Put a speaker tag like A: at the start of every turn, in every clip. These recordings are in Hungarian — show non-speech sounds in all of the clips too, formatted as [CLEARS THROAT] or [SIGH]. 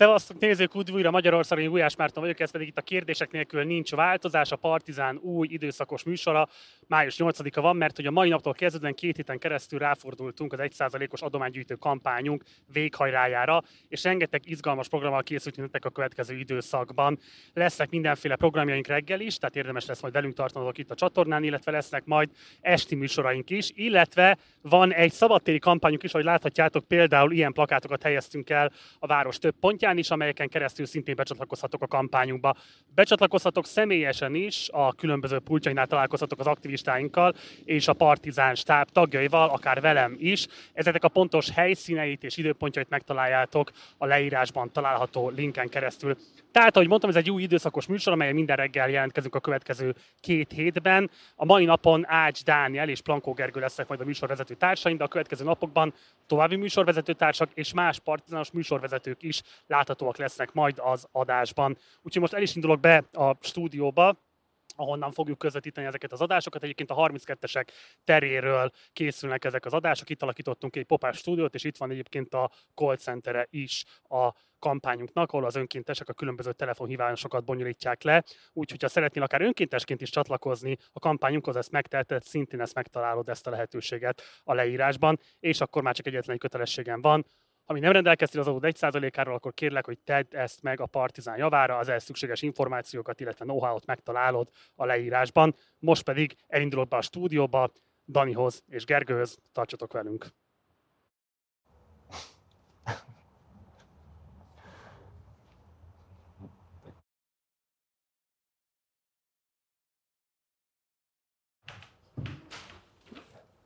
A: Szevasztok nézők, újra Magyarországon, Gulyás Márton vagyok, ez pedig itt a kérdések nélkül nincs változás, a Partizán új időszakos műsora. Május 8-a van, mert hogy a mai naptól kezdődően két héten keresztül ráfordultunk az 1%-os adománygyűjtő kampányunk véghajrájára, és rengeteg izgalmas programmal készültünk a következő időszakban. Lesznek mindenféle programjaink reggel is, tehát érdemes lesz majd velünk tartanatok itt a csatornán, illetve lesznek majd esti műsoraink is, illetve van egy szabadtéri kampányunk is, ahogy láthatjátok, például ilyen plakátokat helyeztünk el a város több pontján, honlapján is, amelyeken keresztül szintén becsatlakozhatok a kampányunkba. Becsatlakozhatok személyesen is, a különböző pultjainál találkozhatok az aktivistáinkkal és a Partizán stáb tagjaival, akár velem is. Ezeknek a pontos helyszíneit és időpontjait megtaláljátok a leírásban található linken keresztül. Tehát, ahogy mondtam, ez egy új időszakos műsor, amelyen minden reggel jelentkezünk a következő két hétben. A mai napon Ács Dániel és Plankó Gergő lesznek majd a műsorvezető társaim, de a következő napokban további műsorvezető társak és más partizános műsorvezetők is láthatóak lesznek majd az adásban. Úgyhogy most el is indulok be a stúdióba, ahonnan fogjuk közvetíteni ezeket az adásokat. Egyébként a 32-esek teréről készülnek ezek az adások. Itt alakítottunk egy popás stúdiót, és itt van egyébként a call centere is a kampányunknak, ahol az önkéntesek a különböző telefonhívásokat bonyolítják le. Úgyhogy ha szeretnél akár önkéntesként is csatlakozni a kampányunkhoz, ezt megteheted, szintén ezt megtalálod ezt a lehetőséget a leírásban, és akkor már csak egyetlen egy kötelességem van, ami nem rendelkeztél az adód 1%-áról, akkor kérlek, hogy tedd ezt meg a Partizán javára, az ehhez szükséges információkat, illetve know-how-t megtalálod a leírásban. Most pedig elindulok be a stúdióba, Danihoz és Gergőhöz, tartsatok velünk!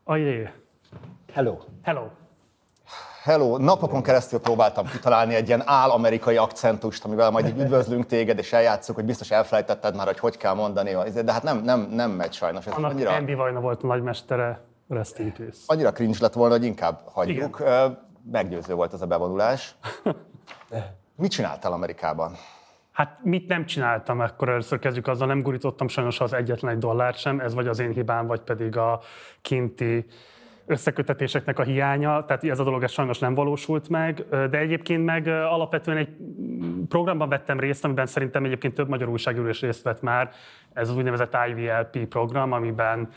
A: Ajé.
B: Hello.
A: Hello.
B: Hello, napokon keresztül próbáltam kitalálni egy ilyen áll-amerikai akcentust, amivel majd így üdvözlünk téged, és eljátszuk, hogy biztos elfelejtetted már, hogy hogy kell mondani, de hát nem, nem, nem megy sajnos.
A: Ez Annak annyira... Andy Vajna volt a nagymestere, rest in peace.
B: Annyira cringe lett volna, hogy inkább hagyjuk. Igen. Meggyőző volt ez a bevonulás. [LAUGHS] Mit csináltál Amerikában?
A: Hát mit nem csináltam, akkor először kezdjük azzal, nem gurítottam sajnos az egyetlen egy dollárt sem, ez vagy az én hibám, vagy pedig a kinti összekötetéseknek a hiánya, tehát ez a dolog ez sajnos nem valósult meg, de egyébként meg alapvetően egy programban vettem részt, amiben szerintem egyébként több magyar újságíró is részt vett már, ez az úgynevezett IVLP program, amiben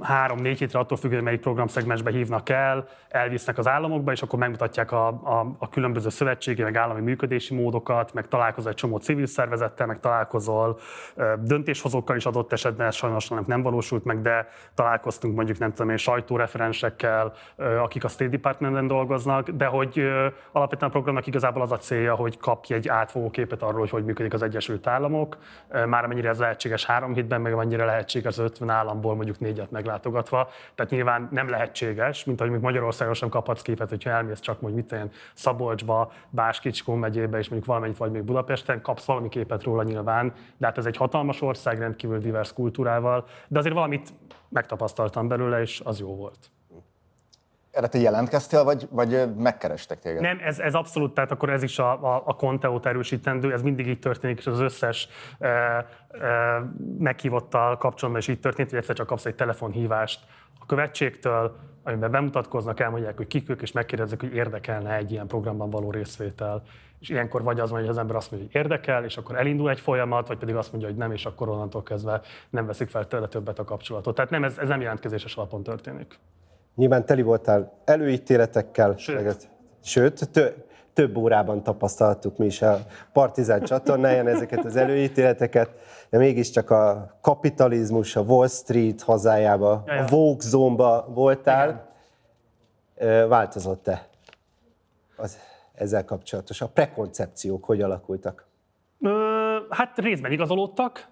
A: három-négy hétre attól függően, melyik programszegmensbe hívnak el, elvisznek az államokba, és akkor megmutatják a, a, a különböző szövetségi, meg állami működési módokat, meg találkozol egy csomó civil szervezettel, meg találkozol döntéshozókkal is adott esetben, sajnos nem valósult meg, de találkoztunk mondjuk nem tudom én sajtóreferensekkel, akik a State Departmentben dolgoznak, de hogy alapvetően a programnak igazából az a célja, hogy kapj egy átfogó képet arról, hogy hogy működik az Egyesült Államok, már amennyire ez lehetséges lehetséges három hétben, meg mennyire lehetséges az 50 államból mondjuk négyet meglátogatva. Tehát nyilván nem lehetséges, mint ahogy Magyarországon sem kaphatsz képet, hogyha elmész csak mondjuk mit olyan Szabolcsba, Báskicskó megyébe, és mondjuk valamennyit vagy még Budapesten, kapsz valami képet róla nyilván, de hát ez egy hatalmas ország, rendkívül divers kultúrával, de azért valamit megtapasztaltam belőle, és az jó volt.
B: Erre te jelentkeztél, vagy, vagy megkerestek téged?
A: Nem, ez, ez abszolút, tehát akkor ez is a, a, a konteót erősítendő, ez mindig így történik, és az összes e, e, meghívottal kapcsolatban is így történt, hogy egyszer csak kapsz egy telefonhívást a követségtől, amiben bemutatkoznak, elmondják, hogy kik ők, és megkérdezik, hogy érdekelne egy ilyen programban való részvétel. És ilyenkor vagy az van, hogy az ember azt mondja, hogy érdekel, és akkor elindul egy folyamat, vagy pedig azt mondja, hogy nem, és akkor onnantól kezdve nem veszik fel tőle többet a kapcsolatot. Tehát nem, ez, ez nem jelentkezéses alapon történik.
B: Nyilván teli voltál előítéletekkel,
A: sőt, meg,
B: sőt tö, több órában tapasztaltuk mi is a Partizán csatornáján ezeket az előítéleteket, de mégiscsak a kapitalizmus, a Wall Street hazájába, ja, ja. a Vogue zónba voltál. Igen. Változott-e az ezzel kapcsolatos? A prekoncepciók hogy alakultak?
A: Ö, hát részben igazolódtak,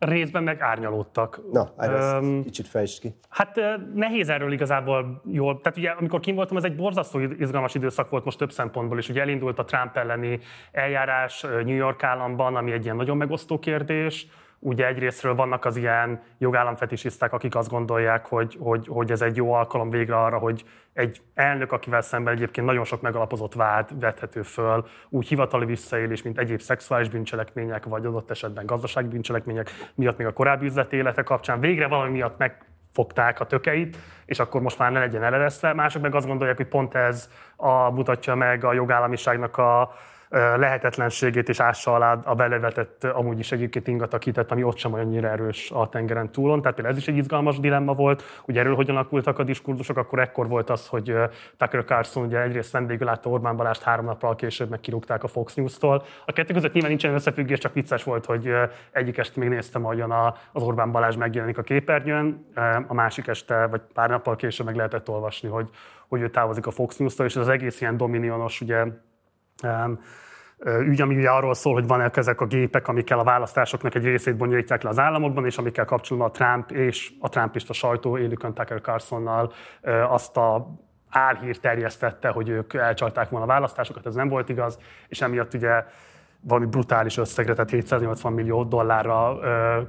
A: részben meg árnyalódtak.
B: Na, um, kicsit fejtsd ki.
A: Hát nehéz erről igazából jól. Tehát ugye, amikor kim voltam, ez egy borzasztó izgalmas időszak volt most több szempontból is. Ugye elindult a Trump elleni eljárás New York államban, ami egy ilyen nagyon megosztó kérdés ugye egyrésztről vannak az ilyen jogállamfetisiszták, akik azt gondolják, hogy, hogy, hogy ez egy jó alkalom végre arra, hogy egy elnök, akivel szemben egyébként nagyon sok megalapozott vád vethető föl, úgy hivatali visszaélés, mint egyéb szexuális bűncselekmények, vagy adott esetben gazdasági bűncselekmények miatt még a korábbi üzleti élete kapcsán végre valami miatt megfogták a tökeit, és akkor most már ne legyen eleresztve. Mások meg azt gondolják, hogy pont ez a, mutatja meg a jogállamiságnak a, lehetetlenségét és ássa alá a belevetett, amúgy is egyébként ingatakitet, ami ott sem annyira erős a tengeren túlon. Tehát például ez is egy izgalmas dilemma volt. Ugye erről hogyan alakultak a diskurzusok, akkor ekkor volt az, hogy Tucker Carlson ugye egyrészt vendégül látta Orbán Balást három nappal később, meg kirúgták a Fox News-tól. A kettő között nyilván nincsen összefüggés, csak vicces volt, hogy egyik este még néztem, ahogyan az Orbán Balázs megjelenik a képernyőn, a másik este, vagy pár nappal később meg lehetett olvasni, hogy, hogy ő távozik a Fox News-tól, és ez az egész ilyen dominionos, ugye, ügy, ami ugye arról szól, hogy vannak ezek a gépek, amikkel a választásoknak egy részét bonyolítják le az államokban, és amikkel kapcsolatban a Trump és a Trumpista sajtó élükön Tucker Carlsonnal azt a álhír terjesztette, hogy ők elcsalták volna a választásokat, ez nem volt igaz, és emiatt ugye valami brutális összegre, tehát 780 millió dollárra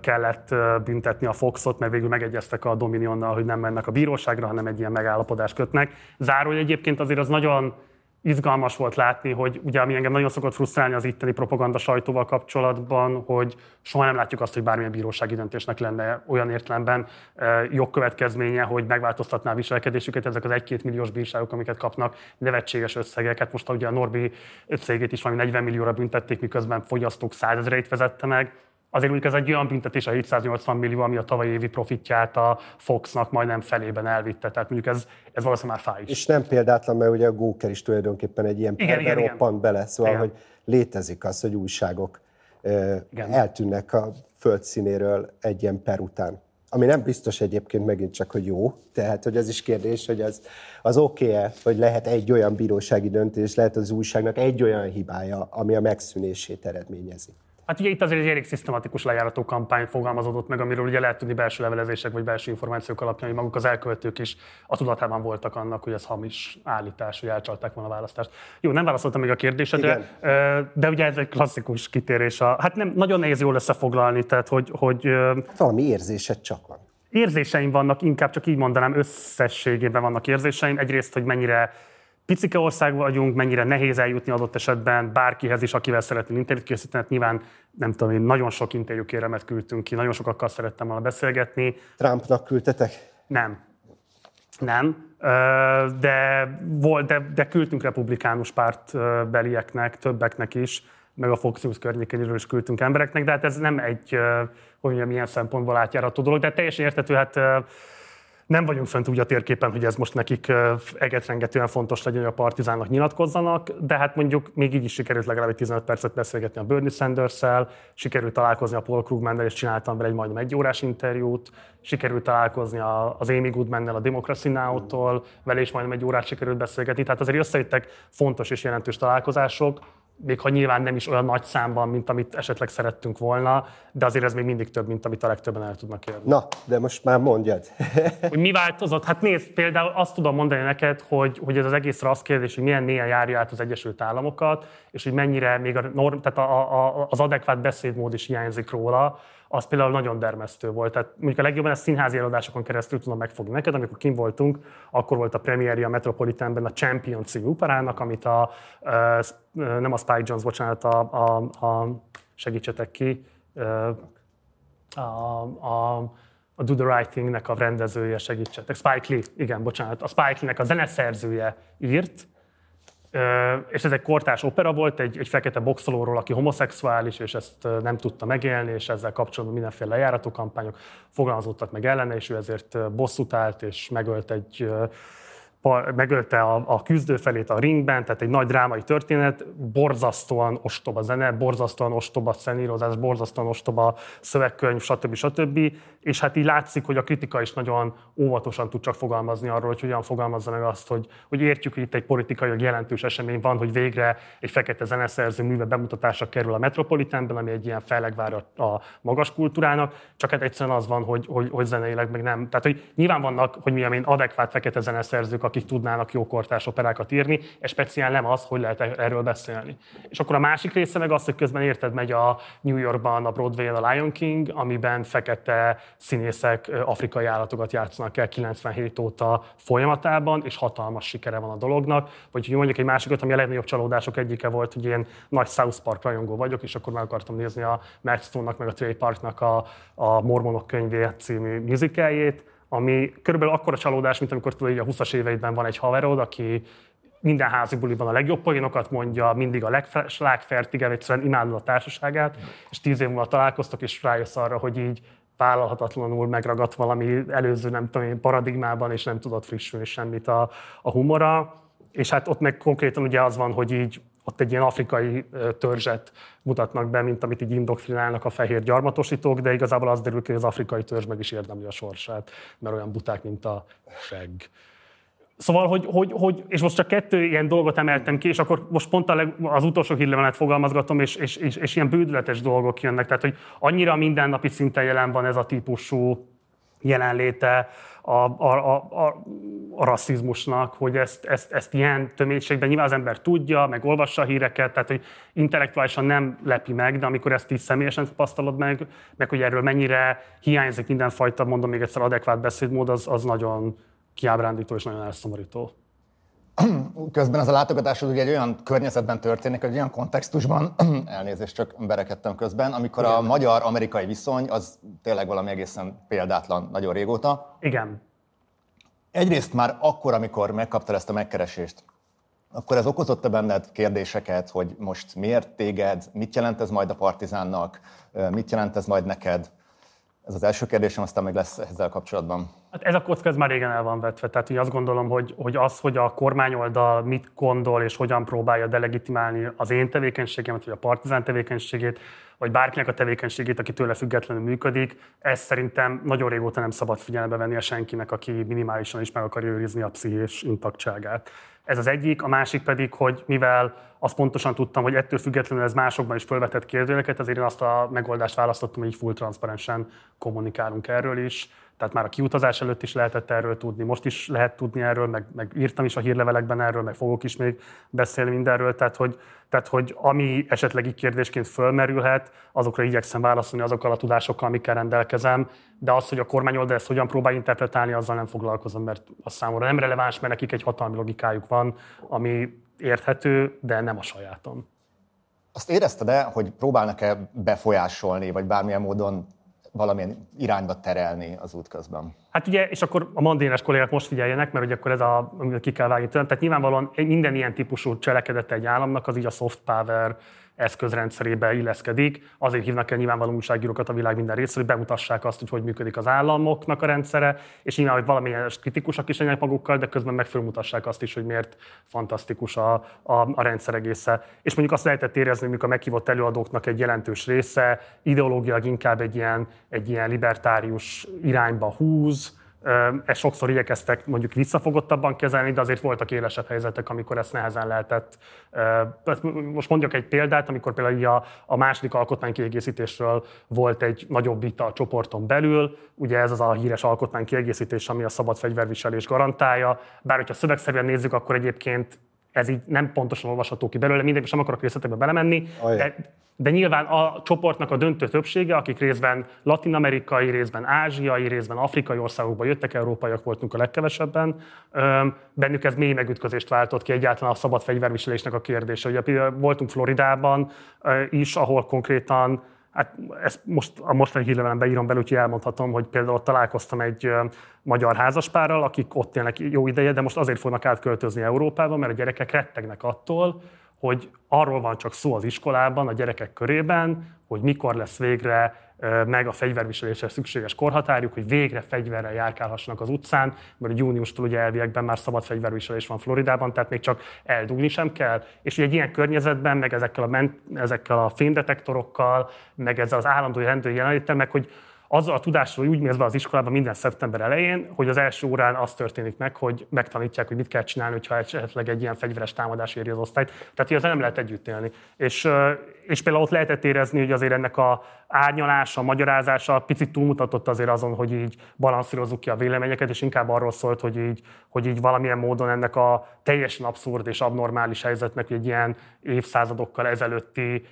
A: kellett büntetni a Foxot, mert végül megegyeztek a Dominionnal, hogy nem mennek a bíróságra, hanem egy ilyen megállapodást kötnek. Zárója egyébként azért az nagyon izgalmas volt látni, hogy ugye ami engem nagyon szokott frusztrálni az itteni propaganda sajtóval kapcsolatban, hogy soha nem látjuk azt, hogy bármilyen bírósági döntésnek lenne olyan értelemben jogkövetkezménye, hogy megváltoztatná a viselkedésüket, ezek az 1-2 milliós bírságok, amiket kapnak, nevetséges összegeket. Most ugye a Norbi cégét is valami 40 millióra büntették, miközben fogyasztók százezreit vezette meg Azért mondjuk ez egy olyan büntetés a 780 millió, ami a tavalyi évi profitját a Foxnak majdnem felében elvitte. Tehát mondjuk ez, ez valószínűleg már fáj is.
B: És nem példátlan, mert ugye a Góker is tulajdonképpen egy ilyen igen, igen, roppant igen. bele, szóval, igen. hogy létezik az, hogy újságok igen. eltűnnek a földszínéről egy ilyen per után. Ami nem biztos egyébként megint csak, hogy jó. Tehát, hogy ez is kérdés, hogy az, az oké-e, hogy lehet egy olyan bírósági döntés, lehet az újságnak egy olyan hibája, ami a megszűnését eredményezi.
A: Hát ugye itt azért egy elég szisztematikus lejárató kampány fogalmazódott meg, amiről ugye lehet tudni belső levelezések vagy belső információk alapján, hogy maguk az elkövetők is a tudatában voltak annak, hogy ez hamis állítás, hogy elcsalták volna a választást. Jó, nem válaszoltam még a kérdésedre, Igen. de ugye ez egy klasszikus kitérés. A, hát nem, nagyon nehéz jól összefoglalni, tehát hogy... hogy
B: hát valami érzésed csak van.
A: Érzéseim vannak, inkább csak így mondanám, összességében vannak érzéseim. Egyrészt, hogy mennyire picike ország vagyunk, mennyire nehéz eljutni adott esetben bárkihez is, akivel szeretnénk interjút készíteni. Hát nyilván nem tudom, én nagyon sok interjúkéremet küldtünk ki, nagyon sokakkal szerettem volna beszélgetni.
B: Trumpnak küldtetek?
A: Nem. Nem. De, volt, de, de küldtünk republikánus pártbelieknek, többeknek is, meg a Fox News környékéről is küldtünk embereknek, de hát ez nem egy, hogy mondjam, milyen szempontból átjárató dolog, de teljesen értető, hát nem vagyunk fent úgy a térképen, hogy ez most nekik egetrengetően fontos legyen, hogy a partizánnak nyilatkozzanak, de hát mondjuk még így is sikerült legalább egy 15 percet beszélgetni a Bernie sanders sikerült találkozni a Paul Krugman-nel, és csináltam vele egy majdnem egy órás interjút, sikerült találkozni az Amy Goodman-nel a Democracy Now-tól, vele is majdnem egy órát sikerült beszélgetni, tehát azért összejöttek fontos és jelentős találkozások, még ha nyilván nem is olyan nagy számban, mint amit esetleg szerettünk volna, de azért ez még mindig több, mint amit a legtöbben el tudnak érni.
B: Na, de most már mondjad. [LAUGHS]
A: hogy mi változott? Hát nézd, például azt tudom mondani neked, hogy, hogy ez az egészre az kérdés, hogy milyen néha járja át az Egyesült Államokat, és hogy mennyire még a norm, tehát a, a, az adekvát beszédmód is hiányzik róla, az például nagyon dermesztő volt. Tehát mondjuk a legjobban ezt színházi előadásokon keresztül tudom megfogni neked. Amikor kim voltunk, akkor volt a premierje a Metropolitanben a Champion című operának, amit a, nem a Spike Jones, bocsánat, a, a, a segítsetek ki, a, a, a Do the Right Thing-nek a rendezője, segítsetek, Spike Lee, igen, bocsánat, a Spike Lee-nek a zeneszerzője írt, és ez egy kortás opera volt, egy, egy fekete boxolóról, aki homoszexuális, és ezt nem tudta megélni, és ezzel kapcsolatban mindenféle lejárató kampányok fogalmazottak meg ellene, és ő ezért bosszút állt, és megölt egy megölte a, a küzdő a ringben, tehát egy nagy drámai történet, borzasztóan ostoba zene, borzasztóan ostoba szenírozás, borzasztóan ostoba szövegkönyv, stb. stb. És hát így látszik, hogy a kritika is nagyon óvatosan tud csak fogalmazni arról, hogy hogyan fogalmazza meg azt, hogy, hogy értjük, hogy itt egy politikai jelentős esemény van, hogy végre egy fekete zeneszerző műve bemutatásra kerül a Metropolitanben, ami egy ilyen fellegvár a magas kultúrának, csak hát egyszerűen az van, hogy, hogy, hogy zeneileg meg nem. Tehát, hogy nyilván vannak, hogy milyen én adekvát fekete zeneszerzők, akik tudnának jó kortás operákat írni, és speciál nem az, hogy lehet erről beszélni. És akkor a másik része meg az, hogy közben érted, megy a New Yorkban a Broadway a Lion King, amiben fekete színészek afrikai állatokat játszanak el 97 óta folyamatában, és hatalmas sikere van a dolognak. Vagy hogy mondjuk egy másikat, ami a legnagyobb csalódások egyike volt, hogy én nagy South Park rajongó vagyok, és akkor meg akartam nézni a Matt Stone-nak, meg a Trey Parknak a, a Mormonok könyvé című musicáljét, ami körülbelül akkora csalódás, mint amikor tudod, hogy a 20-as éveidben van egy haverod, aki minden házi buliban a legjobb poénokat mondja, mindig a legfertigebb, egyszerűen imádod a társaságát, és tíz év múlva találkoztok, és rájössz arra, hogy így vállalhatatlanul megragadt valami előző, nem tudom paradigmában, és nem tudott frissülni semmit a, a humora. És hát ott meg konkrétan ugye az van, hogy így ott egy ilyen afrikai törzset mutatnak be, mint amit így indoktrinálnak a fehér gyarmatosítók, de igazából az derül ki, hogy az afrikai törzs meg is érdemli a sorsát, mert olyan buták, mint a segg. Szóval, hogy, hogy, hogy, és most csak kettő ilyen dolgot emeltem ki, és akkor most pont a leg, az utolsó hírlevelet fogalmazgatom, és, és, és, és ilyen bődületes dolgok jönnek. Tehát, hogy annyira mindennapi szinten jelen van ez a típusú jelenléte a, a, a, a, rasszizmusnak, hogy ezt, ezt, ezt ilyen töménységben nyilván az ember tudja, meg olvassa a híreket, tehát hogy intellektuálisan nem lepi meg, de amikor ezt így személyesen tapasztalod meg, meg hogy erről mennyire hiányzik mindenfajta, mondom még egyszer, adekvát beszédmód, az, az nagyon kiábrándító és nagyon elszomorító. [CLEARS THROAT]
C: Közben ez a látogatás ugye egy olyan környezetben történik, egy olyan kontextusban, [CLEARS THROAT] elnézést csak berekedtem közben, amikor Igen. a magyar-amerikai viszony az tényleg valami egészen példátlan nagyon régóta.
A: Igen.
C: Egyrészt már akkor, amikor megkaptad ezt a megkeresést, akkor ez okozott-e benned kérdéseket, hogy most miért téged, mit jelent ez majd a partizánnak, mit jelent ez majd neked? Ez az első kérdésem, aztán még lesz ezzel kapcsolatban.
A: Hát ez a kocka ez már régen el van vetve. Tehát én azt gondolom, hogy, hogy az, hogy a kormányoldal mit gondol és hogyan próbálja delegitimálni az én tevékenységemet, vagy a partizán tevékenységét, vagy bárkinek a tevékenységét, aki tőle függetlenül működik, ez szerintem nagyon régóta nem szabad figyelembe venni a senkinek, aki minimálisan is meg akarja őrizni a pszichés intaktságát. Ez az egyik, a másik pedig, hogy mivel azt pontosan tudtam, hogy ettől függetlenül ez másokban is felvetett kérdőjeleket, ezért én azt a megoldást választottam, hogy full transzparensen kommunikálunk erről is. Tehát már a kiutazás előtt is lehetett erről tudni, most is lehet tudni erről, meg, meg írtam is a hírlevelekben erről, meg fogok is még beszélni mindenről. Tehát hogy, tehát, hogy ami esetleg így kérdésként fölmerülhet, azokra igyekszem válaszolni azokkal a tudásokkal, amikkel rendelkezem, de az, hogy a kormány oldal ezt hogyan próbál interpretálni, azzal nem foglalkozom, mert az számomra nem releváns, mert nekik egy hatalmi logikájuk van, ami érthető, de nem a sajátom.
C: Azt érezted-e, hogy próbálnak-e befolyásolni, vagy bármilyen módon valamilyen irányba terelni az út közben.
A: Hát ugye, és akkor a mandénes kollégák most figyeljenek, mert ugye akkor ez a, amit ki kell vágni tőlem. Tehát nyilvánvalóan minden ilyen típusú cselekedete egy államnak, az így a soft power eszközrendszerébe illeszkedik. Azért hívnak el nyilvánvaló újságírókat a világ minden részéről, hogy bemutassák azt, hogy hogy működik az államoknak a rendszere, és nyilván, hogy valamilyen kritikusak is legyenek magukkal, de közben meg fölmutassák azt is, hogy miért fantasztikus a, a, a rendszer egésze. És mondjuk azt lehetett érezni, hogy a meghívott előadóknak egy jelentős része ideológilag inkább egy ilyen, egy ilyen libertárius irányba húz, ezt sokszor igyekeztek mondjuk visszafogottabban kezelni, de azért voltak élesebb helyzetek, amikor ezt nehezen lehetett. Most mondjak egy példát, amikor például a, a második alkotmánykiegészítésről volt egy nagyobb vita a csoporton belül, ugye ez az a híres alkotmánykiegészítés, ami a szabad fegyverviselés garantálja, bár hogyha szövegszerűen nézzük, akkor egyébként ez így nem pontosan olvasható ki belőle, mindegy, sem akarok részletekbe belemenni, de, de nyilván a csoportnak a döntő többsége, akik részben latin-amerikai, részben ázsiai, részben afrikai országokban jöttek, európaiak voltunk a legkevesebben, bennük ez mély megütközést váltott ki egyáltalán a szabad fegyverviselésnek a kérdése. Ugye voltunk Floridában is, ahol konkrétan Hát ezt most a mostani hírlevelem beírom belül, úgyhogy elmondhatom, hogy például találkoztam egy magyar házaspárral, akik ott élnek jó ideje, de most azért fognak átköltözni Európába, mert a gyerekek rettegnek attól, hogy arról van csak szó az iskolában, a gyerekek körében, hogy mikor lesz végre meg a fegyverviselésre szükséges korhatárjuk, hogy végre fegyverrel járkálhassanak az utcán, mert júniustól ugye elviekben már szabad fegyverviselés van Floridában, tehát még csak eldugni sem kell. És egy ilyen környezetben, meg ezekkel a, ment, ezekkel a fénydetektorokkal, meg ezzel az állandó rendőri jelenléttel, meg hogy azzal a tudásról úgy mész be az iskolában minden szeptember elején, hogy az első órán az történik meg, hogy megtanítják, hogy mit kell csinálni, hogyha esetleg egy ilyen fegyveres támadás éri az osztályt. Tehát, ezzel nem lehet együtt élni. És, és például ott lehetett érezni, hogy azért ennek a árnyalása, magyarázása picit túlmutatott azért azon, hogy így balanszírozzuk ki a véleményeket, és inkább arról szólt, hogy így, hogy így valamilyen módon ennek a teljesen abszurd és abnormális helyzetnek, egy ilyen évszázadokkal ezelőtti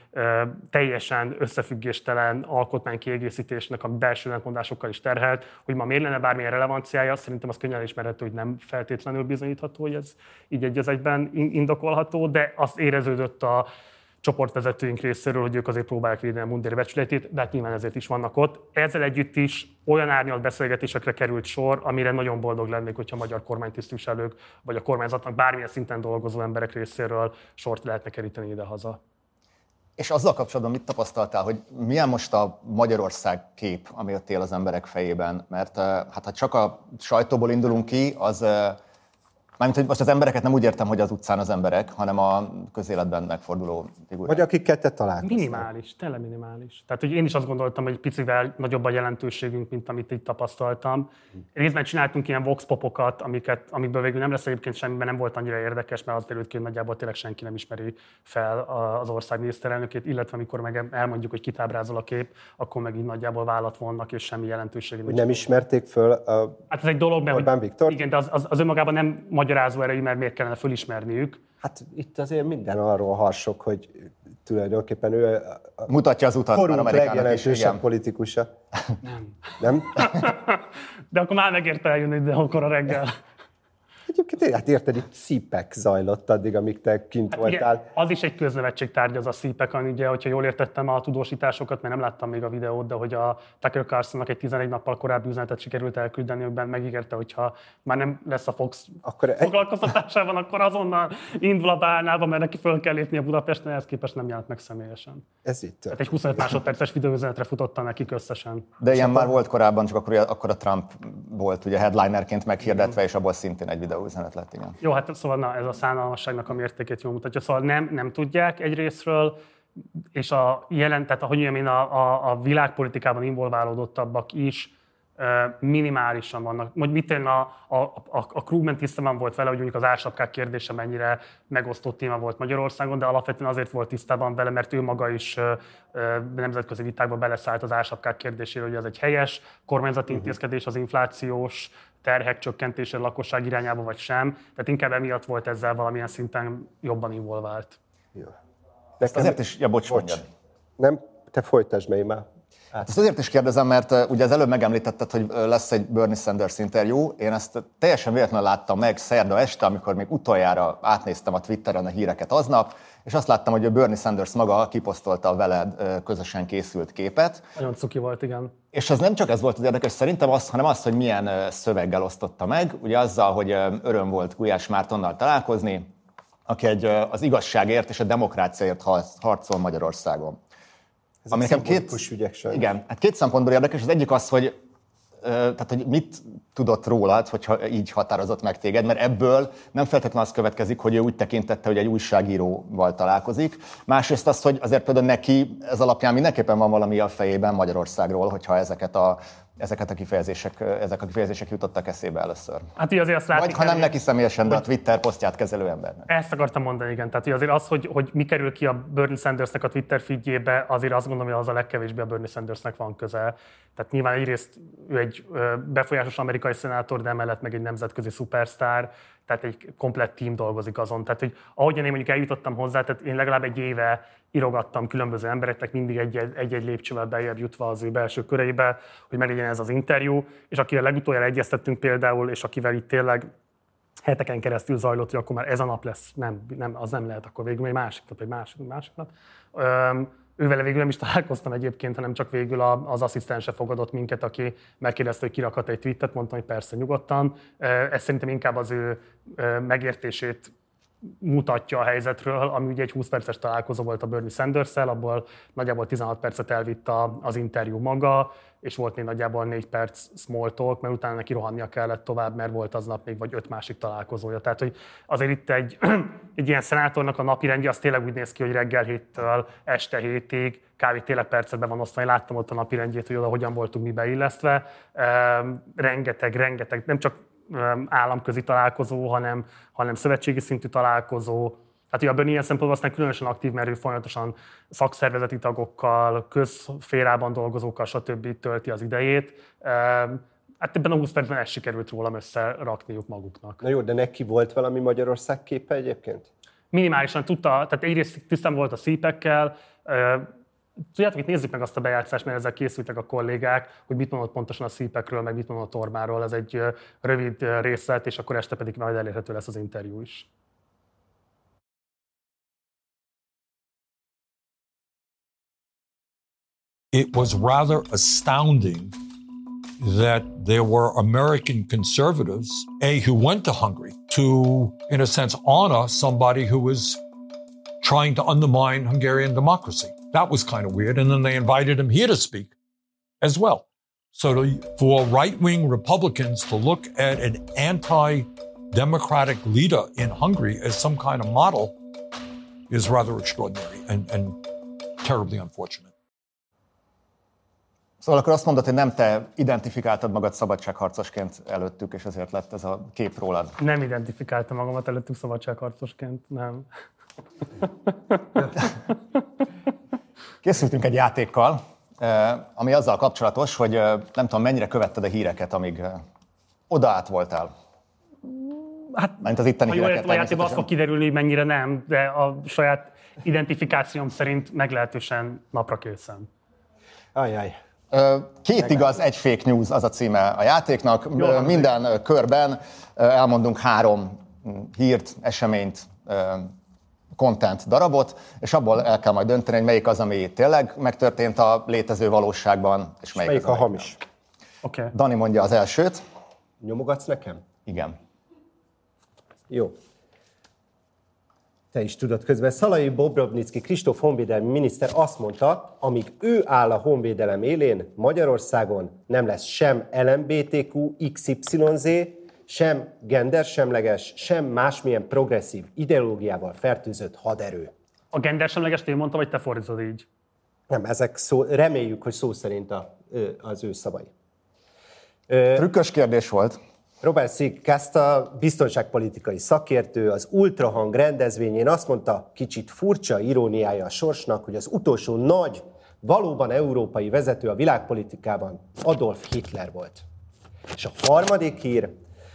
A: teljesen összefüggéstelen alkotmánykiegészítésnek, a belső ellentmondásokkal is terhelt, hogy ma miért lenne bármilyen relevanciája, szerintem az könnyen ismerhető, hogy nem feltétlenül bizonyítható, hogy ez így egy az egyben indokolható, de azt éreződött a csoportvezetőink részéről, hogy ők azért próbálják védeni a mundér becsületét, de hát nyilván ezért is vannak ott. Ezzel együtt is olyan árnyalt beszélgetésekre került sor, amire nagyon boldog lennék, hogyha a magyar kormánytisztviselők vagy a kormányzatnak bármilyen szinten dolgozó emberek részéről sort lehetne keríteni ide-haza.
C: És azzal kapcsolatban mit tapasztaltál, hogy milyen most a Magyarország kép, ami ott él az emberek fejében? Mert hát ha csak a sajtóból indulunk ki, az Mármint, hogy most az embereket nem úgy értem, hogy az utcán az emberek, hanem a közéletben megforduló figurák.
B: Vagy akikkel te találkoztál.
A: Minimális, tényleg minimális. Tehát, hogy én is azt gondoltam, hogy picivel nagyobb a jelentőségünk, mint amit itt tapasztaltam. Részben csináltunk ilyen vox popokat, amiket, amikből végül nem lesz egyébként semmiben nem volt annyira érdekes, mert az derült ki, hogy nagyjából tényleg senki nem ismeri fel az ország miniszterelnökét, illetve amikor meg elmondjuk, hogy kitábrázol a kép, akkor meg így nagyjából vállat vonnak, és semmi jelentősége.
B: Hogy nem ismerték föl a
A: Hát ez egy dolog, mert
B: Orbán Viktor?
A: Igen, de az, az, az önmagában nem magyarázó erejű, mert miért kellene fölismerniük.
B: Hát itt azért minden arról harsok, hogy tulajdonképpen ő a
C: Mutatja az utat már
B: korunk
C: is.
B: legjelentősebb politikusa.
A: Nem.
B: Nem? [LAUGHS]
A: De akkor már megérte eljönni ide akkor a reggel.
B: Egyébként hát érted, itt szípek zajlott addig, amíg te kint voltál.
A: Igen, az is egy köznevetség tárgy, az a szípek, ugye, hogyha jól értettem a tudósításokat, mert nem láttam még a videót, de hogy a Tucker Carlsonnak egy 11 nappal korábbi üzenetet sikerült elküldeni, amiben megígérte, hogyha már nem lesz a Fox
B: Akkor egy,
A: foglalkoztatásában, akkor azonnal indul a bálnába, mert neki föl kell lépni a Budapesten, ehhez képest nem jelent meg személyesen.
B: ez itt
A: Tehát egy 25 másodperces videóüzenetre futotta nekik összesen.
C: De ilyen már volt korábban, csak akkor, akkor a Trump volt ugye headlinerként meghirdetve, és abból szintén egy videóüzenet lett, igen.
A: Jó, hát szóval na, ez a szánalmasságnak a mértékét jól mutatja. Szóval nem, nem tudják egyrésztről, és a jelen, tehát ahogy mondjam, én a, a, a világpolitikában involválódottabbak is minimálisan vannak. Hogy mit én a, a, a, a Krugman tisztában volt vele, hogy mondjuk az ársapkák kérdése mennyire megosztott téma volt Magyarországon, de alapvetően azért volt tisztában vele, mert ő maga is ö, ö, nemzetközi vitákba beleszállt az ársapkák kérdésére, hogy ez egy helyes kormányzati intézkedés, az inflációs terhek csökkentése a lakosság irányába, vagy sem. Tehát inkább emiatt volt ezzel valamilyen szinten jobban involvált.
B: Jó.
C: Ezt azért is, ja bocs,
B: Bocs.
C: mondjad.
B: Nem, te folytasd meg már.
C: Ezt azért is kérdezem, mert ugye az előbb megemlítetted, hogy lesz egy Bernie Sanders interjú. Én ezt teljesen véletlenül láttam meg szerda este, amikor még utoljára átnéztem a Twitteren a híreket aznap, és azt láttam, hogy a Bernie Sanders maga kiposztolta a veled közösen készült képet.
A: Nagyon cuki volt, igen.
C: És az nem csak ez volt az érdekes szerintem, az, hanem az, hogy milyen szöveggel osztotta meg. Ugye azzal, hogy öröm volt Gulyás Mártonnal találkozni, aki egy, az igazságért és a demokráciáért harc- harcol Magyarországon.
B: Ez
C: Ami nekem két,
B: ügyek sajnos.
C: igen, hát két szempontból érdekes. Az egyik az, hogy tehát, hogy mit tudott rólad, hogyha így határozott meg téged, mert ebből nem feltétlenül az következik, hogy ő úgy tekintette, hogy egy újságíróval találkozik. Másrészt az, hogy azért például neki ez alapján mindenképpen van valami a fejében Magyarországról, hogyha ezeket a, ezeket a kifejezések, ezek a kifejezések jutottak eszébe először.
A: Hát így azért azt látni
C: Vagy ha nem neki személyesen, de a Twitter posztját kezelő embernek.
A: Ezt akartam mondani, igen. Tehát azért az, hogy, hogy mi kerül ki a Bernie Sandersnek a Twitter feedjébe, azért azt gondolom, hogy az a legkevésbé a Bernie Sandersnek van köze. Tehát nyilván egyrészt ő egy befolyásos amerikai szenátor, de emellett meg egy nemzetközi szupersztár, tehát egy komplett tím dolgozik azon. Tehát, hogy ahogyan én mondjuk eljutottam hozzá, tehát én legalább egy éve írogattam különböző embereknek, mindig egy- egy-egy lépcsővel beljebb jutva az ő belső köreibe, hogy meglegyen ez az interjú, és akivel legutoljára egyeztettünk például, és akivel itt tényleg heteken keresztül zajlott, hogy akkor már ez a nap lesz. Nem, nem az nem lehet, akkor végül egy másik nap, egy másik, másik nap. Öm, ővele végül nem is [LAUGHS] találkoztam egyébként, hanem csak végül az asszisztense fogadott minket, aki megkérdezte, hogy kirakhat egy tweetet, mondtam, hogy persze nyugodtan. Ez szerintem inkább az ő megértését mutatja a helyzetről, ami ugye egy 20 perces találkozó volt a Bernie sanders abból nagyjából 16 percet elvitt az interjú maga, és volt még nagyjából 4 perc small talk, mert utána neki rohannia kellett tovább, mert volt aznap még vagy öt másik találkozója. Tehát, hogy azért itt egy, [CLEARS THROAT] egy ilyen szenátornak a napi rendje, az tényleg úgy néz ki, hogy reggel héttől este hétig, kb. tényleg percekben van osztva. Én láttam ott a napi rendjét, hogy oda hogyan voltunk mi beillesztve. Ehm, rengeteg, rengeteg, nem csak államközi találkozó, hanem, hanem szövetségi szintű találkozó. Hát ugye a Bernie ilyen szempontból aztán különösen aktív, mert ő folyamatosan szakszervezeti tagokkal, közférában dolgozókkal, stb. tölti az idejét. Em, Hát ebben a 20 percben ezt sikerült rólam összerakniuk maguknak.
B: Na jó, de neki volt valami Magyarország képe egyébként?
A: Minimálisan tudta, tehát egyrészt tisztán volt a szípekkel, Ö, Tudjátok, itt nézzük meg azt a bejátszást, mert ezzel készültek a kollégák, hogy mit mondott pontosan a szípekről, meg mit mondott a tormáról. Ez egy rövid részlet, és akkor este pedig majd elérhető lesz az interjú is.
D: it was rather astounding that there were American conservatives, A, who went to Hungary to, in a sense, honor somebody who was trying to undermine Hungarian democracy. That was kind of weird. And then they invited him here to speak as well. So to, for right wing Republicans to look at an anti democratic leader in Hungary as some kind of model is rather extraordinary and, and terribly unfortunate.
C: Szóval akkor azt mondod, hogy nem te identifikáltad magad szabadságharcosként előttük, és ezért lett ez a kép rólad.
A: Nem identifikáltam magamat előttük szabadságharcosként, nem. [LAUGHS]
C: Készültünk egy játékkal, eh, ami azzal kapcsolatos, hogy eh, nem tudom, mennyire követted a híreket, amíg eh, oda át voltál.
A: Hát,
C: Ment az itteni
A: ha jól értem a játékban, azt fog kiderülni, hogy mennyire nem, de a saját identifikációm szerint meglehetősen napra készen.
B: Ajaj.
C: Két igaz, egy fake news az a címe a játéknak.
A: Jó.
C: Minden ö, körben elmondunk három mm, hírt, eseményt, content darabot, és abból el kell majd dönteni, hogy melyik az, ami tényleg megtörtént a létező valóságban, és melyik,
B: Melyik
C: az,
B: a hamis?
A: Okay.
C: Dani mondja az elsőt.
B: Nyomogatsz nekem?
C: Igen.
B: Jó. Te is tudod közben. Szalai Bobrovnicki Kristóf honvédelmi miniszter azt mondta, amíg ő áll a honvédelem élén, Magyarországon nem lesz sem LMBTQ, XYZ, sem gendersemleges, sem másmilyen progresszív ideológiával fertőzött haderő.
A: A gendersemleges ő mondta, vagy te fordítod így?
B: Nem, ezek szó, reméljük, hogy szó szerint a, az ő szavai.
C: Trükkös kérdés volt.
B: Robert Sig Kasta, biztonságpolitikai szakértő, az Ultrahang rendezvényén azt mondta, kicsit furcsa iróniája a sorsnak, hogy az utolsó nagy, valóban európai vezető a világpolitikában Adolf Hitler volt. És a harmadik hír,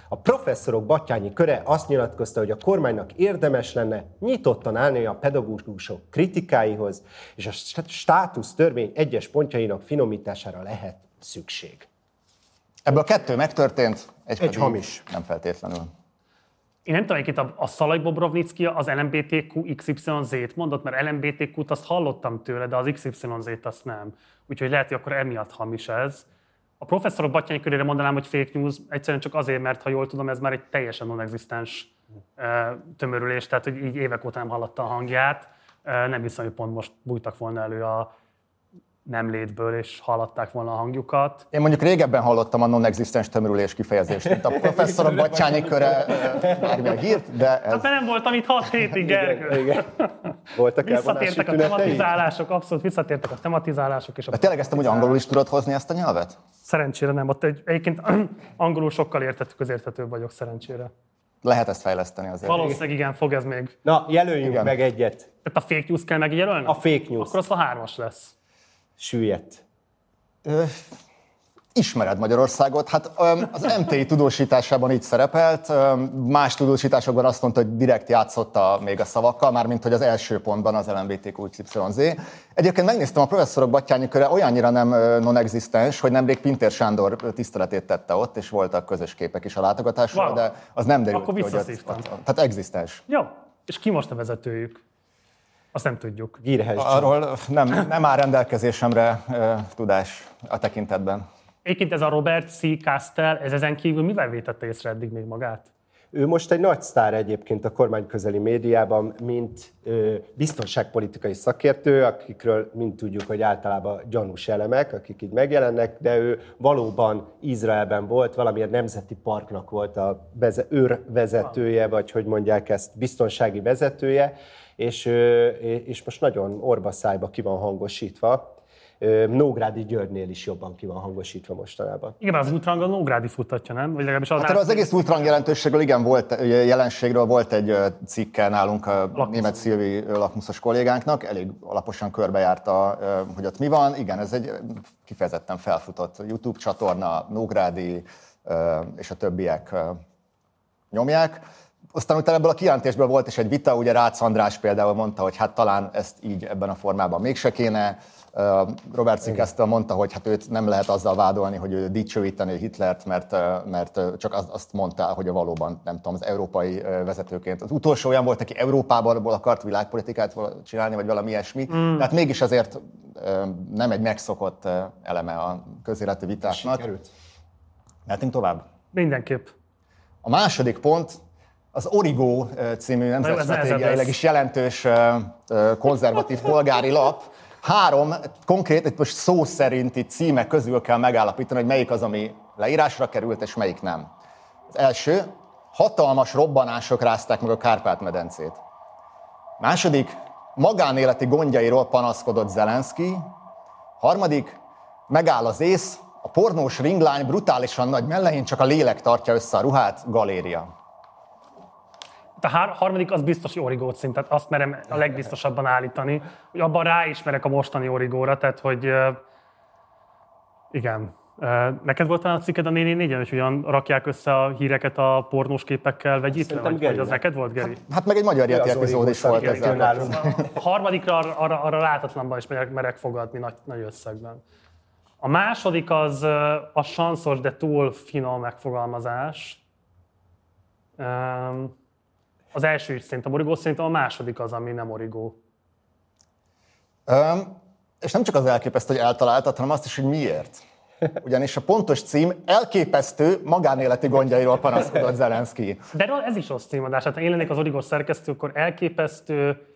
B: a professzorok Batyányi köre azt nyilatkozta, hogy a kormánynak érdemes lenne nyitottan állni a pedagógusok kritikáihoz, és a st- státusz törvény egyes pontjainak finomítására lehet szükség.
C: Ebből a kettő megtörtént, egy, pedig
B: hamis.
C: Nem feltétlenül.
A: Én nem tudom, egyébként a, a Szalai Bobrovnicki az LMBTQ XYZ-t mondott, mert LMBTQ-t azt hallottam tőle, de az XYZ-t azt nem. Úgyhogy lehet, hogy akkor emiatt hamis ez. A professzorok Batyányi körére mondanám, hogy fake news, egyszerűen csak azért, mert ha jól tudom, ez már egy teljesen non-existens tömörülés, tehát hogy így évek óta nem hallotta a hangját. Nem hiszem, hogy pont most bújtak volna elő a nem létből, és hallatták volna a hangjukat.
C: Én mondjuk régebben hallottam a non-existens tömörülés kifejezést, mint a [LAUGHS] professzorok Batyányi köre bármilyen hírt, de ez...
A: Hát nem voltam itt 6 hétig, Gergő.
B: Igen. Voltak
A: Visszatértek a tematizálások, abszolút visszatértek a tematizálások. És a
C: De tényleg ezt amúgy angolul is tudod hozni ezt a nyelvet?
A: Szerencsére nem. Ott egy, egyébként [CLEARS THROAT] angolul sokkal értető, közérthetőbb vagyok szerencsére.
C: Lehet ezt fejleszteni azért.
A: Valószínűleg igen, fog ez még.
B: Na, jelöljünk
C: Igen.
B: meg egyet.
A: Tehát a fake news kell megjelölni?
B: A fake news.
A: Akkor az a hármas lesz.
B: Süllyedt.
C: Ö, Ismered Magyarországot? Hát az MTI tudósításában így szerepelt, más tudósításokban azt mondta, hogy direkt játszotta még a szavakkal, mármint hogy az első pontban az LMBTQYZ. Egyébként megnéztem, a professzorok Batyányi köre olyannyira nem non-existens, hogy nemrég Pintér Sándor tiszteletét tette ott, és voltak közös képek is a látogatásról,
A: Wow.
C: de az nem derült
A: Akkor
C: ki, hogy ott, ott, tehát existens.
A: Jó. És ki most a vezetőjük? Azt nem tudjuk.
B: Gírhes
C: Arról nem, nem áll rendelkezésemre tudás a tekintetben.
A: Egyébként ez a Robert C. Castell, ez ezen kívül mivel vétette észre eddig még magát?
B: Ő most egy nagy sztár egyébként a kormányközeli médiában, mint ö, biztonságpolitikai szakértő, akikről mind tudjuk, hogy általában gyanús elemek, akik így megjelennek, de ő valóban Izraelben volt, valamilyen nemzeti parknak volt a veze, őrvezetője, vagy hogy mondják ezt, biztonsági vezetője, és, és most nagyon orba szájba ki van hangosítva. Nógrádi Györgynél is jobban ki van hangosítva mostanában.
A: Igen, az Ultrang a Nógrádi futatja, nem? Vagy legalábbis az
C: Hát erről az egész ultrang jelentőségről igen volt, jelenségről volt egy cikke nálunk a német Szilvi lakmuszos kollégánknak, elég alaposan körbejárta, hogy ott mi van. Igen, ez egy kifejezetten felfutott YouTube csatorna, Nógrádi és a többiek nyomják. Aztán utána ebből a kijelentésből volt is egy vita, ugye Rácz András például mondta, hogy hát talán ezt így ebben a formában mégse kéne. Robert Cikesztel mondta, hogy hát őt nem lehet azzal vádolni, hogy ő dicsőíteni Hitlert, mert, mert csak azt, mondta, hogy a valóban, nem tudom, az európai vezetőként. Az utolsó olyan volt, aki Európában akart világpolitikát csinálni, vagy valami ilyesmi. Mm. Tehát mégis azért nem egy megszokott eleme a közéleti vitáknak. Sikerült. Mehetünk tovább?
A: Mindenképp.
C: A második pont az Origo című nemzetstratégiailag is jelentős konzervatív polgári lap. Három konkrét, itt most szó szerinti címek közül kell megállapítani, hogy melyik az, ami leírásra került, és melyik nem. Az első, hatalmas robbanások rázták meg a Kárpát-medencét. Második, magánéleti gondjairól panaszkodott Zelenszky. Harmadik, megáll az ész, a pornós ringlány brutálisan nagy mellején csak a lélek tartja össze a ruhát, galéria.
A: A harmadik az biztos Origó cím, tehát azt merem a legbiztosabban állítani, hogy abban ráismerek a mostani Origóra, tehát hogy igen, Neked volt talán a cikked a 4 4 hogy olyan rakják össze a híreket a pornós képekkel vegyítve? Vagy, vagy az neked volt, Geri? Hát,
C: hát meg egy magyar játék epizód is volt ezzel.
A: A harmadikra arra, arra, arra látatlanban is merek, merek fogadni nagy, nagy összegben. A második az a sanszos, de túl finom megfogalmazás. Az első is szerintem origó, szerintem a második az, ami nem origó.
C: Um, és nem csak az elképesztő, hogy eltaláltad, hanem azt is, hogy miért. [LAUGHS] Ugyanis a pontos cím elképesztő magánéleti gondjairól panaszkodott Zelenszky.
A: De ez is rossz címadás. Hát én lennék az origós szerkesztő, akkor elképesztő,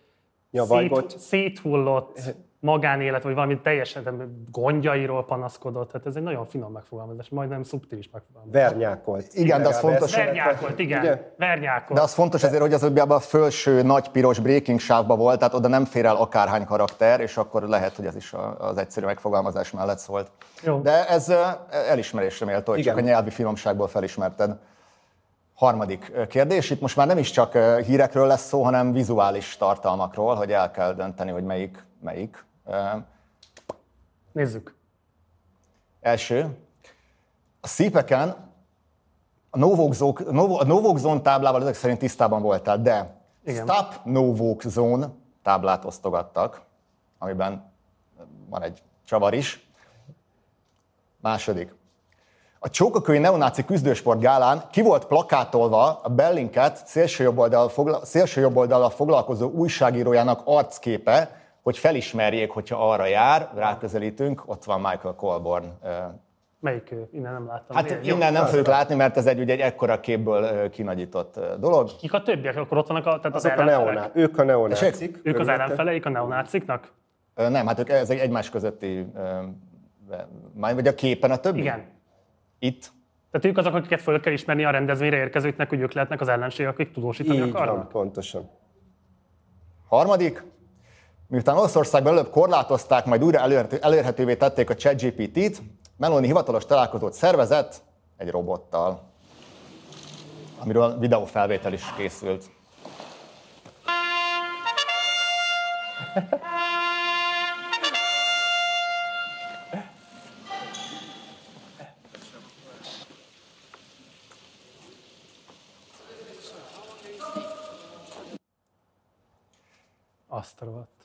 A: szét, széthullott [LAUGHS] magánélet, vagy valami teljesen gondjairól panaszkodott. Tehát ez egy nagyon finom megfogalmazás, majdnem szubtilis megfogalmazás.
B: Vernyákolt.
C: Igen, de az fontos.
A: Vernyákolt, igen. igen. Vernyákolt.
C: De az fontos azért, hogy az öbbiában a felső nagy piros breaking sávba volt, tehát oda nem fér el akárhány karakter, és akkor lehet, hogy ez is az egyszerű megfogalmazás mellett szólt. Jó. De ez elismerésre méltó, hogy igen. csak a nyelvi finomságból felismerted. Harmadik kérdés, itt most már nem is csak hírekről lesz szó, hanem vizuális tartalmakról, hogy el kell dönteni, hogy melyik melyik.
A: Nézzük.
C: Első. A szípeken a no walk zone táblával ezek szerint tisztában voltál, de Igen. Stop no zone táblát osztogattak, amiben van egy csavar is. Második. A Csókaköi Neonáci Küzdősport gálán ki volt plakátolva a Bellinket szélső jobb oldal foglalkozó újságírójának arcképe, hogy felismerjék, hogyha arra jár, ráközelítünk, ott van Michael Colborn.
A: Melyik Innen nem láttam.
C: Hát Milyen? innen Jó, nem fogjuk látni, mert ez egy, ugye egy ekkora képből kinagyított dolog.
A: Kik a többiek? Akkor ott vannak a, tehát az,
B: az a neoná, Ők a neonácik.
A: Ők az ellenfeleik a neonáciknak?
C: Nem, hát ők, ez egy egymás közötti, vagy a képen a többi?
A: Igen.
C: Itt?
A: Tehát ők azok, akiket föl kell ismerni a rendezvényre érkezőknek, hogy ők lehetnek az ellenségek, akik tudósítani
B: Így
A: akarnak?
B: Van, pontosan.
C: Harmadik, Miután Olaszországban előbb korlátozták, majd újra elérhetővé tették a ChatGPT-t, Meloni hivatalos találkozót szervezett egy robottal, amiről videófelvétel is készült.
A: Azt a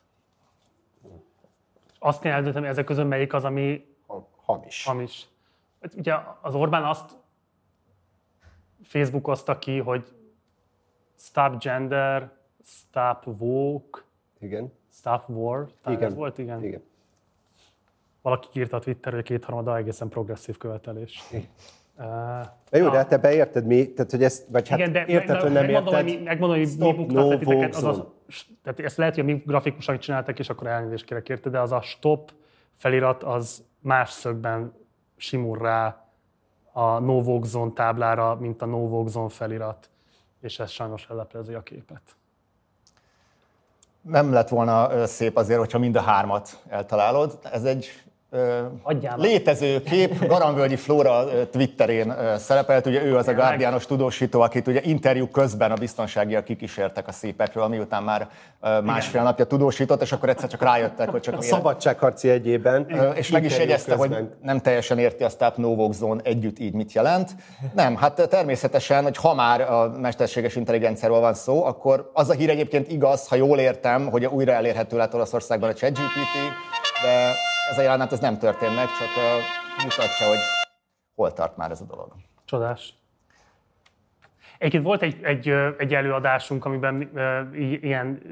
A: azt kell eldönteni, ezek közül melyik az, ami
B: hamis.
A: hamis. Hát ugye az Orbán azt Facebookozta ki, hogy stop gender, stop woke,
B: igen.
A: stop war. igen. Ez volt, igen.
B: igen.
A: Valaki írta a Twitterre, hogy kétharmada egészen progresszív követelés.
B: Uh, de jó, de hát te beérted mi, tehát hogy ezt, vagy hát Igen, de érted, hogy nem
A: megmondom, érted. Hogy, megmondom, hogy mi titeket, az, az, tehát ezt lehet, hogy a mi grafikusan csináltak, és akkor elnézést kérek érte, de az a stop felirat az más szögben simul rá a no walk zone táblára, mint a no walk zone felirat, és ez sajnos elleplezi a képet.
C: Nem lett volna szép azért, hogyha mind a hármat eltalálod. Ez egy Adjál létező kép, Garanvölgyi Flóra Twitterén szerepelt, ugye ő az a Guardianos tudósító, akit ugye interjú közben a biztonságiak kikísértek a szépekről, miután már másfél napja tudósított, és akkor egyszer csak rájöttek, hogy csak... A
B: szabadságharci egyében.
C: És meg is jegyezte, közben. hogy nem teljesen érti a Stop No Zone együtt így mit jelent. Nem, hát természetesen, hogy ha már a mesterséges intelligenciáról van szó, akkor az a hír egyébként igaz, ha jól értem, hogy újra elérhető lett Olaszországban a ChatGPT, de ez a jelenet ez nem történt meg, csak mutatja, hogy hol tart már ez a dolog.
A: Csodás. Egyébként volt egy, egy, egy előadásunk, amiben ilyen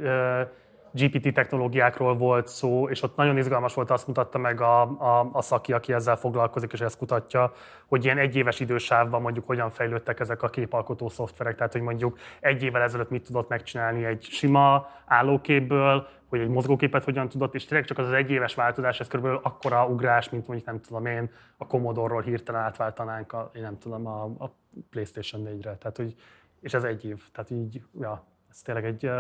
A: GPT technológiákról volt szó, és ott nagyon izgalmas volt, azt mutatta meg a, a, a szaki, aki ezzel foglalkozik, és ezt kutatja, hogy ilyen egyéves idősávban mondjuk hogyan fejlődtek ezek a képalkotó szoftverek, tehát hogy mondjuk egy évvel ezelőtt mit tudott megcsinálni egy sima állóképből, hogy egy mozgóképet hogyan tudott, és tényleg csak az az egyéves változás, ez körülbelül akkora ugrás, mint mondjuk nem tudom én, a Commodore-ról hirtelen átváltanánk a, én nem tudom, a, a PlayStation 4-re. Tehát, hogy, és ez egy év. Tehát így, ja, ez tényleg egy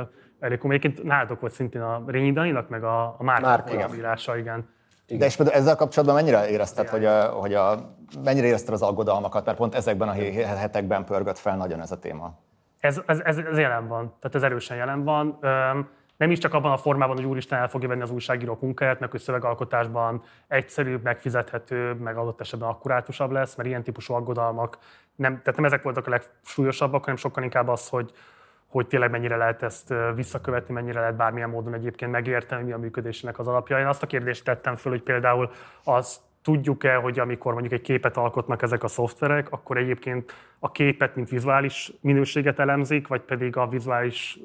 A: elég komoly. Egyébként nálatok volt szintén a Rényi Daninak, meg a, a Márk írása, igen.
C: igen. De és például ezzel kapcsolatban mennyire érezted, hogy, a, hogy a, mennyire érezted az aggodalmakat, mert pont ezekben a hetekben pörgött fel nagyon ez a téma.
A: Ez, ez, ez, ez jelen van, tehát ez erősen jelen van. Um, nem is csak abban a formában, hogy úristen el fogja venni az újságírók munkáját, meg hogy szövegalkotásban egyszerűbb, megfizethetőbb, meg adott esetben akkurátusabb lesz, mert ilyen típusú aggodalmak nem, tehát nem ezek voltak a legsúlyosabbak, hanem sokkal inkább az, hogy, hogy tényleg mennyire lehet ezt visszakövetni, mennyire lehet bármilyen módon egyébként megérteni, mi a működésnek az alapja. Én azt a kérdést tettem föl, hogy például az tudjuk-e, hogy amikor mondjuk egy képet alkotnak ezek a szoftverek, akkor egyébként a képet, mint vizuális minőséget elemzik, vagy pedig a vizuális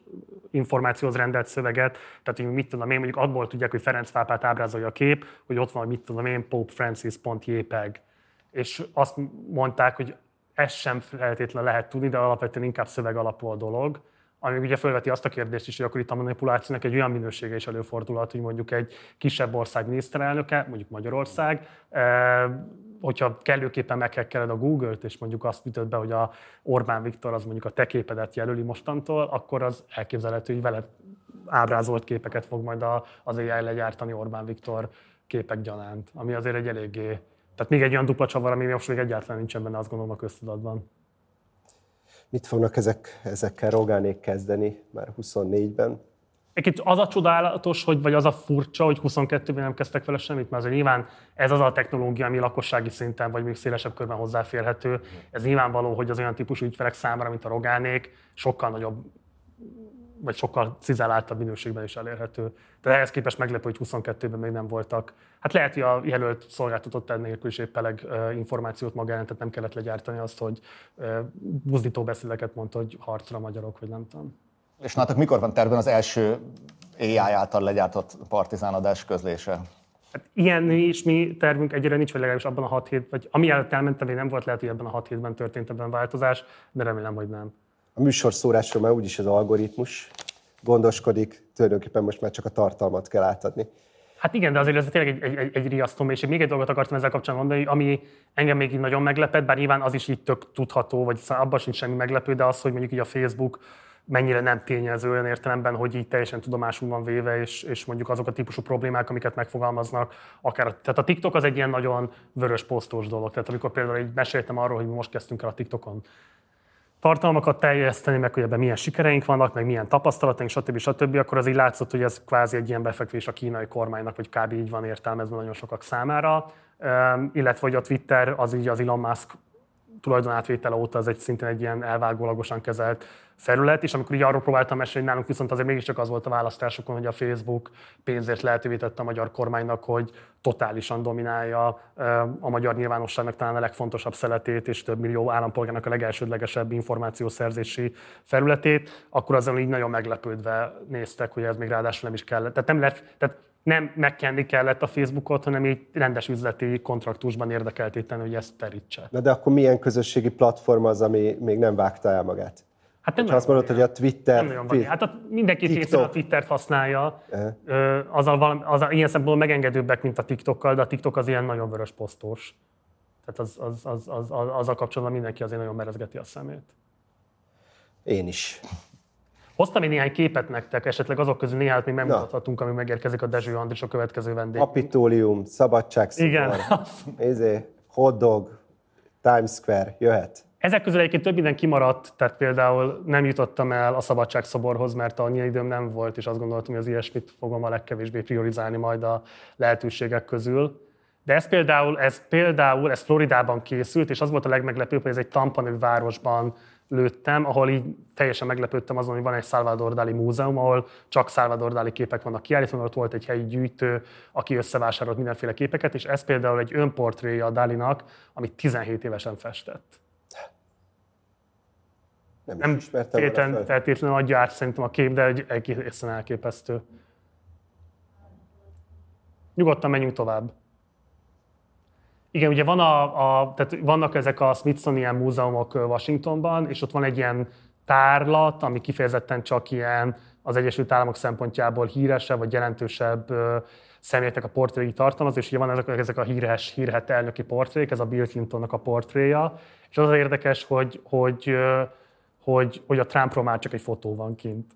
A: információhoz rendelt szöveget. Tehát, hogy mit tudom én, mondjuk abból tudják, hogy Ferenc pápát ábrázolja a kép, hogy ott van, hogy mit tudom én, Pope Francis.jpeg. És azt mondták, hogy ezt sem feltétlenül lehet tudni, de alapvetően inkább szöveg alapú a dolog ami ugye felveti azt a kérdést is, hogy akkor itt a manipulációnak egy olyan minősége is előfordulhat, hogy mondjuk egy kisebb ország miniszterelnöke, mondjuk Magyarország, eh, hogyha kellőképpen meghekkeled a Google-t, és mondjuk azt ütött be, hogy a Orbán Viktor az mondjuk a te képedet jelöli mostantól, akkor az elképzelhető, hogy veled ábrázolt képeket fog majd az AI legyártani Orbán Viktor képek gyanánt, ami azért egy eléggé tehát még egy olyan dupla csavar, ami most még egyáltalán nincsen benne, azt gondolom a köztudatban.
B: Mit fognak ezek, ezekkel Rogánék kezdeni már 24-ben?
A: Egyébként az a csodálatos, hogy, vagy az a furcsa, hogy 22-ben nem kezdtek vele semmit, mert azért nyilván ez az a technológia, ami lakossági szinten, vagy még szélesebb körben hozzáférhető. Ez nyilvánvaló, hogy az olyan típusú ügyfelek számára, mint a Rogánék, sokkal nagyobb vagy sokkal cizelláltabb minőségben is elérhető. De ehhez képest meglepő, hogy 22-ben még nem voltak. Hát lehet, hogy a jelölt szolgáltatott ennél is épp eleg információt magának, tehát nem kellett legyártani azt, hogy buzdító beszédeket mondta, hogy harcra magyarok, vagy nem tudom.
C: És nálatok mikor van tervben az első AI által legyártott partizánadás közlése?
A: Hát ilyen is mi tervünk egyre nincs, vagy legalábbis abban a hat hét, vagy ami előtt elmentem, nem volt lehet, hogy ebben a hat hétben történt ebben változás, de remélem, hogy nem
B: a műsorszórásról már úgyis az algoritmus gondoskodik, tulajdonképpen most már csak a tartalmat kell átadni.
A: Hát igen, de azért ez tényleg egy, egy, egy riasztó és még egy dolgot akartam ezzel kapcsolatban mondani, ami engem még így nagyon meglepett, bár nyilván az is így tök tudható, vagy abban sincs semmi meglepő, de az, hogy mondjuk így a Facebook mennyire nem tényező olyan értelemben, hogy így teljesen tudomásul van véve, és, és mondjuk azok a típusú problémák, amiket megfogalmaznak, akár, tehát a TikTok az egy ilyen nagyon vörös posztos dolog. Tehát amikor például így meséltem arról, hogy most kezdtünk el a TikTokon tartalmakat teljeszteni, meg hogy ebben milyen sikereink vannak, meg milyen tapasztalataink, stb. stb., akkor az így látszott, hogy ez kvázi egy ilyen befekvés a kínai kormánynak, vagy kb. így van értelmezve nagyon sokak számára. illetve, hogy a Twitter az így az Elon Musk tulajdonátvétele óta ez egy szintén egy ilyen elvágólagosan kezelt felület, és amikor így arról próbáltam mesélni, nálunk viszont azért mégiscsak az volt a választásokon, hogy a Facebook pénzért lehetővé tette a magyar kormánynak, hogy totálisan dominálja a magyar nyilvánosságnak talán a legfontosabb szeletét, és több millió állampolgárnak a legelsődlegesebb információszerzési felületét, akkor azon így nagyon meglepődve néztek, hogy ez még ráadásul nem is kellett. Tehát nem lett, tehát nem megkenni kellett a Facebookot, hanem így rendes üzleti kontraktusban érdekeltéten, hogy ezt terítse.
B: Na de akkor milyen közösségi platform az, ami még nem vágta el magát? Hát nem azt mondod, hogy a Twitter...
A: Nem nagyon van. Hát a, mindenki TikTok. a Twittert használja. Uh-huh. Az, a, valami, az a, ilyen szempontból megengedőbbek, mint a TikTokkal, de a TikTok az ilyen nagyon vörös posztós. Tehát az, az, az, az, az, az a kapcsolatban mindenki azért nagyon merezgeti a szemét.
B: Én is.
A: Hoztam én néhány képet nektek, esetleg azok közül néhányat még megmutathatunk, ami megérkezik a Dezső Andris a következő vendég.
B: Kapitólium, szabadságszobor,
A: Igen.
B: Izé, hotdog, Times Square, jöhet.
A: Ezek közül egyébként több minden kimaradt, tehát például nem jutottam el a szabadságszoborhoz, mert annyi időm nem volt, és azt gondoltam, hogy az ilyesmit fogom a legkevésbé priorizálni majd a lehetőségek közül. De ez például, ez például, ez Floridában készült, és az volt a legmeglepőbb, hogy ez egy Tampa nevű városban lőttem, ahol így teljesen meglepődtem azon, hogy van egy Salvador Dali múzeum, ahol csak Salvador Dali képek vannak kiállítva, ott volt egy helyi gyűjtő, aki összevásárolt mindenféle képeket, és ez például egy önportréja a Dalinak, amit 17 évesen festett.
B: Nem, nem feltétlenül
A: feltétlenül adja át szerintem a kép, de egy egészen elképesztő. Nyugodtan menjünk tovább. Igen, ugye van a, a, tehát vannak ezek a Smithsonian múzeumok Washingtonban, és ott van egy ilyen tárlat, ami kifejezetten csak ilyen az Egyesült Államok szempontjából híresebb vagy jelentősebb személyeknek a portréi tartalmaz, és ugye van ezek, ezek a híres, hírhet elnöki portrék, ez a Bill Clintonnak a portréja, és az, az érdekes, hogy, hogy, hogy, hogy a Trumpról már csak egy fotó van kint.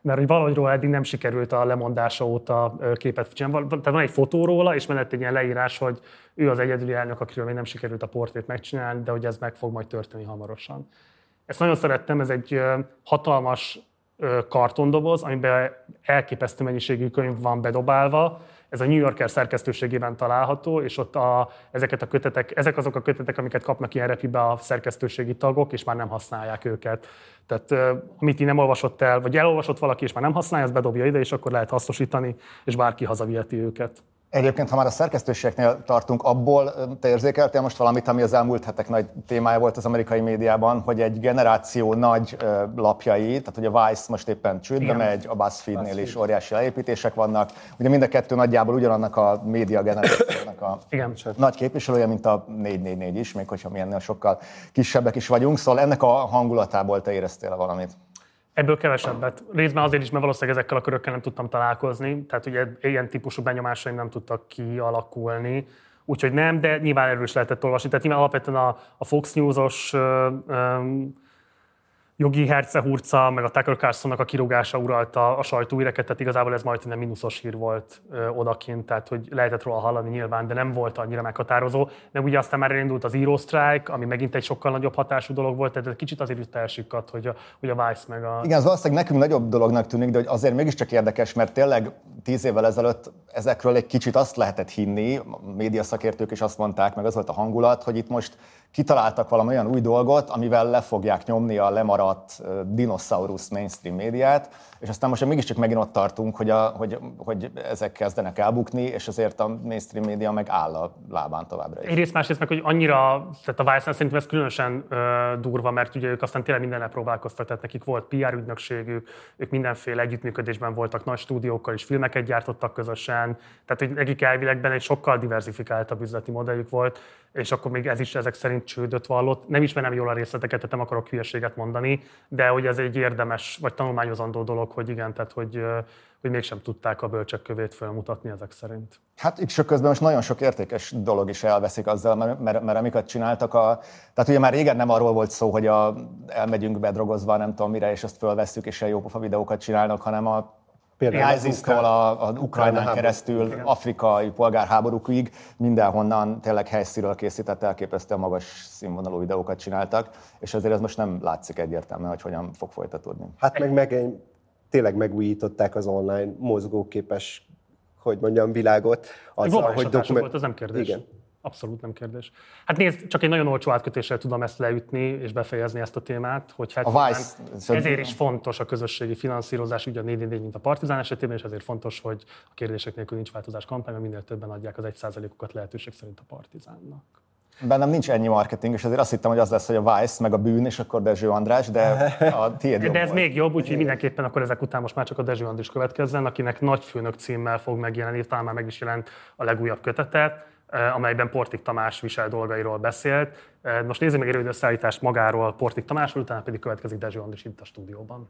A: Mert hogy valahogy eddig nem sikerült a lemondása óta képet csinálni. Tehát van egy fotó róla, és mellett egy ilyen leírás, hogy ő az egyedüli elnök, akiről még nem sikerült a portrét megcsinálni, de hogy ez meg fog majd történni hamarosan. Ezt nagyon szerettem, ez egy hatalmas kartondoboz, amiben elképesztő mennyiségű könyv van bedobálva, ez a New Yorker szerkesztőségében található, és ott a, ezeket a kötetek, ezek azok a kötetek, amiket kapnak ilyen repibe a szerkesztőségi tagok, és már nem használják őket. Tehát amit így nem olvasott el, vagy elolvasott valaki, és már nem használja, ezt bedobja ide, és akkor lehet hasznosítani, és bárki hazaviheti őket.
C: Egyébként, ha már a szerkesztőségnél tartunk, abból te érzékeltél most valamit, ami az elmúlt hetek nagy témája volt az amerikai médiában, hogy egy generáció nagy lapjai, tehát hogy a Vice most éppen csődbe Igen. megy, a BuzzFeed-nél is óriási leépítések vannak. Ugye mind a kettő nagyjából ugyanannak a média generációnak a Igen. nagy képviselője, mint a 444 is, még hogyha mi ennél sokkal kisebbek is vagyunk. Szóval ennek a hangulatából te éreztél valamit?
A: Ebből kevesebbet. Részben azért is, mert valószínűleg ezekkel a körökkel nem tudtam találkozni, tehát ugye ilyen típusú benyomásaim nem tudtak kialakulni. Úgyhogy nem, de nyilván erről is lehetett olvasni. Tehát nyilván alapvetően a, a Fox News-os jogi hercehurca, meg a Tucker Carlsonnak a kirúgása uralta a sajtóíreket, tehát igazából ez majdnem mínuszos hír volt ö, odakint, tehát hogy lehetett róla hallani nyilván, de nem volt annyira meghatározó. Meg ugye aztán már elindult az írósztrájk, ami megint egy sokkal nagyobb hatású dolog volt, tehát kicsit azért is elsikadt, hogy a, hogy a Vice meg a...
C: Igen, az valószínűleg nekünk nagyobb dolognak tűnik, de hogy azért mégiscsak érdekes, mert tényleg tíz évvel ezelőtt ezekről egy kicsit azt lehetett hinni, a média szakértők is azt mondták, meg az volt a hangulat, hogy itt most kitaláltak valami olyan új dolgot, amivel le fogják nyomni a lemaradt dinoszaurusz mainstream médiát, és aztán most mégiscsak megint ott tartunk, hogy, a, hogy, hogy ezek kezdenek elbukni, és azért a mainstream média meg áll a lábán továbbra is.
A: Egyrészt, másrészt meg, hogy annyira, tehát a Vice szerintem ez különösen ö, durva, mert ugye ők aztán tényleg mindennel próbálkoztak, tehát nekik volt PR ügynökségük, ők mindenféle együttműködésben voltak nagy stúdiókkal és filmeket gyártottak közösen, tehát hogy nekik elvileg egy sokkal diversifikáltabb üzleti modelljük volt, és akkor még ez is ezek szerint csődöt vallott. Nem ismerem jól a részleteket, tehát nem akarok hülyeséget mondani, de hogy ez egy érdemes vagy tanulmányozandó dolog, hogy igen, tehát hogy, hogy mégsem tudták a bölcsek kövét felmutatni ezek szerint.
C: Hát itt sok közben most nagyon sok értékes dolog is elveszik azzal, mert, mert, mert amiket csináltak, a, tehát ugye már régen nem arról volt szó, hogy a, elmegyünk bedrogozva, nem tudom mire, és azt fölvesszük, és ilyen jópofa videókat csinálnak, hanem a Például ISIS-tól a, a Ukrajnán keresztül, igen. afrikai polgárháborúkig mindenhonnan tényleg helyszínről készített elképesztően magas színvonalú videókat csináltak, és azért ez most nem látszik egyértelműen, hogy hogyan fog folytatódni.
B: Hát meg, meg tényleg megújították az online mozgóképes, hogy mondjam, világot.
A: Azzal, hogy dokument... volt, az nem kérdés. Igen. Abszolút nem kérdés. Hát nézd, csak egy nagyon olcsó átkötéssel tudom ezt leütni és befejezni ezt a témát, hogy hát a Vice, ezért is fontos a közösségi finanszírozás, ugye a 4 mint a Partizán esetében, és ezért fontos, hogy a kérdések nélkül nincs változás kampány, minél többen adják az 1%-ukat lehetőség szerint a Partizánnak.
C: Bennem nincs ennyi marketing, és azért azt hittem, hogy az lesz, hogy a Vice meg a bűn, és akkor Dezső András, de a tiéd
A: jobb De ez volt. még jobb, úgyhogy mindenképpen akkor ezek után most már csak a Dezső András következzen, akinek nagy főnök címmel fog megjelenni, talán már meg is jelent a legújabb kötetet Eh, amelyben Portik Tamás visel dolgairól beszélt. Eh, most nézzük meg egy rövid összeállítást magáról Portik Tamásról, utána pedig következik Dezső Andris itt a stúdióban.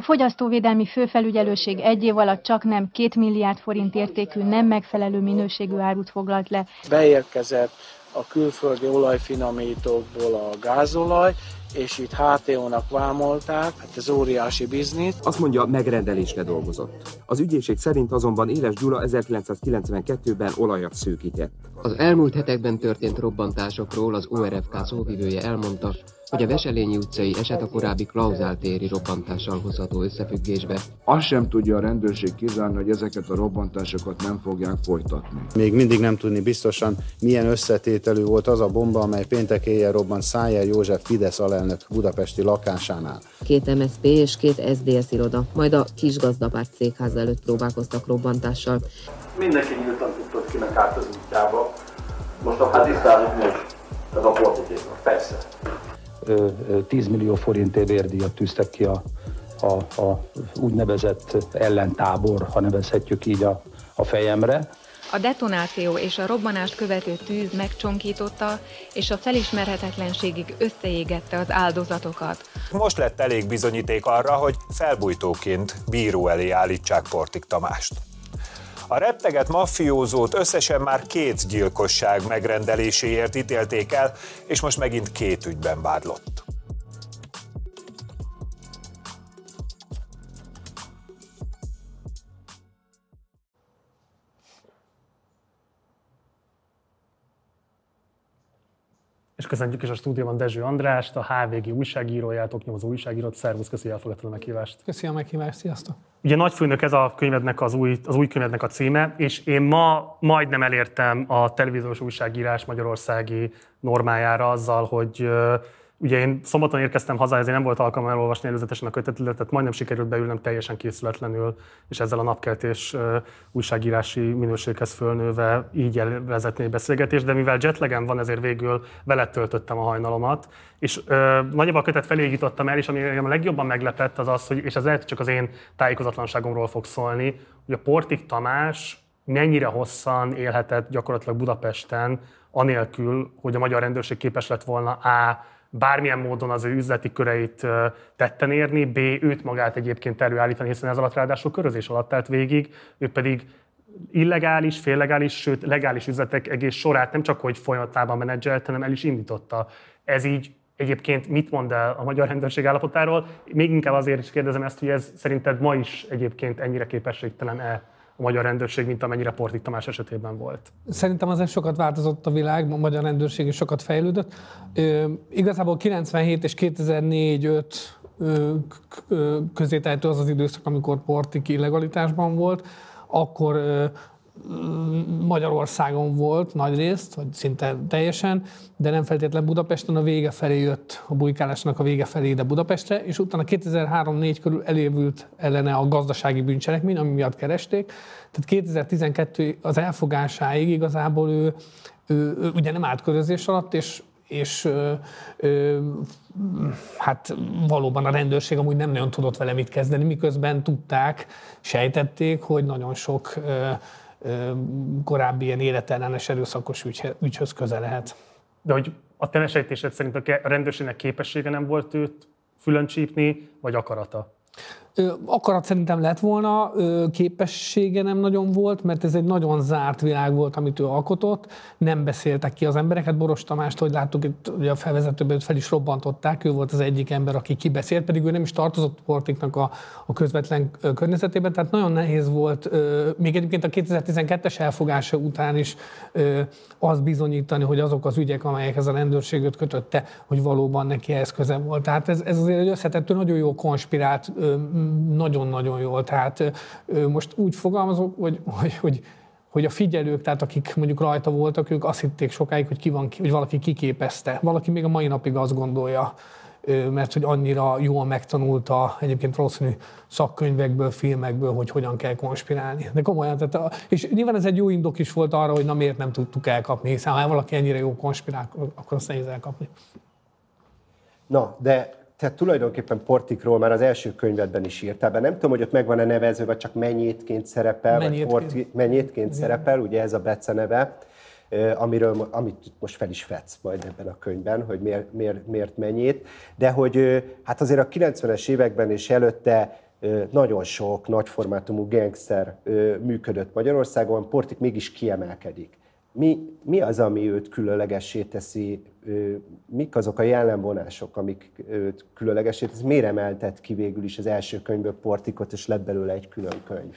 E: A fogyasztóvédelmi főfelügyelőség egy év alatt csak nem két milliárd forint értékű, nem megfelelő minőségű árut foglalt le.
F: Beérkezett a külföldi olajfinomítókból a gázolaj, és itt HTO-nak vámolták, hát ez óriási biznisz.
G: Azt mondja, megrendelésre dolgozott. Az ügyészség szerint azonban Éles Gyula 1992-ben olajat szűkített.
H: Az elmúlt hetekben történt robbantásokról az ORFK szóvivője elmondta, hogy a Veselényi utcai eset a korábbi klauzáltéri robbantással hozható összefüggésbe.
I: Azt sem tudja a rendőrség kizárni, hogy ezeket a robbantásokat nem fogják folytatni.
J: Még mindig nem tudni biztosan, milyen összetételű volt az a bomba, amely péntek éjjel robbant Szájer József Fidesz alelnök budapesti lakásánál.
K: Két MSZP és két SDS iroda, majd a kis gazdapárt székház előtt próbálkoztak robbantással.
L: Mindenki nyíltan tudtott kinek át az útjába. Most a hát tisztázunk most, ez a politikusnak, persze
M: 10 millió forintért vérdíjat tűztek ki a, a, a úgynevezett ellentábor, ha nevezhetjük így a, a fejemre.
N: A detonáció és a robbanást követő tűz megcsonkította, és a felismerhetetlenségig összeégette az áldozatokat.
O: Most lett elég bizonyíték arra, hogy felbújtóként bíró elé állítsák Portik Tamást. A repteget maffiózót összesen már két gyilkosság megrendeléséért ítélték el, és most megint két ügyben vádlott.
A: És köszönjük is a stúdióban Dezső Andrást, a HVG újságíróját, oknyomozó újságírót. Szervusz, köszi, hogy elfogadtad a meghívást.
P: Köszi a meghívást, sziasztok!
A: Ugye Nagyfőnök ez a könyvednek az új, az új könyvednek a címe, és én ma majdnem elértem a televíziós újságírás magyarországi normájára azzal, hogy Ugye én szombaton érkeztem haza, ezért nem volt alkalmam elolvasni előzetesen a kötetet, tehát majdnem sikerült beülnöm teljesen készületlenül, és ezzel a napkeltés újságírási minőséghez fölnőve így vezetni egy beszélgetést, de mivel jetlegen van, ezért végül vele töltöttem a hajnalomat. És ö, nagyjából a kötet felé jutottam el, és ami a legjobban meglepett az az, hogy, és ez lehet csak az én tájékozatlanságomról fog szólni, hogy a Portik Tamás mennyire hosszan élhetett gyakorlatilag Budapesten, anélkül, hogy a magyar rendőrség képes lett volna A bármilyen módon az ő üzleti köreit tetten érni, B. őt magát egyébként előállítani, hiszen ez alatt ráadásul körözés alatt telt végig, ő pedig illegális, féllegális, sőt legális üzletek egész sorát nem csak hogy folyamatában menedzselt, hanem el is indította. Ez így egyébként mit mond el a magyar rendőrség állapotáról? Még inkább azért is kérdezem ezt, hogy ez szerinted ma is egyébként ennyire képességtelen-e a magyar rendőrség, mint amennyire Portik Tamás esetében volt.
P: Szerintem azért sokat változott a világ, a magyar rendőrség is sokat fejlődött. Ö, igazából 97 és 2004-5 közé tehető az az időszak, amikor Portik illegalitásban volt, akkor Magyarországon volt nagy részt, vagy szinte teljesen, de nem feltétlenül Budapesten, a vége felé jött, a bujkálásnak a vége felé ide Budapestre, és utána 2003-4 körül elévült ellene a gazdasági bűncselekmény, ami miatt keresték. Tehát 2012 az elfogásáig igazából ő, ő, ő ugye nem állt körözés alatt, és és ö, ö, hát valóban a rendőrség amúgy nem nagyon tudott vele mit kezdeni, miközben tudták, sejtették, hogy nagyon sok ö, korábbi ilyen életellenes erőszakos ügy, ügyhöz köze lehet.
A: De hogy a te szerint a rendőrségnek képessége nem volt őt fülön csípni, vagy akarata?
P: Akarat szerintem lett volna, képessége nem nagyon volt, mert ez egy nagyon zárt világ volt, amit ő alkotott. Nem beszéltek ki az embereket. Boros Tamást, hogy láttuk, itt ugye a felvezetőben fel is robbantották, ő volt az egyik ember, aki kibeszélt, pedig ő nem is tartozott Portiknak a, a közvetlen környezetében, tehát nagyon nehéz volt, még egyébként a 2012-es elfogása után is az bizonyítani, hogy azok az ügyek, amelyekhez a rendőrséget kötötte, hogy valóban neki ehhez köze volt. Tehát ez, ez azért egy összetettő, nagyon jó konspirált nagyon-nagyon jól. Tehát most úgy fogalmazok, hogy, hogy, hogy hogy a figyelők, tehát akik mondjuk rajta voltak, ők azt hitték sokáig, hogy, ki van, hogy valaki kiképezte. Valaki még a mai napig azt gondolja, mert hogy annyira jól megtanulta egyébként valószínű szakkönyvekből, filmekből, hogy hogyan kell konspirálni. De komolyan, tehát a, és nyilván ez egy jó indok is volt arra, hogy na miért nem tudtuk elkapni, hiszen ha valaki ennyire jó konspirál, akkor azt nehéz elkapni.
B: Na, de tehát tulajdonképpen Portikról már az első könyvedben is írtál be. Nem tudom, hogy ott meg van-e nevező, vagy csak mennyétként szerepel, mennyétként. vagy Porti, mennyétként szerepel, ugye ez a Bece neve, amiről, amit most fel is fetsz majd ebben a könyvben, hogy miért, miért, miért mennyit. De hogy hát azért a 90-es években és előtte nagyon sok nagyformátumú gangszer működött Magyarországon, Portik mégis kiemelkedik. Mi, mi az, ami őt különlegessé teszi mik azok a jellemvonások, amik őt különlegesé teszik? Miért emeltett ki végül is az első könyvből Portikot, és lett belőle egy külön könyv?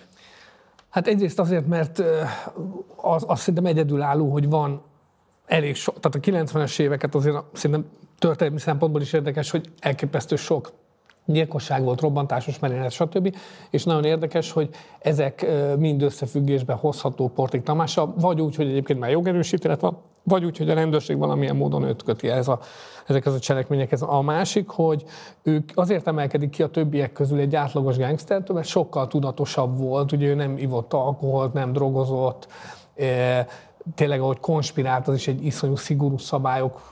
P: Hát egyrészt azért, mert az, az szerintem egyedülálló, hogy van elég sok, tehát a 90-es éveket azért szerintem történelmi szempontból is érdekes, hogy elképesztő sok gyilkosság volt, robbantásos merénylet, stb. És nagyon érdekes, hogy ezek mind összefüggésben hozható Portik Tamással, vagy úgy, hogy egyébként már jogerősítélet van, vagy úgy, hogy a rendőrség valamilyen módon őt köti ez a, ezekhez a cselekményekhez. A másik, hogy ők azért emelkedik ki a többiek közül egy átlagos gangstertől, mert sokkal tudatosabb volt, ugye ő nem ivott alkoholt, nem drogozott, tényleg, ahogy konspirált, az is egy iszonyú szigorú szabályok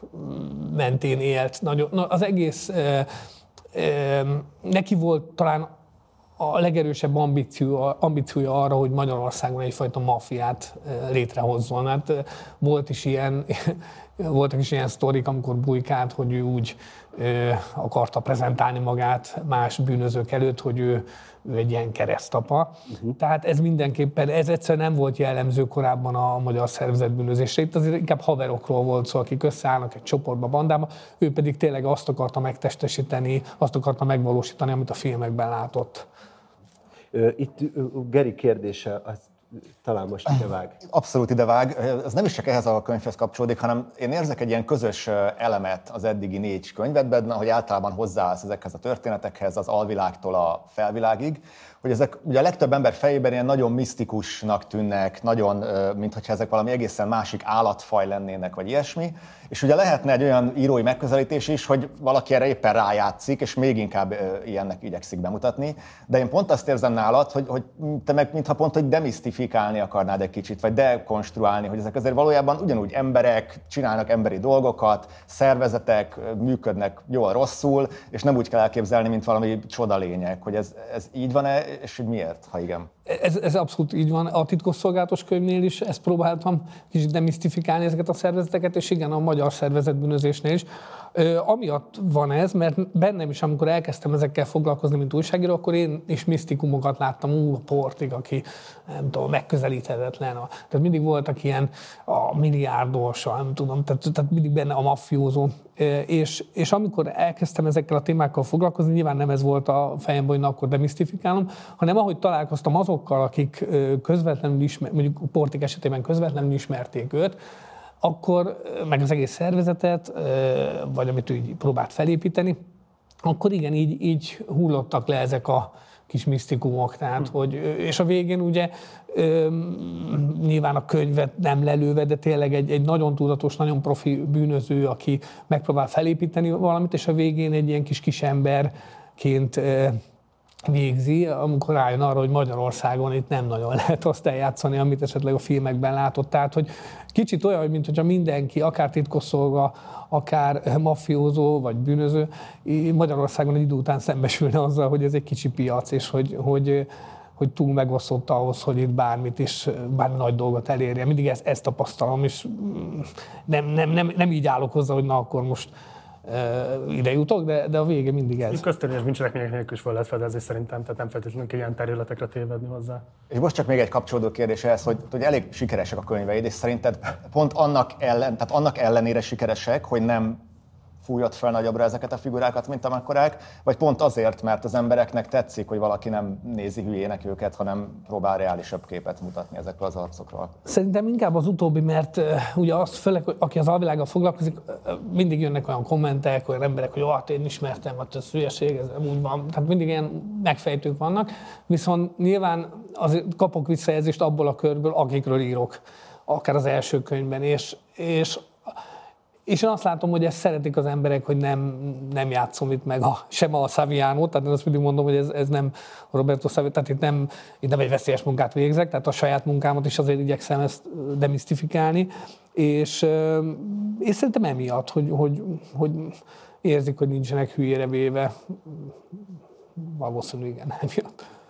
P: mentén élt. Nagyon, na, az egész neki volt talán a legerősebb ambíció, ambíciója arra, hogy Magyarországon egyfajta mafiát létrehozzon. Hát volt is ilyen, [LAUGHS] voltak is ilyen sztorik, amikor bujkált, hogy ő úgy akarta prezentálni magát más bűnözők előtt, hogy ő, ő egy ilyen keresztapa. Uh-huh. Tehát ez mindenképpen, ez egyszer nem volt jellemző korábban a magyar szervezetbűnözésre. Itt azért inkább haverokról volt szó, akik összeállnak egy csoportba, bandába. Ő pedig tényleg azt akarta megtestesíteni, azt akarta megvalósítani, amit a filmekben látott.
B: Itt Geri kérdése, azt talán most idevág.
C: Abszolút idevág. Ez nem is csak ehhez a könyvhez kapcsolódik, hanem én érzek egy ilyen közös elemet az eddigi négy könyvedben, hogy általában hozzáállsz ezekhez a történetekhez, az alvilágtól a felvilágig, hogy ezek ugye a legtöbb ember fejében ilyen nagyon misztikusnak tűnnek, nagyon, mintha ezek valami egészen másik állatfaj lennének, vagy ilyesmi. És ugye lehetne egy olyan írói megközelítés is, hogy valaki erre éppen rájátszik, és még inkább ilyennek igyekszik bemutatni. De én pont azt érzem nálad, hogy, hogy te meg mintha pont, hogy demisztifikálni akarnád egy kicsit, vagy dekonstruálni, hogy ezek azért valójában ugyanúgy emberek, csinálnak emberi dolgokat, szervezetek működnek jól, rosszul, és nem úgy kell elképzelni, mint valami csodalények. Hogy ez, ez így van-e, és hogy miért, ha igen?
P: Ez, ez abszolút így van. A titkosszolgálatos könyvnél is ezt próbáltam kicsit demisztifikálni ezeket a szervezeteket, és igen, a magyar szervezetbűnözésnél is. Ö, amiatt van ez, mert bennem is, amikor elkezdtem ezekkel foglalkozni, mint újságíró, akkor én is misztikumokat láttam, ú, a portig, aki nem tudom, megközelíthetetlen. A, tehát mindig voltak ilyen a milliárdos, a, nem tudom, tehát, tehát mindig benne a maffiózó. És, és amikor elkezdtem ezekkel a témákkal foglalkozni, nyilván nem ez volt a fejemben, hogy na, akkor demisztifikálom, hanem ahogy találkoztam azokkal, akik közvetlenül ismer, mondjuk Portik esetében közvetlenül ismerték őt, akkor meg az egész szervezetet, vagy amit ő így próbált felépíteni, akkor igen, így, így hullottak le ezek a kis misztikumok, tehát, hm. hogy, és a végén ugye nyilván a könyvet nem lelőve, de tényleg egy, egy nagyon tudatos, nagyon profi bűnöző, aki megpróbál felépíteni valamit, és a végén egy ilyen kis kisemberként végzi, amikor rájön arra, hogy Magyarországon itt nem nagyon [LAUGHS] lehet azt eljátszani, amit esetleg a filmekben látott. Tehát, hogy kicsit olyan, mint hogyha mindenki, akár titkosszolga, akár mafiózó vagy bűnöző, Magyarországon egy idő után szembesülne azzal, hogy ez egy kicsi piac, és hogy, hogy hogy túl megosztott ahhoz, hogy itt bármit is, bármi nagy dolgot elérje. Mindig ezt, ezt tapasztalom, és nem, nem, nem, nem így állok hozzá, hogy na akkor most ide jutok, de, de a vége mindig ez.
A: Köztörvényes bűncselekmények nélkül is fel lehet fedezni szerintem, tehát nem feltétlenül kell ilyen területekre tévedni hozzá.
C: És most csak még egy kapcsolódó kérdés ehhez, hogy, hogy elég sikeresek a könyveid, és szerinted pont annak, ellen, tehát annak ellenére sikeresek, hogy nem fújott fel nagyobbra ezeket a figurákat, mint amekkorák, vagy pont azért, mert az embereknek tetszik, hogy valaki nem nézi hülyének őket, hanem próbál reálisabb képet mutatni ezekről az arcokról?
P: Szerintem inkább az utóbbi, mert ugye azt főleg, hogy aki az alvilággal foglalkozik, uh, mindig jönnek olyan kommentek, olyan emberek, hogy hát én ismertem, hát ez hülyeség, ez nem úgy van. Tehát mindig ilyen megfejtők vannak, viszont nyilván azért kapok visszajelzést abból a körből, akikről írok akár az első könyvben, és, és és én azt látom, hogy ezt szeretik az emberek, hogy nem, nem játszom itt meg a, sem a Saviano, tehát én azt mindig mondom, hogy ez, ez nem Roberto Saviano, tehát itt nem, itt nem egy veszélyes munkát végzek, tehát a saját munkámat is azért igyekszem ezt demisztifikálni, és, és szerintem emiatt, hogy, hogy, hogy érzik, hogy nincsenek hülyére véve, valószínűleg igen, emiatt.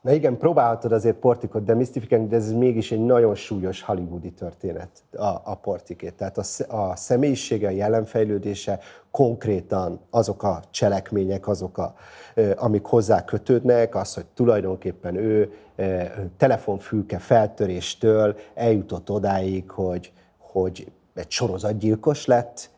B: Na igen, próbálhatod azért portikot demisztifikálni, de ez mégis egy nagyon súlyos hollywoodi történet a, a portikét. Tehát a, a személyisége, a jelenfejlődése, konkrétan azok a cselekmények, azok, a, amik hozzá kötődnek, az, hogy tulajdonképpen ő telefonfülke feltöréstől eljutott odáig, hogy, hogy egy sorozatgyilkos lett,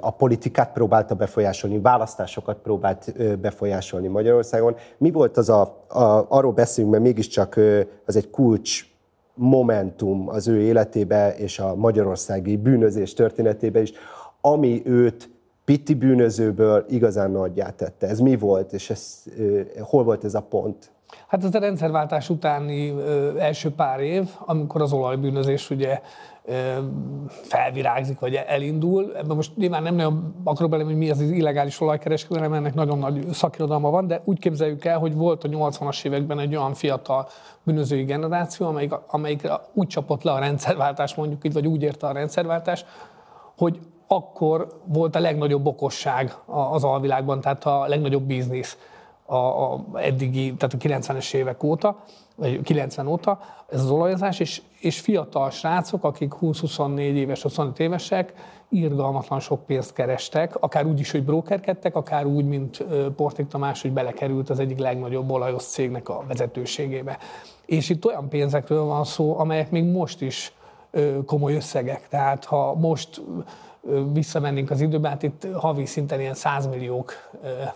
B: a politikát próbálta befolyásolni, választásokat próbált befolyásolni Magyarországon. Mi volt az a, a arról beszélünk, mert mégiscsak az egy kulcs momentum az ő életébe és a magyarországi bűnözés történetébe is, ami őt piti bűnözőből igazán nagyjá tette. Ez mi volt, és ez, hol volt ez a pont?
P: Hát ez a rendszerváltás utáni ö, első pár év, amikor az olajbűnözés ugye felvirágzik, vagy elindul. Ebben most nyilván nem nagyon akarok bele, hogy mi az, az illegális olajkereskedelem, ennek nagyon nagy szakirodalma van, de úgy képzeljük el, hogy volt a 80-as években egy olyan fiatal bűnözői generáció, amelyik, amelyik úgy csapott le a rendszerváltás, mondjuk így, vagy úgy érte a rendszerváltás, hogy akkor volt a legnagyobb okosság az alvilágban, tehát a legnagyobb biznisz a, a eddigi, tehát a 90-es évek óta, vagy 90 óta, ez az olajozás, és, és fiatal srácok, akik 20-24 éves, 25 évesek, irgalmatlan sok pénzt kerestek, akár úgy is, hogy brokerkedtek, akár úgy, mint Portik Tamás, hogy belekerült az egyik legnagyobb olajos cégnek a vezetőségébe. És itt olyan pénzekről van szó, amelyek még most is komoly összegek. Tehát ha most visszamennénk az időben, hát itt havi szinten ilyen 100 milliók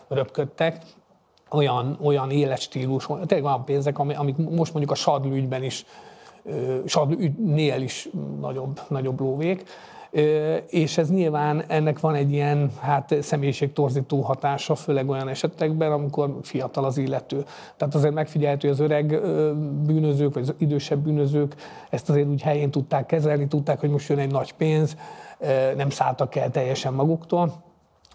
P: röpködtek, olyan, olyan életstílus, tényleg olyan pénzek, amik most mondjuk a sadlügyben is, sadlügynél is nagyobb, nagyobb lóvék. És ez nyilván ennek van egy ilyen hát személyiségtorzító hatása, főleg olyan esetekben, amikor fiatal az illető. Tehát azért megfigyelhető, hogy az öreg bűnözők, vagy az idősebb bűnözők ezt azért úgy helyén tudták kezelni, tudták, hogy most jön egy nagy pénz, nem szálltak el teljesen maguktól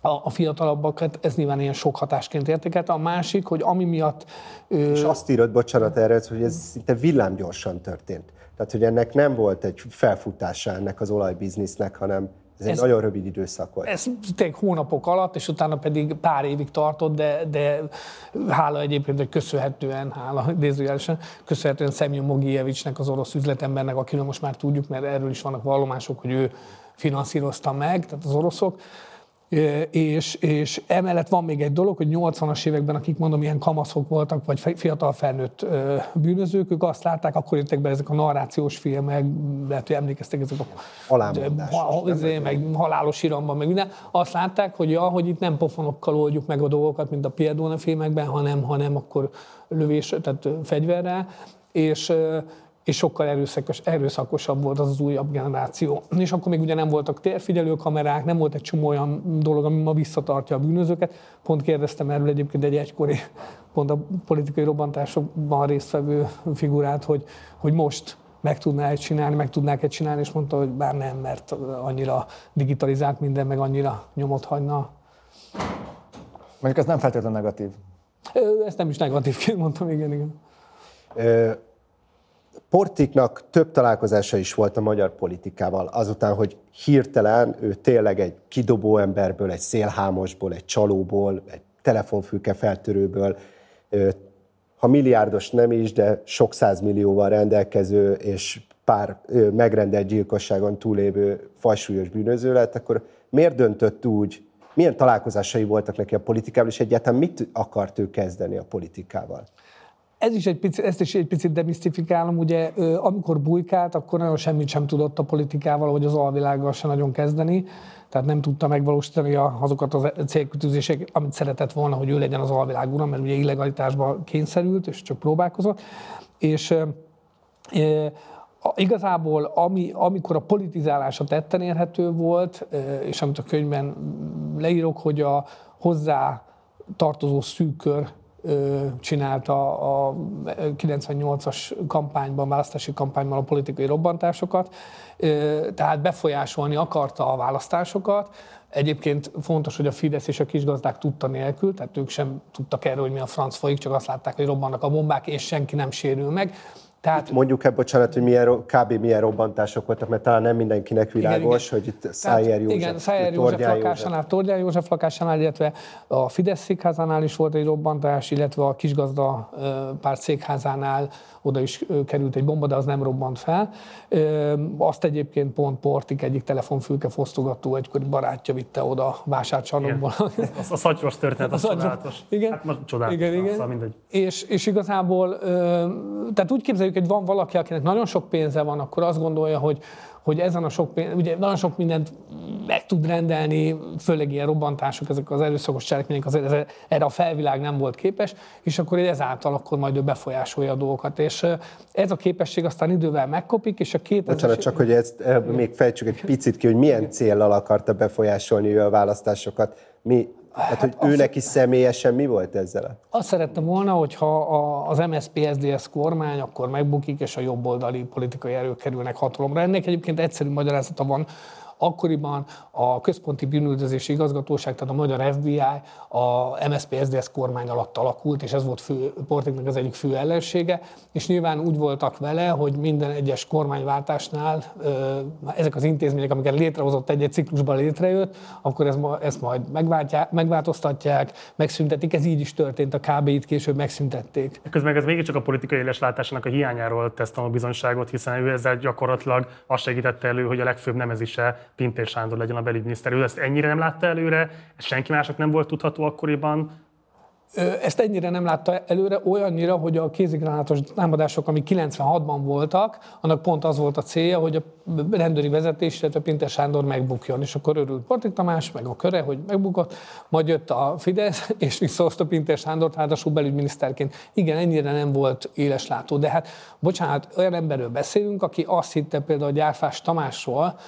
P: a, a fiatalabbakat, ez nyilván ilyen sok hatásként értékelte. A másik, hogy ami miatt...
B: És azt írod, bocsánat erre, hogy ez szinte villámgyorsan történt. Tehát, hogy ennek nem volt egy felfutása ennek az olajbiznisznek, hanem ez, ez egy nagyon rövid időszak volt.
P: Ez tényleg hónapok alatt, és utána pedig pár évig tartott, de, de hála egyébként, hogy köszönhetően, hála idézőjelesen, köszönhetően Szemjön Mogievicsnek, az orosz üzletembernek, akiről most már tudjuk, mert erről is vannak vallomások, hogy ő finanszírozta meg, tehát az oroszok, és, és emellett van még egy dolog, hogy 80-as években, akik mondom, ilyen kamaszok voltak, vagy fiatal felnőtt bűnözők, ők azt látták, akkor jöttek be ezek a narrációs filmek, lehet, hogy emlékeztek ezek a ha, meg halálos iramban, meg minden. Azt látták, hogy, ja, hogy itt nem pofonokkal oldjuk meg a dolgokat, mint a Piedone filmekben, hanem, hanem akkor lövés, tehát fegyverrel, és és sokkal erőszakos, erőszakosabb volt az az újabb generáció. És akkor még ugye nem voltak térfigyelő kamerák, nem volt egy csomó olyan dolog, ami ma visszatartja a bűnözőket. Pont kérdeztem erről egyébként egy egykori, pont a politikai robbantásokban résztvevő figurát, hogy, hogy most meg tudná egy csinálni, meg tudnák egy csinálni, és mondta, hogy bár nem, mert annyira digitalizált minden, meg annyira nyomot hagyna.
C: Mondjuk ez nem feltétlenül negatív.
P: Ezt nem is negatívként mondtam, igen, igen.
B: Portiknak több találkozása is volt a magyar politikával, azután, hogy hirtelen ő tényleg egy kidobó emberből, egy szélhámosból, egy csalóból, egy telefonfülke feltörőből, ha milliárdos nem is, de sok százmillióval rendelkező és pár megrendelt gyilkosságon túlévő fajsúlyos bűnöző lett, akkor miért döntött úgy, milyen találkozásai voltak neki a politikával, és egyáltalán mit akart ő kezdeni a politikával?
P: Ez is egy picit, ezt is egy picit demisztifikálom, ugye amikor bujkált, akkor nagyon semmit sem tudott a politikával, vagy az alvilággal sem nagyon kezdeni, tehát nem tudta megvalósítani azokat az célkütőzések, amit szeretett volna, hogy ő legyen az alvilág ura, mert ugye illegalitásba kényszerült, és csak próbálkozott. És e, igazából, ami, amikor a politizálása tetten érhető volt, és amit a könyvben leírok, hogy a hozzá tartozó szűk kör csinálta a 98-as kampányban, választási kampányban a politikai robbantásokat, tehát befolyásolni akarta a választásokat. Egyébként fontos, hogy a Fidesz és a kisgazdák tudta nélkül, tehát ők sem tudtak erről, hogy mi a franc folyik, csak azt látták, hogy robbannak a bombák, és senki nem sérül meg.
B: Tehát, itt mondjuk ebben, bocsánat, hogy milyen, kb. milyen robbantások voltak, mert talán nem mindenkinek világos, igen, igen. hogy itt Szájer József,
P: Igen, Szájer József lakásánál, Tordján József lakásánál, illetve a Fidesz székházánál is volt egy robbantás, illetve a kisgazda pár székházánál oda is került egy bomba, de az nem robbant fel. Azt egyébként pont Portik egyik telefonfülke fosztogató egykori barátja vitte oda vásárcsarnokból.
A: Az a szatyros történet, az, az csodálatos.
P: Igen.
A: Hát most csodálatos, igen, igen. Szóval mindegy.
P: És, és igazából, tehát úgy képzeljük, hogy van valaki, akinek nagyon sok pénze van, akkor azt gondolja, hogy hogy ezen a sok pénz, ugye nagyon sok mindent meg tud rendelni, főleg ilyen robbantások, ezek az erőszakos cselekmények, az, erre a felvilág nem volt képes, és akkor ezáltal akkor majd ő befolyásolja a dolgokat. És ez a képesség aztán idővel megkopik, és a két...
B: Bocsánat, csak hogy ezt még fejtsük egy picit ki, hogy milyen céllal akarta befolyásolni ő a választásokat. Mi Hát, hogy ő neki személyesen mi volt ezzel?
P: Azt szerettem volna, hogyha az MSZP-SZDSZ kormány akkor megbukik, és a jobboldali politikai erők kerülnek hatalomra. Ennek egyébként egyszerű magyarázata van, Akkoriban a Központi Bűnüldözési Igazgatóság, tehát a magyar FBI a MSZP-SZDSZ kormány alatt alakult, és ez volt fő, Portiknak az egyik fő ellensége, és nyilván úgy voltak vele, hogy minden egyes kormányváltásnál ezek az intézmények, amiket létrehozott egy-egy ciklusban létrejött, akkor ez, ezt majd megváltoztatják, megszüntetik. Ez így is történt, a KB-t később megszüntették.
A: Közben ez mégiscsak a politikai éleslátásának a hiányáról tesz a bizonyságot, hiszen ő ezzel gyakorlatilag azt segítette elő, hogy a legfőbb nemezise Pintér Sándor legyen a belügyminiszter. Ő ezt ennyire nem látta előre, ez senki mások nem volt tudható akkoriban,
P: ezt ennyire nem látta előre, olyannyira, hogy a kézigránátos támadások, amik 96-ban voltak, annak pont az volt a célja, hogy a rendőri vezetés, illetve Pinter Sándor megbukjon. És akkor örült Portik Tamás, meg a köre, hogy megbukott, majd jött a Fidesz, [LAUGHS] és visszahozta Pinter Sándor, ráadásul belügyminiszterként. Igen, ennyire nem volt éles látó, de hát bocsánat, olyan emberről beszélünk, aki azt hitte például Gyárfás Tamásról,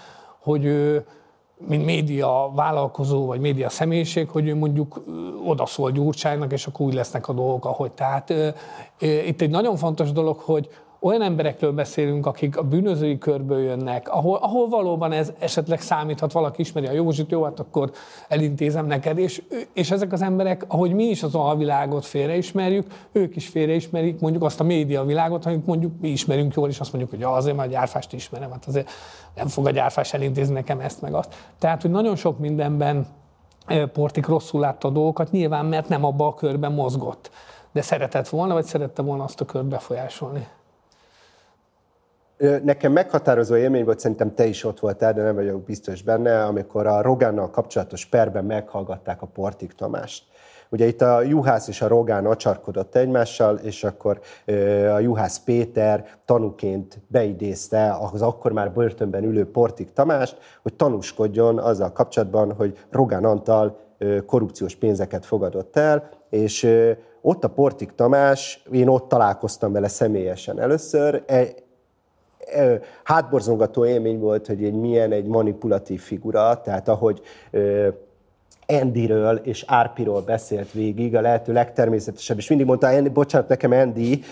P: hogy ő mint média vállalkozó, vagy média személyiség, hogy ő mondjuk odaszól Gyurcsánynak, és akkor úgy lesznek a dolgok, ahogy. Tehát itt egy nagyon fontos dolog, hogy olyan emberekről beszélünk, akik a bűnözői körből jönnek, ahol, ahol valóban ez esetleg számíthat, valaki ismeri a Józsit, jó, hát akkor elintézem neked, és, és ezek az emberek, ahogy mi is az alvilágot félreismerjük, ők is félreismerik mondjuk azt a média világot, amit mondjuk mi ismerünk jól, és azt mondjuk, hogy ja, azért már a gyárfást ismerem, hát azért nem fog a gyárfás elintézni nekem ezt meg azt. Tehát, hogy nagyon sok mindenben Portik rosszul látta a dolgokat, nyilván, mert nem abba a körben mozgott. De szeretett volna, vagy szerette volna azt a kört befolyásolni?
B: Nekem meghatározó élmény volt, szerintem te is ott voltál, de nem vagyok biztos benne, amikor a Rogánnal kapcsolatos perben meghallgatták a Portik Tamást. Ugye itt a Juhász és a Rogán acsarkodott egymással, és akkor a Juhász Péter tanúként beidézte az akkor már börtönben ülő Portik Tamást, hogy tanúskodjon azzal kapcsolatban, hogy Rogán Antal korrupciós pénzeket fogadott el, és ott a Portik Tamás, én ott találkoztam vele személyesen először, e, hátborzongató élmény volt, hogy egy milyen egy manipulatív figura, tehát ahogy Andyről és Árpiról beszélt végig, a lehető legtermészetesebb, és mindig mondta, bocsánat, nekem Andy,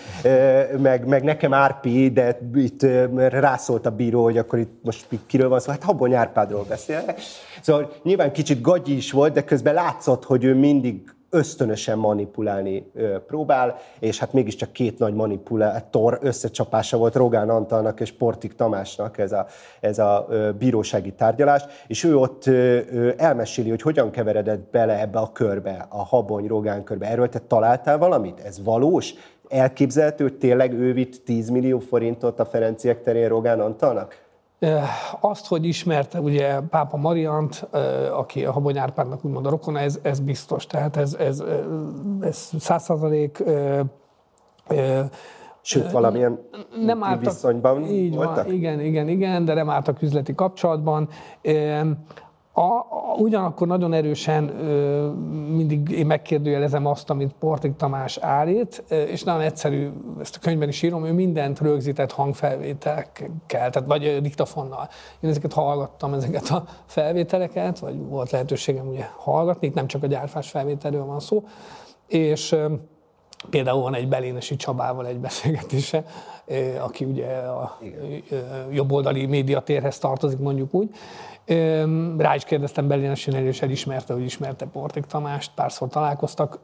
B: meg, meg nekem Árpi, de itt rászólt a bíró, hogy akkor itt most kiről van szó, hát Habony Árpádról beszél. Szóval nyilván kicsit gagyi is volt, de közben látszott, hogy ő mindig ösztönösen manipulálni próbál, és hát mégiscsak két nagy manipulátor összecsapása volt Rogán Antalnak és Portik Tamásnak ez a, ez a bírósági tárgyalás, és ő ott elmeséli, hogy hogyan keveredett bele ebbe a körbe, a Habony-Rogán körbe. Erről te találtál valamit? Ez valós? Elképzelhető, hogy tényleg ő vitt 10 millió forintot a Ferenciek terén Rogán Antalnak?
P: Azt, hogy ismerte ugye Pápa Mariant, aki a Habony Árpádnak úgymond a rokona, ez, ez biztos. Tehát ez, ez, ez száz százalék
B: Sőt, valamilyen nem álltak, viszonyban
P: így voltak? Van, igen, igen, igen, de nem álltak üzleti kapcsolatban. A, a, ugyanakkor nagyon erősen ö, mindig én megkérdőjelezem azt, amit Portik Tamás állít, és nagyon egyszerű, ezt a könyvben is írom, ő mindent rögzített hangfelvételekkel, tehát vagy diktafonnal. Én ezeket hallgattam, ezeket a felvételeket, vagy volt lehetőségem ugye hallgatni, itt nem csak a gyárfás felvételről van szó, és például van egy Belénesi Csabával egy beszélgetése, aki ugye a jobboldali médiatérhez tartozik, mondjuk úgy, rá is kérdeztem Berlinesinél, és elismerte, hogy ismerte Portik Tamást, párszor találkoztak.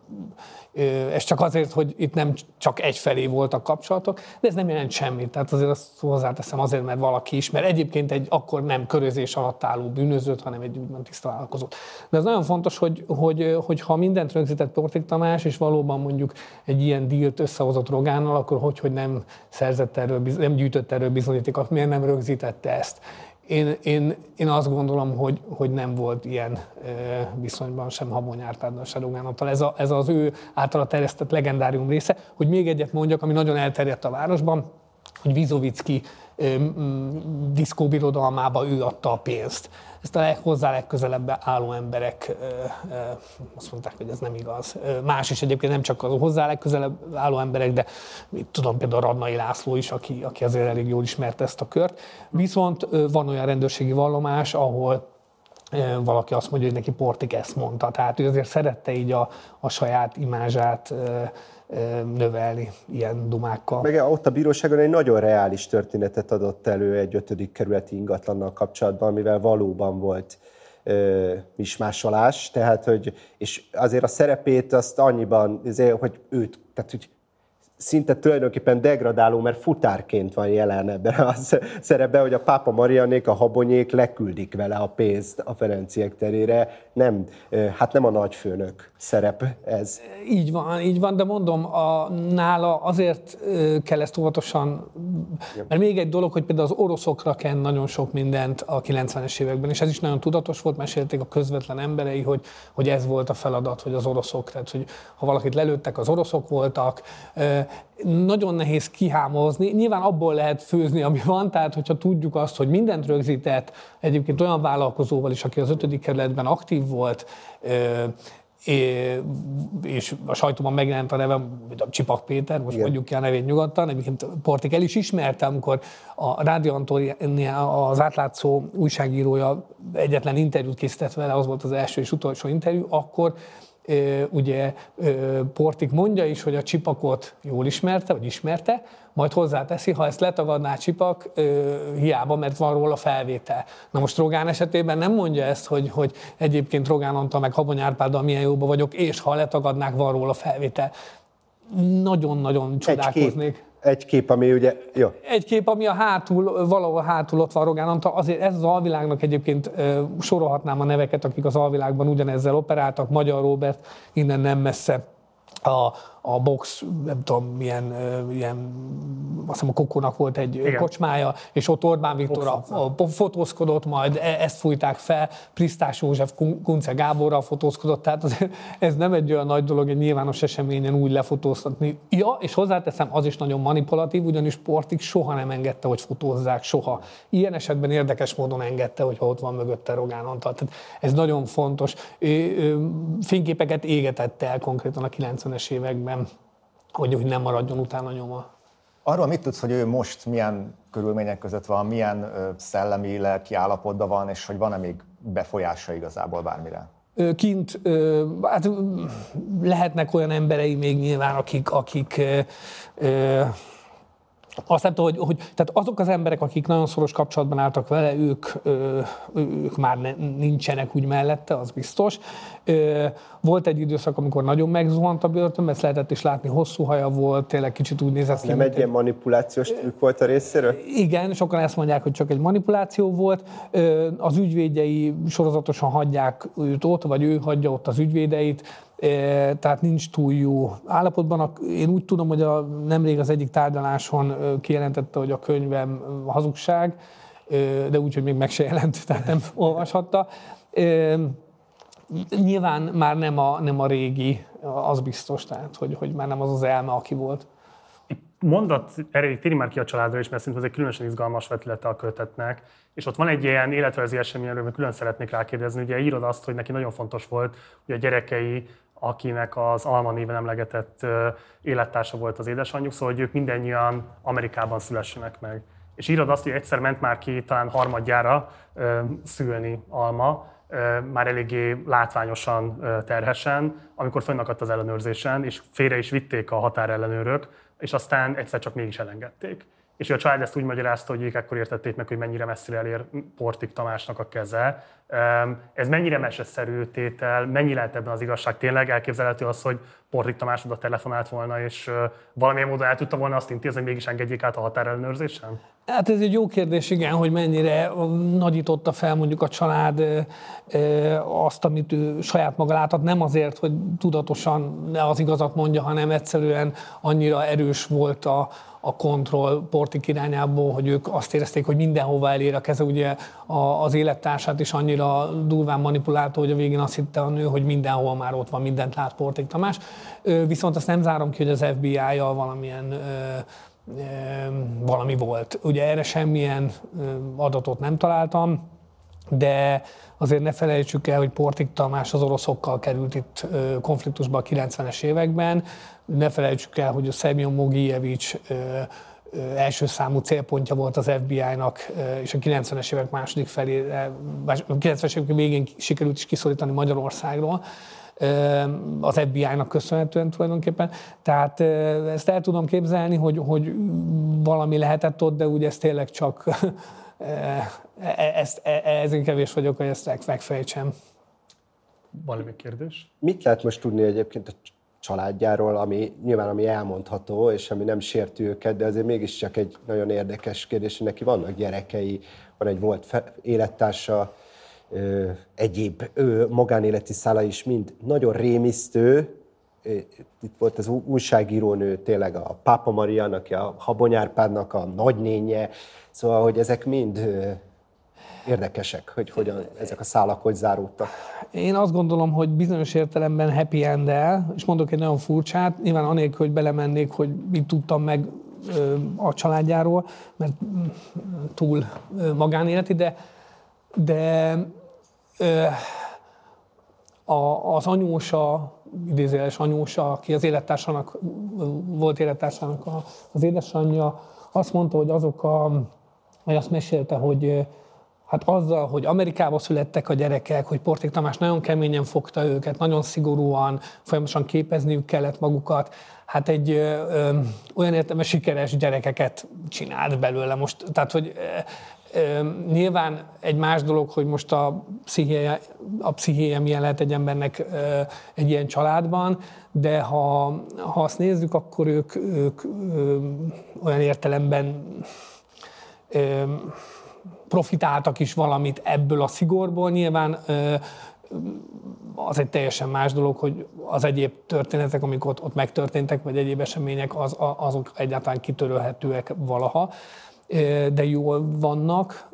P: Ez csak azért, hogy itt nem csak egyfelé voltak kapcsolatok, de ez nem jelent semmit. Tehát azért azt hozzáteszem azért, mert valaki ismer. Egyébként egy akkor nem körözés alatt álló bűnözőt, hanem egy úgymond tiszta vállalkozót. De ez nagyon fontos, hogy, hogy, hogy ha mindent rögzített Portik Tamás, és valóban mondjuk egy ilyen dílt összehozott Rogánnal, akkor hogy, hogy nem szerzett erről, nem gyűjtött erről bizonyítékot, miért nem rögzítette ezt én, én, én azt gondolom, hogy, hogy nem volt ilyen viszonyban sem Habony Árpáddal, se Rogán Ez, a, ez az ő általa terjesztett legendárium része. Hogy még egyet mondjak, ami nagyon elterjedt a városban, hogy Vizovicki diszkóbirodalmába ő adta a pénzt. Ezt a hozzá legközelebb álló emberek azt mondták, hogy ez nem igaz. Más is egyébként nem csak a hozzá legközelebb álló emberek, de tudom, például Radnai László is, aki, aki azért elég jól ismert ezt a kört. Viszont van olyan rendőrségi vallomás, ahol valaki azt mondja, hogy neki Portik ezt mondta. Tehát ő azért szerette így a, a saját imázsát növelni ilyen dumákkal.
B: Meg ott a bíróságon egy nagyon reális történetet adott elő egy ötödik kerületi ingatlannal kapcsolatban, mivel valóban volt mismásolás, tehát hogy, és azért a szerepét azt annyiban, hogy őt, tehát hogy szinte tulajdonképpen degradáló, mert futárként van jelen ebben a szerepben, hogy a Pápa Marianék, a habonyék leküldik vele a pénzt a Ferenciek terére. Nem, hát nem a nagyfőnök szerep ez.
P: Így van, így van, de mondom, a, nála azért kell ezt óvatosan, mert még egy dolog, hogy például az oroszokra ken nagyon sok mindent a 90-es években, és ez is nagyon tudatos volt, mesélték a közvetlen emberei, hogy, hogy ez volt a feladat, hogy az oroszok, tehát hogy ha valakit lelőttek, az oroszok voltak, nagyon nehéz kihámozni. Nyilván abból lehet főzni, ami van, tehát hogyha tudjuk azt, hogy mindent rögzített, egyébként olyan vállalkozóval is, aki az ötödik kerületben aktív volt, és a sajtóban megjelent a nevem, mint a Csipak Péter, most Igen. mondjuk ki a nevét nyugodtan, egyébként Portik el is ismerte, amikor a Rádió Antónia, az átlátszó újságírója egyetlen interjút készített vele, az volt az első és utolsó interjú, akkor ugye Portik mondja is, hogy a csipakot jól ismerte, vagy ismerte, majd hozzáteszi, ha ezt letagadná Csipak, hiába, mert van róla felvétel. Na most Rogán esetében nem mondja ezt, hogy, hogy egyébként Rogán Antal meg Habony Árpáddal milyen jóban vagyok, és ha letagadnák, van róla felvétel. Nagyon-nagyon csodálkoznék
B: egy kép, ami ugye, jó.
P: Egy kép, ami a hátul, valahol hátul ott van Rogán Antal. Azért ez az alvilágnak egyébként sorolhatnám a neveket, akik az alvilágban ugyanezzel operáltak. Magyar Robert innen nem messze a, a box, nem tudom, milyen, ilyen, azt hiszem a Kokónak volt egy Igen. kocsmája, és ott Orbán Viktor a, a, fotózkodott, majd e, ezt fújták fel, Prisztás József Kunce Gáborral fotózkodott, tehát az, [LAUGHS] ez nem egy olyan nagy dolog egy nyilvános eseményen úgy lefotóztatni. Ja, és hozzáteszem, az is nagyon manipulatív, ugyanis sportig soha nem engedte, hogy fotózzák, soha. Ilyen esetben érdekes módon engedte, hogyha ott van mögötte Rogán Antal. Tehát ez nagyon fontos. Fényképeket égetett el konkrétan a 90-es években években, hogy, hogy nem maradjon utána nyoma.
C: Arról mit tudsz, hogy ő most milyen körülmények között van, milyen szellemi, lelki állapotban van, és hogy van-e még befolyása igazából bármire?
P: Kint hát lehetnek olyan emberei még nyilván, akik, akik azt nem tudom, hogy, hogy tehát azok az emberek, akik nagyon szoros kapcsolatban álltak vele, ők, ők már ne, nincsenek úgy mellette, az biztos. Volt egy időszak, amikor nagyon megzuhant a börtön, ezt lehetett is látni, hosszú haja volt, tényleg kicsit úgy nézett
B: ki. Nem egy ilyen manipulációs trükk volt a részéről?
P: Igen, sokan ezt mondják, hogy csak egy manipuláció volt. Az ügyvédjei sorozatosan hagyják őt ott, vagy ő hagyja ott az ügyvédeit tehát nincs túl jó állapotban. Én úgy tudom, hogy a, nemrég az egyik tárgyaláson kijelentette, hogy a könyvem hazugság, de úgy, hogy még meg se jelent, [LAUGHS] tehát nem olvashatta. Nyilván már nem a, nem a régi, az biztos, tehát hogy, hogy már nem az az elme, aki volt.
A: Mondat erre térj már ki a családra is, mert szerintem ez egy különösen izgalmas vetülete a kötetnek. És ott van egy ilyen életrajzi eseményről, amit külön szeretnék rákérdezni. Ugye írod azt, hogy neki nagyon fontos volt, hogy a gyerekei akinek az Alma néven emlegetett élettársa volt az édesanyjuk, szóval hogy ők mindannyian Amerikában szülessenek meg. És írod azt, hogy egyszer ment már ki talán harmadjára szülni Alma, már eléggé látványosan terhesen, amikor fönnakadt az ellenőrzésen, és félre is vitték a határellenőrök, és aztán egyszer csak mégis elengedték. És a család ezt úgy magyarázta, hogy ők ekkor értették meg, hogy mennyire messzire elér Portik Tamásnak a keze. Ez mennyire meseszerű tétel, mennyi lehet ebben az igazság? Tényleg elképzelhető az, hogy Portik Tamás oda telefonált volna, és valamilyen módon el tudta volna azt intézni, hogy mégis engedjék át a határellenőrzésen?
P: Hát ez egy jó kérdés, igen, hogy mennyire nagyította fel mondjuk a család azt, amit ő saját maga látott, nem azért, hogy tudatosan ne az igazat mondja, hanem egyszerűen annyira erős volt a, a kontroll Portik irányából, hogy ők azt érezték, hogy mindenhova elér a keze. Ugye az élettársát is annyira durván manipulálta, hogy a végén azt hitte a nő, hogy mindenhol már ott van, mindent lát Portik Tamás. Viszont azt nem zárom ki, hogy az FBI-jal valamilyen valami volt. Ugye erre semmilyen adatot nem találtam, de azért ne felejtsük el, hogy Portik Tamás az oroszokkal került itt konfliktusba a 90-es években. Ne felejtsük el, hogy a Szemjon Mogijevics első számú célpontja volt az FBI-nak, és a 90-es évek második felére, a 90-es évek végén sikerült is kiszorítani Magyarországról az FBI-nak köszönhetően tulajdonképpen. Tehát ezt el tudom képzelni, hogy, hogy valami lehetett ott, de úgy ez tényleg csak [LAUGHS] e, e, ezt, e, ezen kevés vagyok, hogy ezt megfejtsem.
A: Valami kérdés?
B: Mit lehet most tudni egyébként a családjáról, ami nyilván ami elmondható, és ami nem sérti őket, de azért mégiscsak egy nagyon érdekes kérdés, hogy neki vannak gyerekei, van egy volt fe- élettársa, ö, egyéb ö, magánéleti szála is mind nagyon rémisztő. Itt volt az újságírónő, tényleg a Pápa Marian, aki a Habonyárpádnak a nagynénye, szóval, hogy ezek mind érdekesek, hogy hogyan ezek a szálak hogy záródtak.
P: Én azt gondolom, hogy bizonyos értelemben happy end és mondok egy nagyon furcsát, nyilván anélkül, hogy belemennék, hogy mit tudtam meg a családjáról, mert túl magánéleti, de, de a, az anyósa, idézéles anyósa, aki az élettársának, volt élettársának az édesanyja, azt mondta, hogy azok a, vagy azt mesélte, hogy Hát azzal, hogy Amerikába születtek a gyerekek, hogy Porték Tamás nagyon keményen fogta őket, nagyon szigorúan, folyamatosan képezniük kellett magukat, hát egy ö, ö, olyan értelme sikeres gyerekeket csinált belőle most. Tehát, hogy ö, ö, nyilván egy más dolog, hogy most a pszichéje, a pszichéje milyen lehet egy embernek ö, egy ilyen családban, de ha, ha azt nézzük, akkor ők, ők ö, olyan értelemben ö, profitáltak is valamit ebből a szigorból. Nyilván az egy teljesen más dolog, hogy az egyéb történetek, amik ott, ott megtörténtek, vagy egyéb események, az, azok egyáltalán kitörölhetőek valaha, de jól vannak,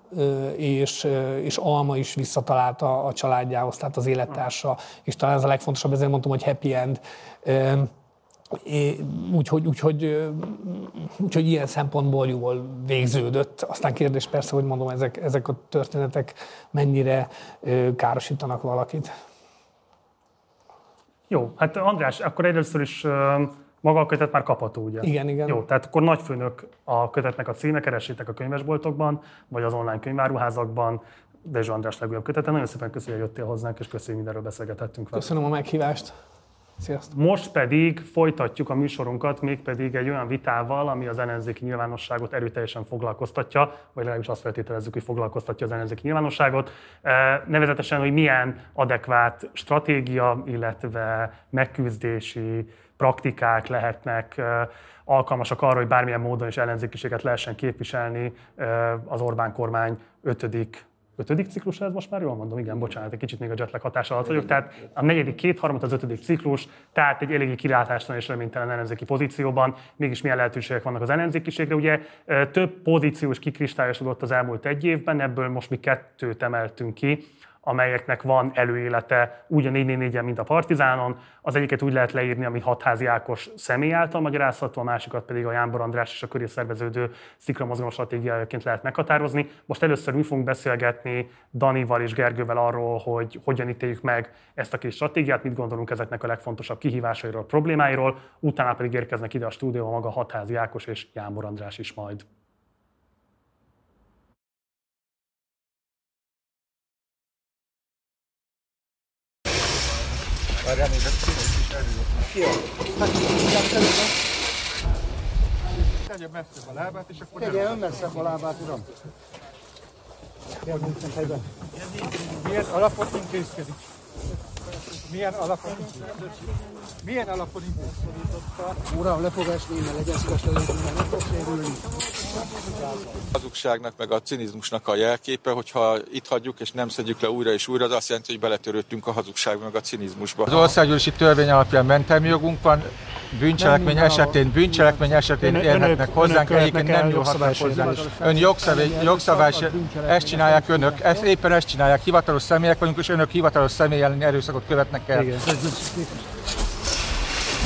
P: és, és Alma is visszatalálta a családjához, tehát az élettársa, és talán ez a legfontosabb, ezért mondtam, hogy happy end Úgyhogy, úgyhogy, úgyhogy ilyen szempontból jól végződött. Aztán kérdés persze, hogy mondom, ezek, ezek a történetek mennyire károsítanak valakit.
A: Jó, hát András, akkor először is maga a kötet már kapható, ugye?
P: Igen, igen.
A: Jó, tehát akkor nagyfőnök a kötetnek a címe, keressétek a könyvesboltokban, vagy az online könyváruházakban, Dezső András legújabb kötete. Nagyon szépen köszönjük, hogy jöttél hozzánk, és köszönjük, mindenről beszélgethettünk.
P: Köszönöm a meghívást. Sziasztok.
A: Most pedig folytatjuk a műsorunkat, mégpedig egy olyan vitával, ami az ellenzéki nyilvánosságot erőteljesen foglalkoztatja, vagy legalábbis azt feltételezzük, hogy foglalkoztatja az ellenzéki nyilvánosságot. E, nevezetesen, hogy milyen adekvát stratégia, illetve megküzdési praktikák lehetnek e, alkalmasak arra, hogy bármilyen módon is ellenzékiséget lehessen képviselni e, az Orbán kormány ötödik ötödik ciklus ez most már jól mondom, igen, bocsánat, egy kicsit még a jetlag hatás alatt vagyok, tehát a negyedik kétharmad az ötödik ciklus, tehát egy eléggé kilátástalan és reménytelen ellenzéki pozícióban, mégis milyen lehetőségek vannak az ellenzékiségre. Ugye több pozíció is kikristályosodott az elmúlt egy évben, ebből most mi kettőt emeltünk ki amelyeknek van előélete úgy a 444 mint a Partizánon. Az egyiket úgy lehet leírni, ami hatházi Ákos személy által magyarázható, a másikat pedig a Jánbor András és a köré szerveződő szikra mozgalom stratégiájaként lehet meghatározni. Most először mi fogunk beszélgetni Danival és Gergővel arról, hogy hogyan ítéljük meg ezt a kis stratégiát, mit gondolunk ezeknek a legfontosabb kihívásairól, problémáiról, utána pedig érkeznek ide a stúdióba maga Hatházi Ákos és Jánbor András is majd. Várjál, még a is erőt. Jó. Tegye messzebb a lábát, és akkor Tegye messzebb a lábát, uram. Milyen alapot intézkedik? Milyen alapon Milyen alapon intézkedett? Uram, lefogás néme legyen nem fog sérülni.
Q: Hazugságnak meg a cinizmusnak a jelképe, hogyha itt hagyjuk és nem szedjük le újra és újra, az azt jelenti, hogy beletörődtünk a hazugság meg a cinizmusba. Az országgyűlési törvény alapján mentelmi jogunk van, bűncselekmény esetén, bűncselekmény esetén önök, érhetnek hozzánk, egyébként nem nyúlhatnak hozzá. Ön jogszabály, jogszabály, ezt csinálják önök, ezt, éppen ezt csinálják, hivatalos személyek vagyunk, és önök hivatalos személy elleni erőszakot követnek el. Igen.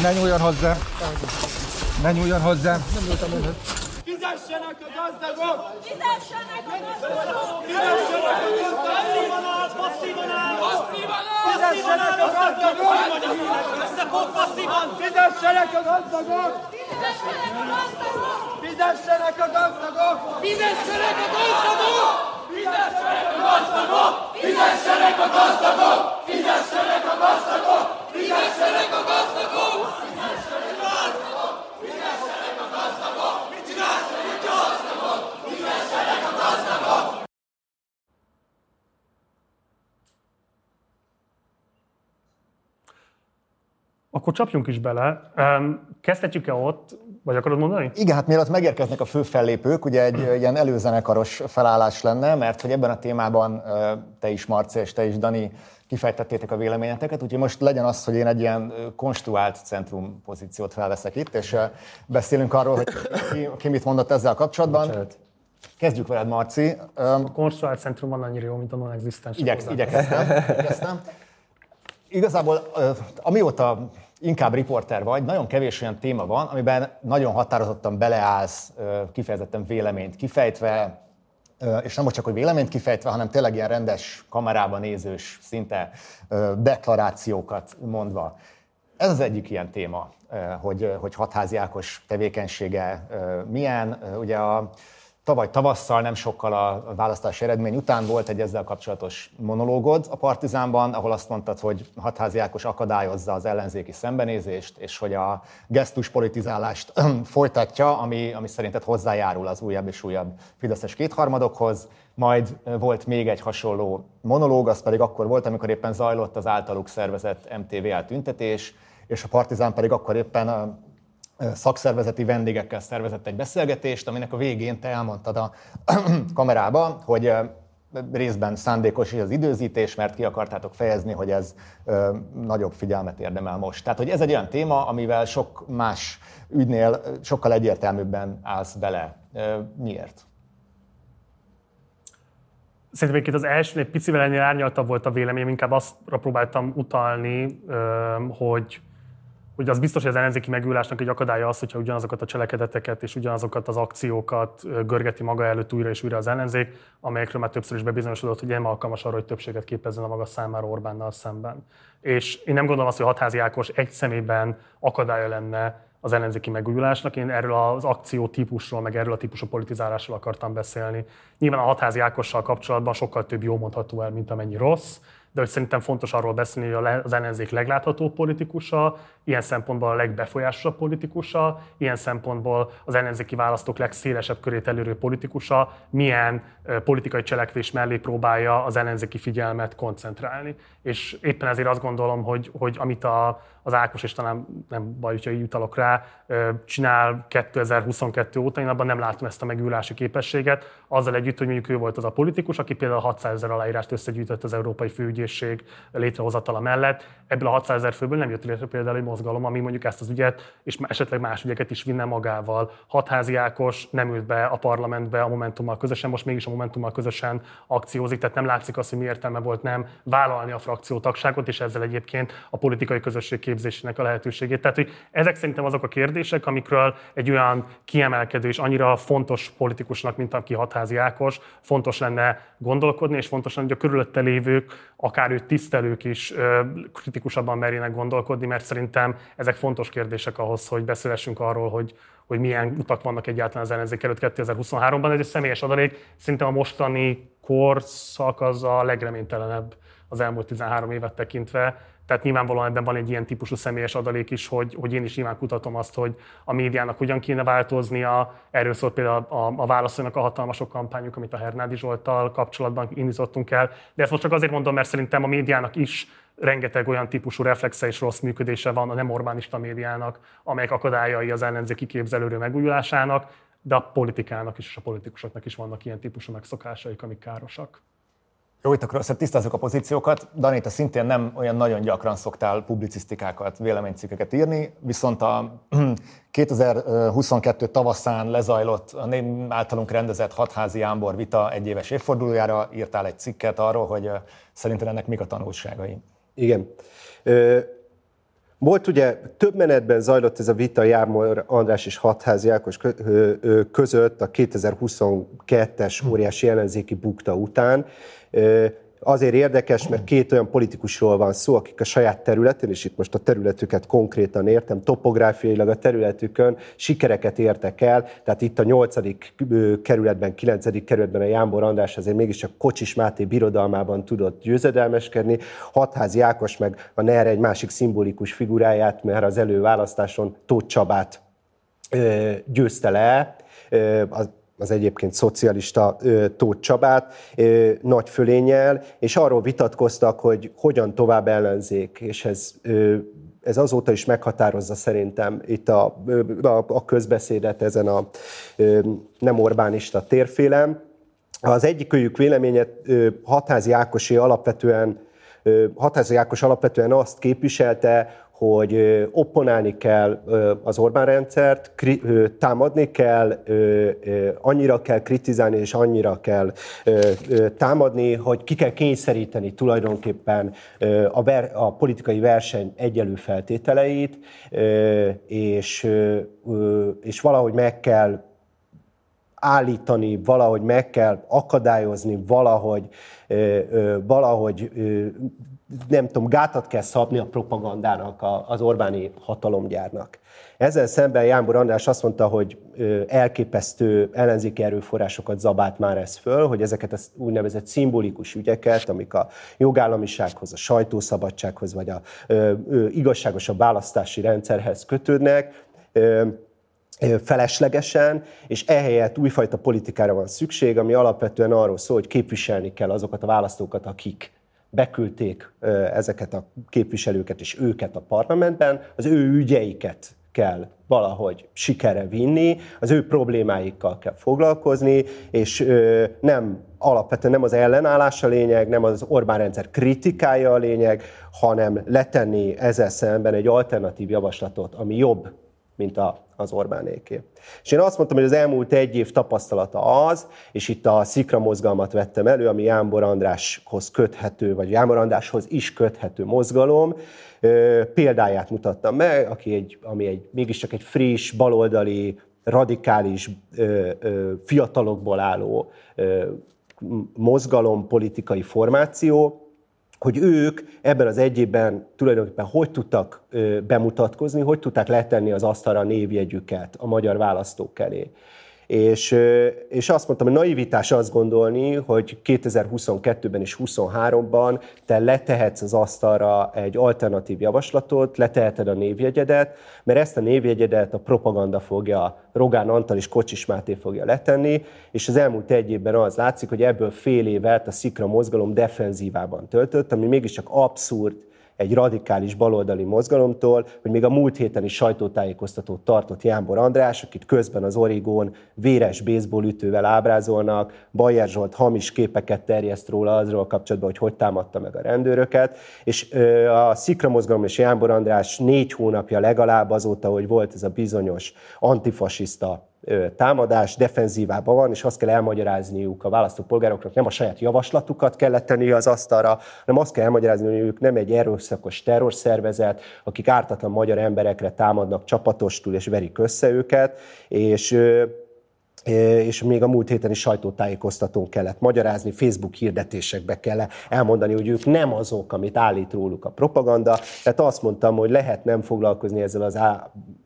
Q: Ne nyúljon hozzá! Ne nyúljon hozzá! Nem nyúltam önhöz. Fizessenek a gazdagok! Fizessenek a gazdagok! Fizessenek a gazdagok! Passzívan áll! Passzívan áll! Fizessenek a gazdagok! Passzívan áll! Fizessenek a gazdagok!
R: Fizessenek a gazdagok! Fizessenek a gazdagok! Fizessenek a gazdagok! Fizessenek a gazdagok! Fizessenek a gazdagok! Fizessenek a gazdagok!
A: Akkor csapjunk is bele. Kezdhetjük-e ott, vagy akarod mondani?
C: Igen, hát mielőtt megérkeznek a fő fellépők, ugye egy ilyen előzenekaros felállás lenne, mert hogy ebben a témában te is, Marci, és te is, Dani, kifejtettétek a véleményeteket, úgyhogy most legyen az, hogy én egy ilyen konstruált centrum pozíciót felveszek itt, és beszélünk arról, hogy ki, ki mit mondott ezzel kapcsolatban. Bocsánat. Kezdjük veled, Marci.
A: A konstruált centrum van annyira jó, mint a non-existens.
C: Igyeksz, igyekeztem, igyekeztem. Igazából amióta inkább riporter vagy, nagyon kevés olyan téma van, amiben nagyon határozottan beleállsz, kifejezetten véleményt kifejtve, és nem csak, hogy véleményt kifejtve, hanem tényleg ilyen rendes kamerában nézős, szinte deklarációkat mondva. Ez az egyik ilyen téma, hogy, hogy hatházi Ákos tevékenysége milyen. Ugye a Tavaly tavasszal, nem sokkal a választási eredmény után volt egy ezzel kapcsolatos monológod a Partizánban, ahol azt mondtad, hogy Hatházi Ákos akadályozza az ellenzéki szembenézést, és hogy a gesztus politizálást [CLEARS THROAT] folytatja, ami, ami szerinted hozzájárul az újabb és újabb fideszes kétharmadokhoz. Majd volt még egy hasonló monológ, az pedig akkor volt, amikor éppen zajlott az általuk szervezett MTV tüntetés, és a Partizán pedig akkor éppen szakszervezeti vendégekkel szervezett egy beszélgetést, aminek a végén te elmondtad a [CLEARS THROAT] kamerába, hogy részben szándékos is az időzítés, mert ki akartátok fejezni, hogy ez nagyobb figyelmet érdemel most. Tehát, hogy ez egy olyan téma, amivel sok más ügynél sokkal egyértelműbben állsz bele. Miért?
A: Szerintem egyébként az első egy picivel ennél árnyaltabb volt a véleményem, inkább azt próbáltam utalni, hogy hogy az biztos, hogy az ellenzéki megülásnak egy akadálya az, hogyha ugyanazokat a cselekedeteket és ugyanazokat az akciókat görgeti maga előtt újra és újra az ellenzék, amelyekről már többször is bebizonyosodott, hogy nem alkalmas arra, hogy többséget képezzen a maga számára Orbánnal szemben. És én nem gondolom azt, hogy Hatházi Ákos egy szemében akadálya lenne az ellenzéki megújulásnak. Én erről az akció típusról, meg erről a típusú politizálásról akartam beszélni. Nyilván a Hatházi Ákossal kapcsolatban sokkal több jó mondható el, mint amennyi rossz de hogy szerintem fontos arról beszélni, hogy az ellenzék legláthatóbb politikusa, ilyen szempontból a legbefolyásosabb politikusa, ilyen szempontból az ellenzéki választók legszélesebb körét elérő politikusa, milyen politikai cselekvés mellé próbálja az ellenzéki figyelmet koncentrálni. És éppen ezért azt gondolom, hogy, hogy amit a, az Ákos, és talán nem baj, hogyha így utalok rá, csinál 2022 óta, én abban nem látom ezt a megülási képességet, azzal együtt, hogy mondjuk ő volt az a politikus, aki például 600 ezer aláírást összegyűjtött az Európai Főügyészség létrehozatala mellett. Ebből a 600 ezer főből nem jött létre például egy mozgalom, ami mondjuk ezt az ügyet, és esetleg más ügyeket is vinne magával. Hatházi Ákos nem ült be a parlamentbe a Momentummal közösen, most mégis a Momentummal közösen akciózik, tehát nem látszik az, hogy mi értelme volt nem vállalni a frakciótagságot, és ezzel egyébként a politikai közösség képzésének a lehetőségét. Tehát, hogy ezek szerintem azok a kérdések, amikről egy olyan kiemelkedő és annyira fontos politikusnak, mint aki Hatházi Ákos, fontos lenne gondolkodni, és fontos lenne, hogy a körülötte lévők, akár őt tisztelők is kritikusabban merjenek gondolkodni, mert szerintem ezek fontos kérdések ahhoz, hogy beszélhessünk arról, hogy, hogy milyen utak vannak egyáltalán az ellenzék előtt 2023-ban. Ez egy személyes adalék. Szerintem a mostani korszak az a legreménytelenebb az elmúlt 13 évet tekintve. Tehát nyilvánvalóan ebben van egy ilyen típusú személyes adalék is, hogy, hogy én is nyilván kutatom azt, hogy a médiának hogyan kéne változnia. Erről szólt például a, a, a válaszolnak a hatalmasok kampányuk, amit a Hernádi Zsolttal kapcsolatban indítottunk el. De ezt most csak azért mondom, mert szerintem a médiának is rengeteg olyan típusú reflexe és rossz működése van a nem Orbánista médiának, amelyek akadályai az ellenzéki képzelőrő megújulásának, de a politikának is és a politikusoknak is vannak ilyen típusú megszokásaik, amik károsak.
C: Jó, itt akkor tisztázzuk a pozíciókat. Dani, te szintén nem olyan nagyon gyakran szoktál publicisztikákat, véleménycikkeket írni, viszont a [CLEARS THROAT] 2022 tavaszán lezajlott a általunk rendezett hatházi Ámbor vita egyéves évfordulójára írtál egy cikket arról, hogy szerinted ennek mik a tanulságai.
B: Igen. Volt ugye, több menetben zajlott ez a vita Jármor András és Hatházi Ákos között a 2022-es óriási ellenzéki bukta után. Azért érdekes, mert két olyan politikusról van szó, akik a saját területén, és itt most a területüket konkrétan értem, topográfiailag a területükön sikereket értek el, tehát itt a nyolcadik kerületben, kilencedik kerületben a Jámbor András azért mégiscsak Kocsis Máté birodalmában tudott győzedelmeskedni, Hatházi Ákos meg a NER egy másik szimbolikus figuráját, mert az előválasztáson Tóth Csabát győzte le, az egyébként szocialista Tóth Csabát nagy fölényel, és arról vitatkoztak, hogy hogyan tovább ellenzék, és ez ez azóta is meghatározza szerintem itt a, a, a közbeszédet ezen a nem Orbánista térfélem. Az egyik őjük véleménye Hatázi Ákosé alapvetően Hatázi Ákos alapvetően azt képviselte, hogy opponálni kell az Orbán rendszert, támadni kell, annyira kell kritizálni és annyira kell támadni, hogy ki kell kényszeríteni tulajdonképpen a, ver, a politikai verseny egyelő feltételeit, és, és valahogy meg kell állítani, valahogy meg kell akadályozni, valahogy, valahogy nem tudom, gátat kell szabni a propagandának, az Orbáni hatalomgyárnak. Ezzel szemben Jánbor András azt mondta, hogy elképesztő ellenzéki erőforrásokat zabált már ez föl, hogy ezeket az úgynevezett szimbolikus ügyeket, amik a jogállamisághoz, a sajtószabadsághoz, vagy a ö, ö, igazságosabb választási rendszerhez kötődnek, ö, feleslegesen, és ehelyett újfajta politikára van szükség, ami alapvetően arról szól, hogy képviselni kell azokat a választókat, akik beküldték ezeket a képviselőket és őket a parlamentben, az ő ügyeiket kell valahogy sikere vinni, az ő problémáikkal kell foglalkozni, és nem alapvetően nem az ellenállás a lényeg, nem az Orbán rendszer kritikája a lényeg, hanem letenni ezzel szemben egy alternatív javaslatot, ami jobb, mint a az Orbánéké. És én azt mondtam, hogy az elmúlt egy év tapasztalata az, és itt a Szikra mozgalmat vettem elő, ami Jámbor Andráshoz köthető, vagy Jámbor Andráshoz is köthető mozgalom, példáját mutattam meg, aki egy, ami egy, mégiscsak egy friss, baloldali, radikális, fiatalokból álló mozgalom, politikai formáció, hogy ők ebben az egy évben tulajdonképpen hogy tudtak bemutatkozni, hogy tudták letenni az asztalra a névjegyüket a magyar választók elé. És, és azt mondtam, hogy naivitás azt gondolni, hogy 2022-ben és 2023-ban te letehetsz az asztalra egy alternatív javaslatot, leteheted a névjegyedet, mert ezt a névjegyedet a propaganda fogja, Rogán Antal és Kocsis Máté fogja letenni, és az elmúlt egy évben az látszik, hogy ebből fél évet a Szikra mozgalom defenzívában töltött, ami mégiscsak abszurd, egy radikális baloldali mozgalomtól, hogy még a múlt héten is sajtótájékoztatót tartott Jánbor András, akit közben az Origón véres baseball ütővel ábrázolnak, Bajer Zsolt hamis képeket terjeszt róla azról kapcsolatban, hogy hogy támadta meg a rendőröket, és a Szikra mozgalom és Jánbor András négy hónapja legalább azóta, hogy volt ez a bizonyos antifasiszta támadás defenzívában van, és azt kell elmagyarázniuk a választópolgároknak, nem a saját javaslatukat kellett tenni az asztalra, hanem azt kell elmagyarázni, hogy ők nem egy erőszakos terrorszervezet, akik ártatlan magyar emberekre támadnak csapatostul és verik össze őket, és és még a múlt héten is sajtótájékoztatón kellett magyarázni, Facebook hirdetésekbe kell elmondani, hogy ők nem azok, amit állít róluk a propaganda. Tehát azt mondtam, hogy lehet nem foglalkozni ezzel az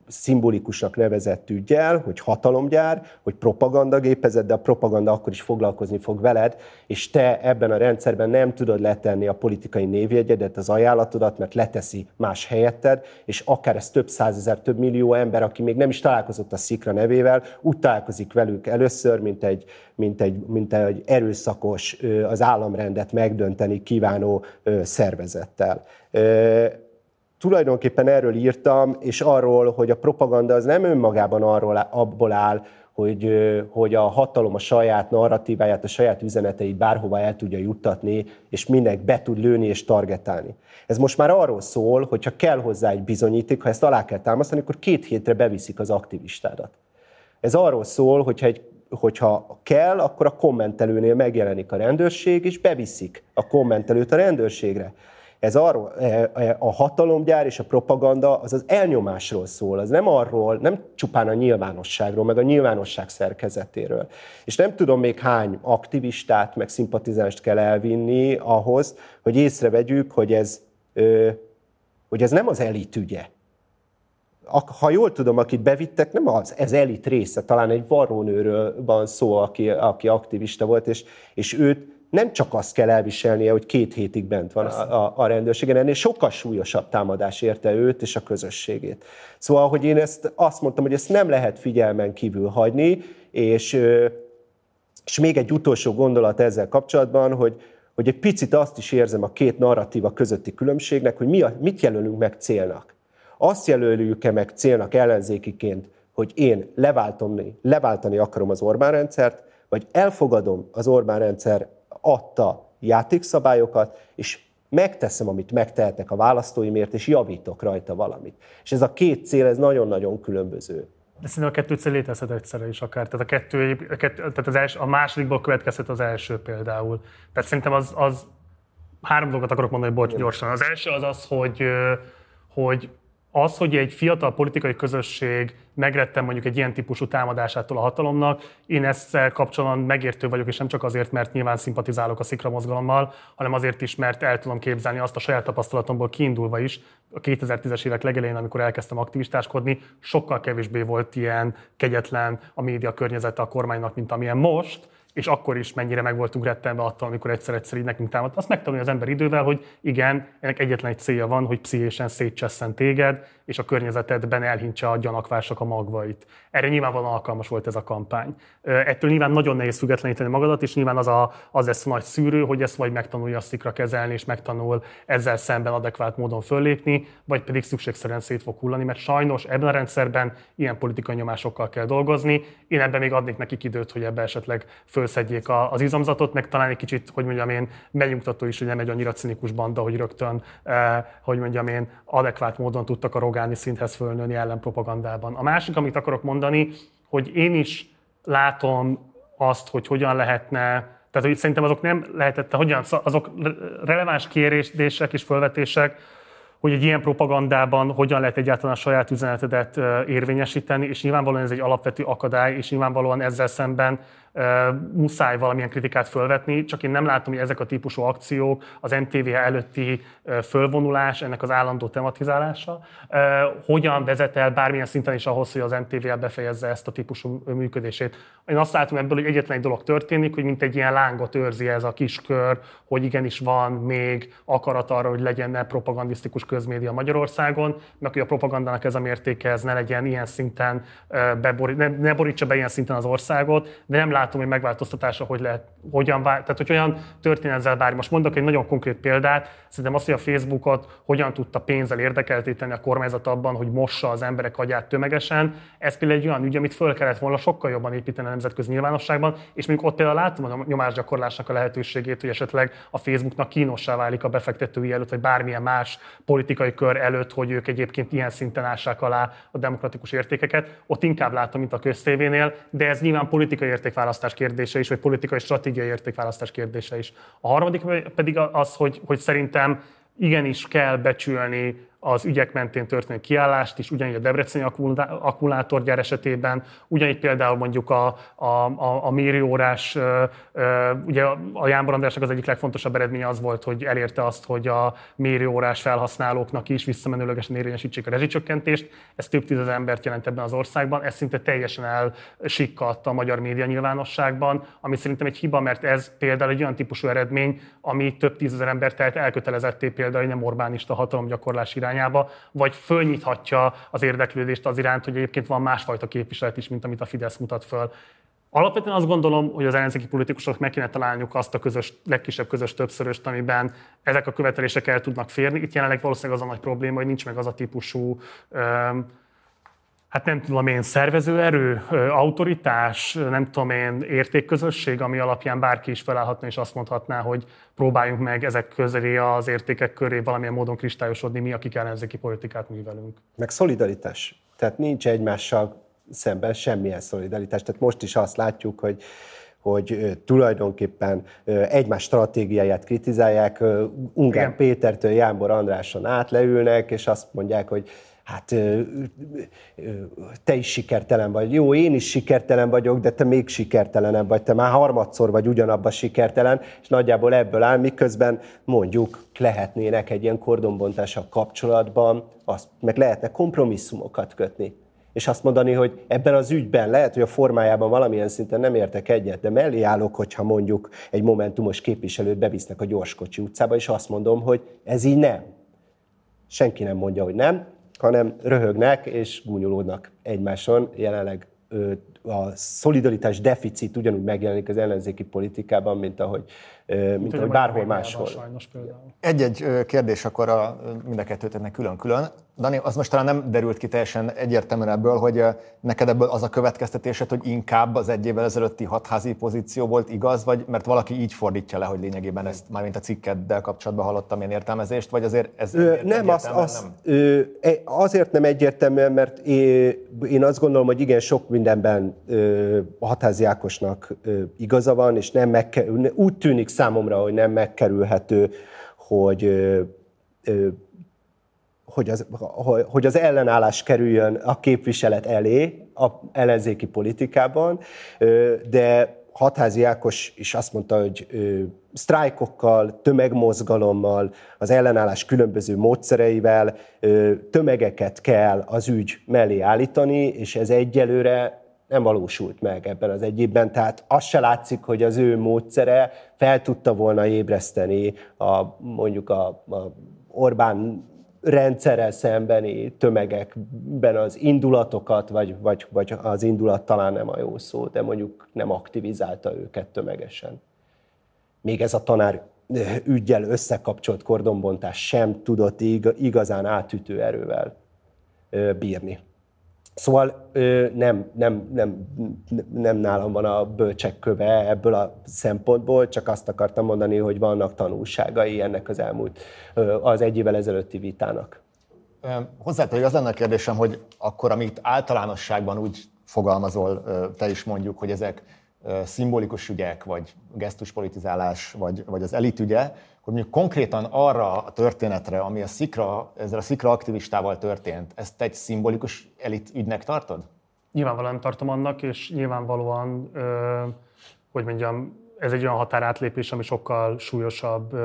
B: szimbolikusnak nevezett ügyel, hogy hatalomgyár, hogy propagandagépezet, de a propaganda akkor is foglalkozni fog veled, és te ebben a rendszerben nem tudod letenni a politikai névjegyedet, az ajánlatodat, mert leteszi más helyetted, és akár ez több százezer, több millió ember, aki még nem is találkozott a Szikra nevével, úgy találkozik velük először, mint egy, mint egy, mint egy erőszakos, az államrendet megdönteni kívánó szervezettel tulajdonképpen erről írtam, és arról, hogy a propaganda az nem önmagában arról, abból áll, hogy, hogy a hatalom a saját narratíváját, a saját üzeneteit bárhova el tudja juttatni, és minek be tud lőni és targetálni. Ez most már arról szól, hogy ha kell hozzá egy bizonyíték, ha ezt alá kell támasztani, akkor két hétre beviszik az aktivistádat. Ez arról szól, hogyha, egy, hogyha kell, akkor a kommentelőnél megjelenik a rendőrség, és beviszik a kommentelőt a rendőrségre. ez arról, e, e, a hatalomgyár és a propaganda az az elnyomásról szól, az nem arról, nem csupán a nyilvánosságról, meg a nyilvánosság szerkezetéről. És nem tudom még hány aktivistát, meg szimpatizást kell elvinni ahhoz, hogy észrevegyük, hogy ez, hogy ez nem az elit ügye. Ha jól tudom, akit bevittek, nem az, ez elit része, talán egy varrónőről van szó, aki, aki aktivista volt, és, és őt nem csak azt kell elviselnie, hogy két hétig bent van a, a, a rendőrségen, ennél sokkal súlyosabb támadás érte őt és a közösségét. Szóval, hogy én ezt azt mondtam, hogy ezt nem lehet figyelmen kívül hagyni, és, és még egy utolsó gondolat ezzel kapcsolatban, hogy, hogy egy picit azt is érzem a két narratíva közötti különbségnek, hogy mi a, mit jelölünk meg célnak. Azt jelöljük-e meg célnak ellenzékiként, hogy én leváltani, leváltani akarom az Orbán rendszert, vagy elfogadom az Orbán rendszer adta játékszabályokat, és megteszem, amit megtehetek a választóimért, és javítok rajta valamit. És ez a két cél, ez nagyon-nagyon különböző.
A: De szerintem a kettő cél létezhet egyszerre is akár. Tehát a, kettő, a, kettő, tehát az első, a másodikból következhet az első például. Tehát szerintem az, az három dolgot akarok mondani, bocs, gyorsan. Az első az az, hogy, hogy az, hogy egy fiatal politikai közösség megrettem mondjuk egy ilyen típusú támadásától a hatalomnak, én ezzel kapcsolatban megértő vagyok, és nem csak azért, mert nyilván szimpatizálok a szikra mozgalommal, hanem azért is, mert el tudom képzelni azt a saját tapasztalatomból kiindulva is, a 2010-es évek legelején, amikor elkezdtem aktivistáskodni, sokkal kevésbé volt ilyen kegyetlen a média környezete a kormánynak, mint amilyen most, és akkor is mennyire meg voltunk rettenve attól, amikor egyszer-egyszer így nekünk támadt. Azt megtanulja az ember idővel, hogy igen, ennek egyetlen egy célja van, hogy pszichésen szétcsesszen téged, és a környezetedben elhintse a gyanakvások a magvait. Erre nyilvánvalóan alkalmas volt ez a kampány. Ettől nyilván nagyon nehéz függetleníteni magadat, és nyilván az, a, az lesz a nagy szűrő, hogy ezt vagy megtanulja a szikra kezelni, és megtanul ezzel szemben adekvát módon föllépni, vagy pedig szükségszerűen szét fog hullani, mert sajnos ebben a rendszerben ilyen politikai nyomásokkal kell dolgozni. Én ebben még adnék nekik időt, hogy ebbe esetleg fölszedjék az izomzatot, meg talán egy kicsit, hogy mondjam én, megnyugtató is, hogy nem egy annyira cinikus banda, hogy rögtön, hogy mondjam én, adekvát módon tudtak a rogáni szinthez fölnőni ellenpropagandában. A másik, amit akarok mondani, hogy én is látom azt, hogy hogyan lehetne tehát hogy szerintem azok nem lehetett, hogyan, azok releváns kérések és felvetések, hogy egy ilyen propagandában hogyan lehet egyáltalán a saját üzenetedet érvényesíteni, és nyilvánvalóan ez egy alapvető akadály, és nyilvánvalóan ezzel szemben muszáj valamilyen kritikát fölvetni, csak én nem látom, hogy ezek a típusú akciók, az MTV előtti fölvonulás, ennek az állandó tematizálása, hogyan vezet el bármilyen szinten is ahhoz, hogy az MTV befejezze ezt a típusú működését. Én azt látom ebből, hogy egyetlen egy dolog történik, hogy mint egy ilyen lángot őrzi ez a kis kör, hogy igenis van még akarat arra, hogy legyen propagandisztikus közmédia Magyarországon, meg hogy a propagandának ez a mértéke, ez ne legyen ilyen szinten, beborít, ne, ne borítsa be ilyen szinten az országot, de nem látom, hogy megváltoztatása hogy lehet, hogyan, tehát hogy olyan történet ezzel bármi. Most mondok egy nagyon konkrét példát, szerintem azt, hogy a Facebookot hogyan tudta pénzzel érdekeltíteni a kormányzat abban, hogy mossa az emberek agyát tömegesen, ez például egy olyan ügy, amit föl kellett volna sokkal jobban építeni a nemzetközi nyilvánosságban, és mondjuk ott például látom a nyomásgyakorlásnak a lehetőségét, hogy esetleg a Facebooknak kínossá válik a befektetői előtt, vagy bármilyen más politikai kör előtt, hogy ők egyébként ilyen szinten ássák alá a demokratikus értékeket. Ott inkább látom, mint a köztévénél, de ez nyilván politikai értékválasztás kérdése is, vagy politikai stratégiai értékválasztás kérdése is. A harmadik pedig az, hogy, hogy szerintem igenis kell becsülni az ügyek mentén történő kiállást is, ugyanígy a Debreceni akkumulátorgyár esetében, ugyanígy például mondjuk a, a, a, a mérőórás, ugye a Jánbor Andrásnak az egyik legfontosabb eredménye az volt, hogy elérte azt, hogy a mérőórás felhasználóknak is visszamenőlegesen érvényesítsék a rezsicsökkentést. Ez több tízezer embert jelent ebben az országban, ez szinte teljesen elsikkadt a magyar média nyilvánosságban, ami szerintem egy hiba, mert ez például egy olyan típusú eredmény, ami több tízezer embert tehát elkötelezetté például nem Orbánista hatalomgyakorlás irány irányába, vagy fölnyithatja az érdeklődést az iránt, hogy egyébként van másfajta képviselet is, mint amit a Fidesz mutat föl. Alapvetően azt gondolom, hogy az ellenzéki politikusok meg kéne találniuk azt a közös, legkisebb közös többszöröst, amiben ezek a követelések el tudnak férni. Itt jelenleg valószínűleg az a nagy probléma, hogy nincs meg az a típusú hát nem tudom én, szervezőerő, autoritás, nem tudom én, értékközösség, ami alapján bárki is felállhatna és azt mondhatná, hogy próbáljunk meg ezek közé az értékek köré valamilyen módon kristályosodni, mi, akik ellenzéki politikát művelünk.
B: Meg szolidaritás. Tehát nincs egymással szemben semmilyen szolidaritás. Tehát most is azt látjuk, hogy hogy tulajdonképpen egymás stratégiáját kritizálják, Ungár Igen. Pétertől Jánbor Andráson átleülnek, és azt mondják, hogy hát te is sikertelen vagy. Jó, én is sikertelen vagyok, de te még sikertelenebb vagy. Te már harmadszor vagy ugyanabban sikertelen, és nagyjából ebből áll, miközben mondjuk lehetnének egy ilyen kordonbontással kapcsolatban, azt, meg lehetne kompromisszumokat kötni és azt mondani, hogy ebben az ügyben lehet, hogy a formájában valamilyen szinten nem értek egyet, de mellé állok, hogyha mondjuk egy momentumos képviselőt bevisznek a gyorskocsi utcába, és azt mondom, hogy ez így nem. Senki nem mondja, hogy nem, hanem röhögnek és gúnyolódnak egymáson. Jelenleg a szolidaritás deficit ugyanúgy megjelenik az ellenzéki politikában, mint ahogy, mint, mint ahogy bárhol máshol.
C: Egy-egy kérdés akkor a, mind a kettőt külön-külön. Dani, az most talán nem derült ki teljesen egyértelműen ebből, hogy neked ebből az a következtetésed, hogy inkább az egy évvel ezelőtti hatházi pozíció volt igaz, vagy mert valaki így fordítja le, hogy lényegében ezt már mint a cikkeddel kapcsolatban hallottam ilyen értelmezést, vagy azért ez
B: ö, nem, az, az, nem? Ö, e, azért nem egyértelműen, mert én azt gondolom, hogy igen, sok mindenben ö, hatházi Ákosnak ö, igaza van, és nem megkerül, úgy tűnik számomra, hogy nem megkerülhető, hogy ö, ö, hogy az, hogy az ellenállás kerüljön a képviselet elé a ellenzéki politikában, de Hatházi Ákos is azt mondta, hogy sztrájkokkal, tömegmozgalommal, az ellenállás különböző módszereivel tömegeket kell az ügy mellé állítani, és ez egyelőre nem valósult meg ebben az egyébben, tehát az se látszik, hogy az ő módszere fel tudta volna ébreszteni a, mondjuk a, a Orbán rendszerrel szembeni tömegekben az indulatokat, vagy, vagy, vagy az indulat talán nem a jó szó, de mondjuk nem aktivizálta őket tömegesen. Még ez a tanár ügyel összekapcsolt kordonbontás sem tudott igazán átütő erővel bírni. Szóval nem, nem, nem, nem nálam van a bölcsek köve ebből a szempontból, csak azt akartam mondani, hogy vannak tanulságai ennek az elmúlt, az egy évvel ezelőtti vitának.
C: Pedig az lenne a kérdésem, hogy akkor, amit általánosságban úgy fogalmazol, te is mondjuk, hogy ezek szimbolikus ügyek, vagy gesztuspolitizálás, vagy, vagy az elitügye, hogy mondjuk konkrétan arra a történetre, ami a szikra, ezzel a szikra aktivistával történt, ezt egy szimbolikus elit ügynek tartod?
A: Nyilvánvalóan tartom annak, és nyilvánvalóan, hogy mondjam, ez egy olyan határátlépés, ami sokkal súlyosabb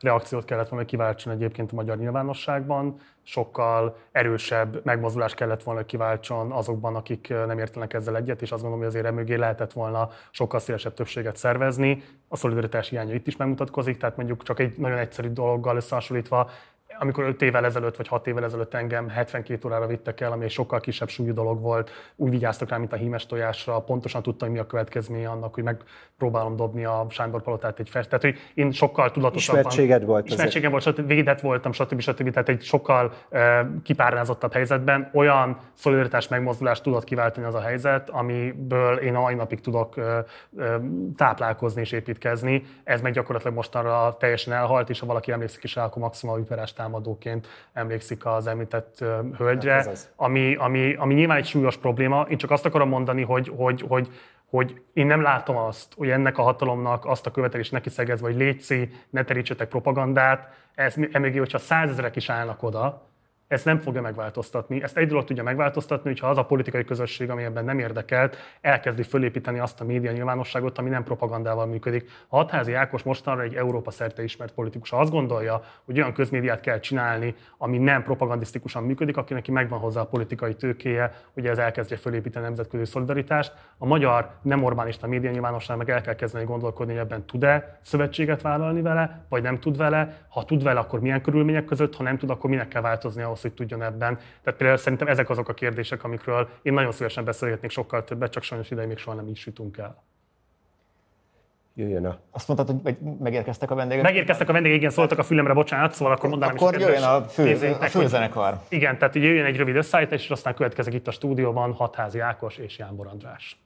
A: reakciót kellett volna kiváltson egyébként a magyar nyilvánosságban, sokkal erősebb megmozdulást kellett volna kiváltson azokban, akik nem értenek ezzel egyet, és azt gondolom, hogy azért emögé lehetett volna sokkal szélesebb többséget szervezni. A szolidaritás hiánya itt is megmutatkozik, tehát mondjuk csak egy nagyon egyszerű dologgal összehasonlítva amikor 5 évvel ezelőtt vagy 6 évvel ezelőtt engem 72 órára vittek el, ami egy sokkal kisebb súlyú dolog volt, úgy vigyáztak rá, mint a hímes tojásra, pontosan tudtam, hogy mi a következménye annak, hogy megpróbálom dobni a Sándor palotát egy fest. Tehát, hogy én sokkal tudatosabban...
B: Ismertséged volt.
A: Ismertségem volt, stb. védett voltam, stb. stb. Tehát egy sokkal uh, kipárnázottabb helyzetben olyan szolidaritás megmozdulást tudott kiváltani az a helyzet, amiből én a mai napig tudok uh, uh, táplálkozni és építkezni. Ez meg gyakorlatilag mostanra teljesen elhalt, és ha valaki emlékszik is rá, akkor maximum a támadóként emlékszik az említett hölgyre, hát ami, ami, ami nyilván egy súlyos probléma. Én csak azt akarom mondani, hogy, hogy, hogy, hogy én nem látom azt, hogy ennek a hatalomnak azt a követelést neki szegezve, hogy létszi, ne terítsetek propagandát, ez emögé, hogyha százezerek is állnak oda, ezt nem fogja megváltoztatni. Ezt egy dolog tudja megváltoztatni, hogyha az a politikai közösség, ami ebben nem érdekelt, elkezdi fölépíteni azt a média nyilvánosságot, ami nem propagandával működik. A Hatházi Ákos mostanra egy Európa szerte ismert politikus. Azt gondolja, hogy olyan közmédiát kell csinálni, ami nem propagandisztikusan működik, akinek megvan hozzá a politikai tőkéje, hogy ez elkezdje fölépíteni a nemzetközi szolidaritást. A magyar nem Orbánista média nyilvánosság meg el kell kezdeni gondolkodni, hogy ebben tud-e szövetséget vállalni vele, vagy nem tud vele. Ha tud vele, akkor milyen körülmények között, ha nem tud, akkor minek kell változni ahhoz, hogy tudjon ebben. Tehát például szerintem ezek azok a kérdések, amikről én nagyon szívesen beszélgetnék sokkal többet, csak sajnos ideig még soha nem is jutunk el.
B: Jöjjön a...
C: Azt mondtad, hogy megérkeztek a vendégek?
A: Megérkeztek a vendégek, igen, szóltak a fülemre, bocsánat, szóval akkor mondanám
C: akkor is. Akkor jöjjön a fő, a főzenekar.
A: Igen, tehát jöjjön egy rövid összeállítás, és aztán következik itt a stúdióban Hatházi Ákos és Jánbor András.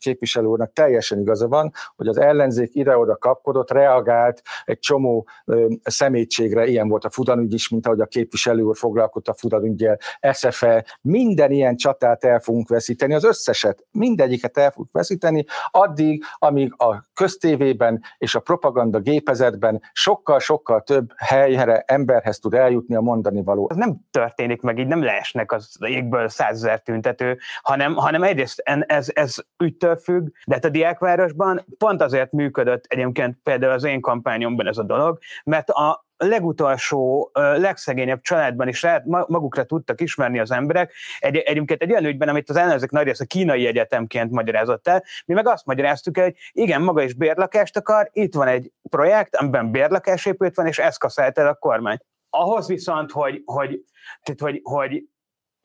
Q: Képviselő úrnak teljesen igaza van, hogy az ellenzék ide-oda kapkodott, reagált egy csomó ö, szemétségre, ilyen volt a Fudanügy is, mint ahogy a képviselő úr foglalkozott a Fudanügyel, SFE, minden ilyen csatát el fogunk veszíteni, az összeset, mindegyiket el fogunk veszíteni, addig, amíg a köztévében és a propaganda gépezetben sokkal-sokkal több helyre, emberhez tud eljutni a mondani való.
S: Ez nem történik meg, így nem leesnek az égből százezer tüntető, hanem, hanem egyrészt ez, ez ügytől függ, de hát a diákvárosban pont azért működött egyébként például az én kampányomban ez a dolog, mert a, legutolsó, legszegényebb családban is lehet, magukra tudtak ismerni az emberek. Egy, egyébként egy olyan ügyben, amit az ellenzék nagy része kínai egyetemként magyarázott el, mi meg azt magyaráztuk el, hogy igen, maga is bérlakást akar, itt van egy projekt, amiben bérlakás épült van, és ezt kaszált el a kormány. Ahhoz viszont, hogy, hogy, tehát, hogy, hogy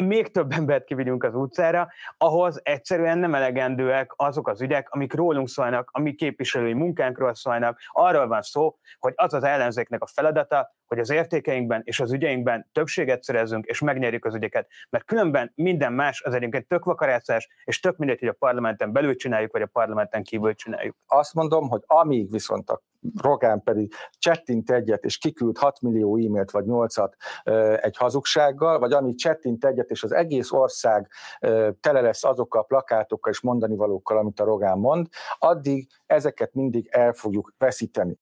S: még több embert kivigyünk az utcára, ahhoz egyszerűen nem elegendőek azok az ügyek, amik rólunk szólnak, amik képviselői munkánkról szólnak. Arról van szó, hogy az az ellenzéknek a feladata, hogy az értékeinkben és az ügyeinkben többséget szerezzünk, és megnyerjük az ügyeket. Mert különben minden más az egyébként tök vakarászás, és tök mindegy, hogy a parlamenten belül csináljuk, vagy a parlamenten kívül csináljuk.
Q: Azt mondom, hogy amíg viszont a Rogán pedig csettint egyet, és kiküld 6 millió e-mailt vagy 8-at egy hazugsággal, vagy amíg csettint egyet, és az egész ország tele lesz azokkal a plakátokkal és mondani valókkal, amit a Rogán mond, addig ezeket mindig el fogjuk veszíteni.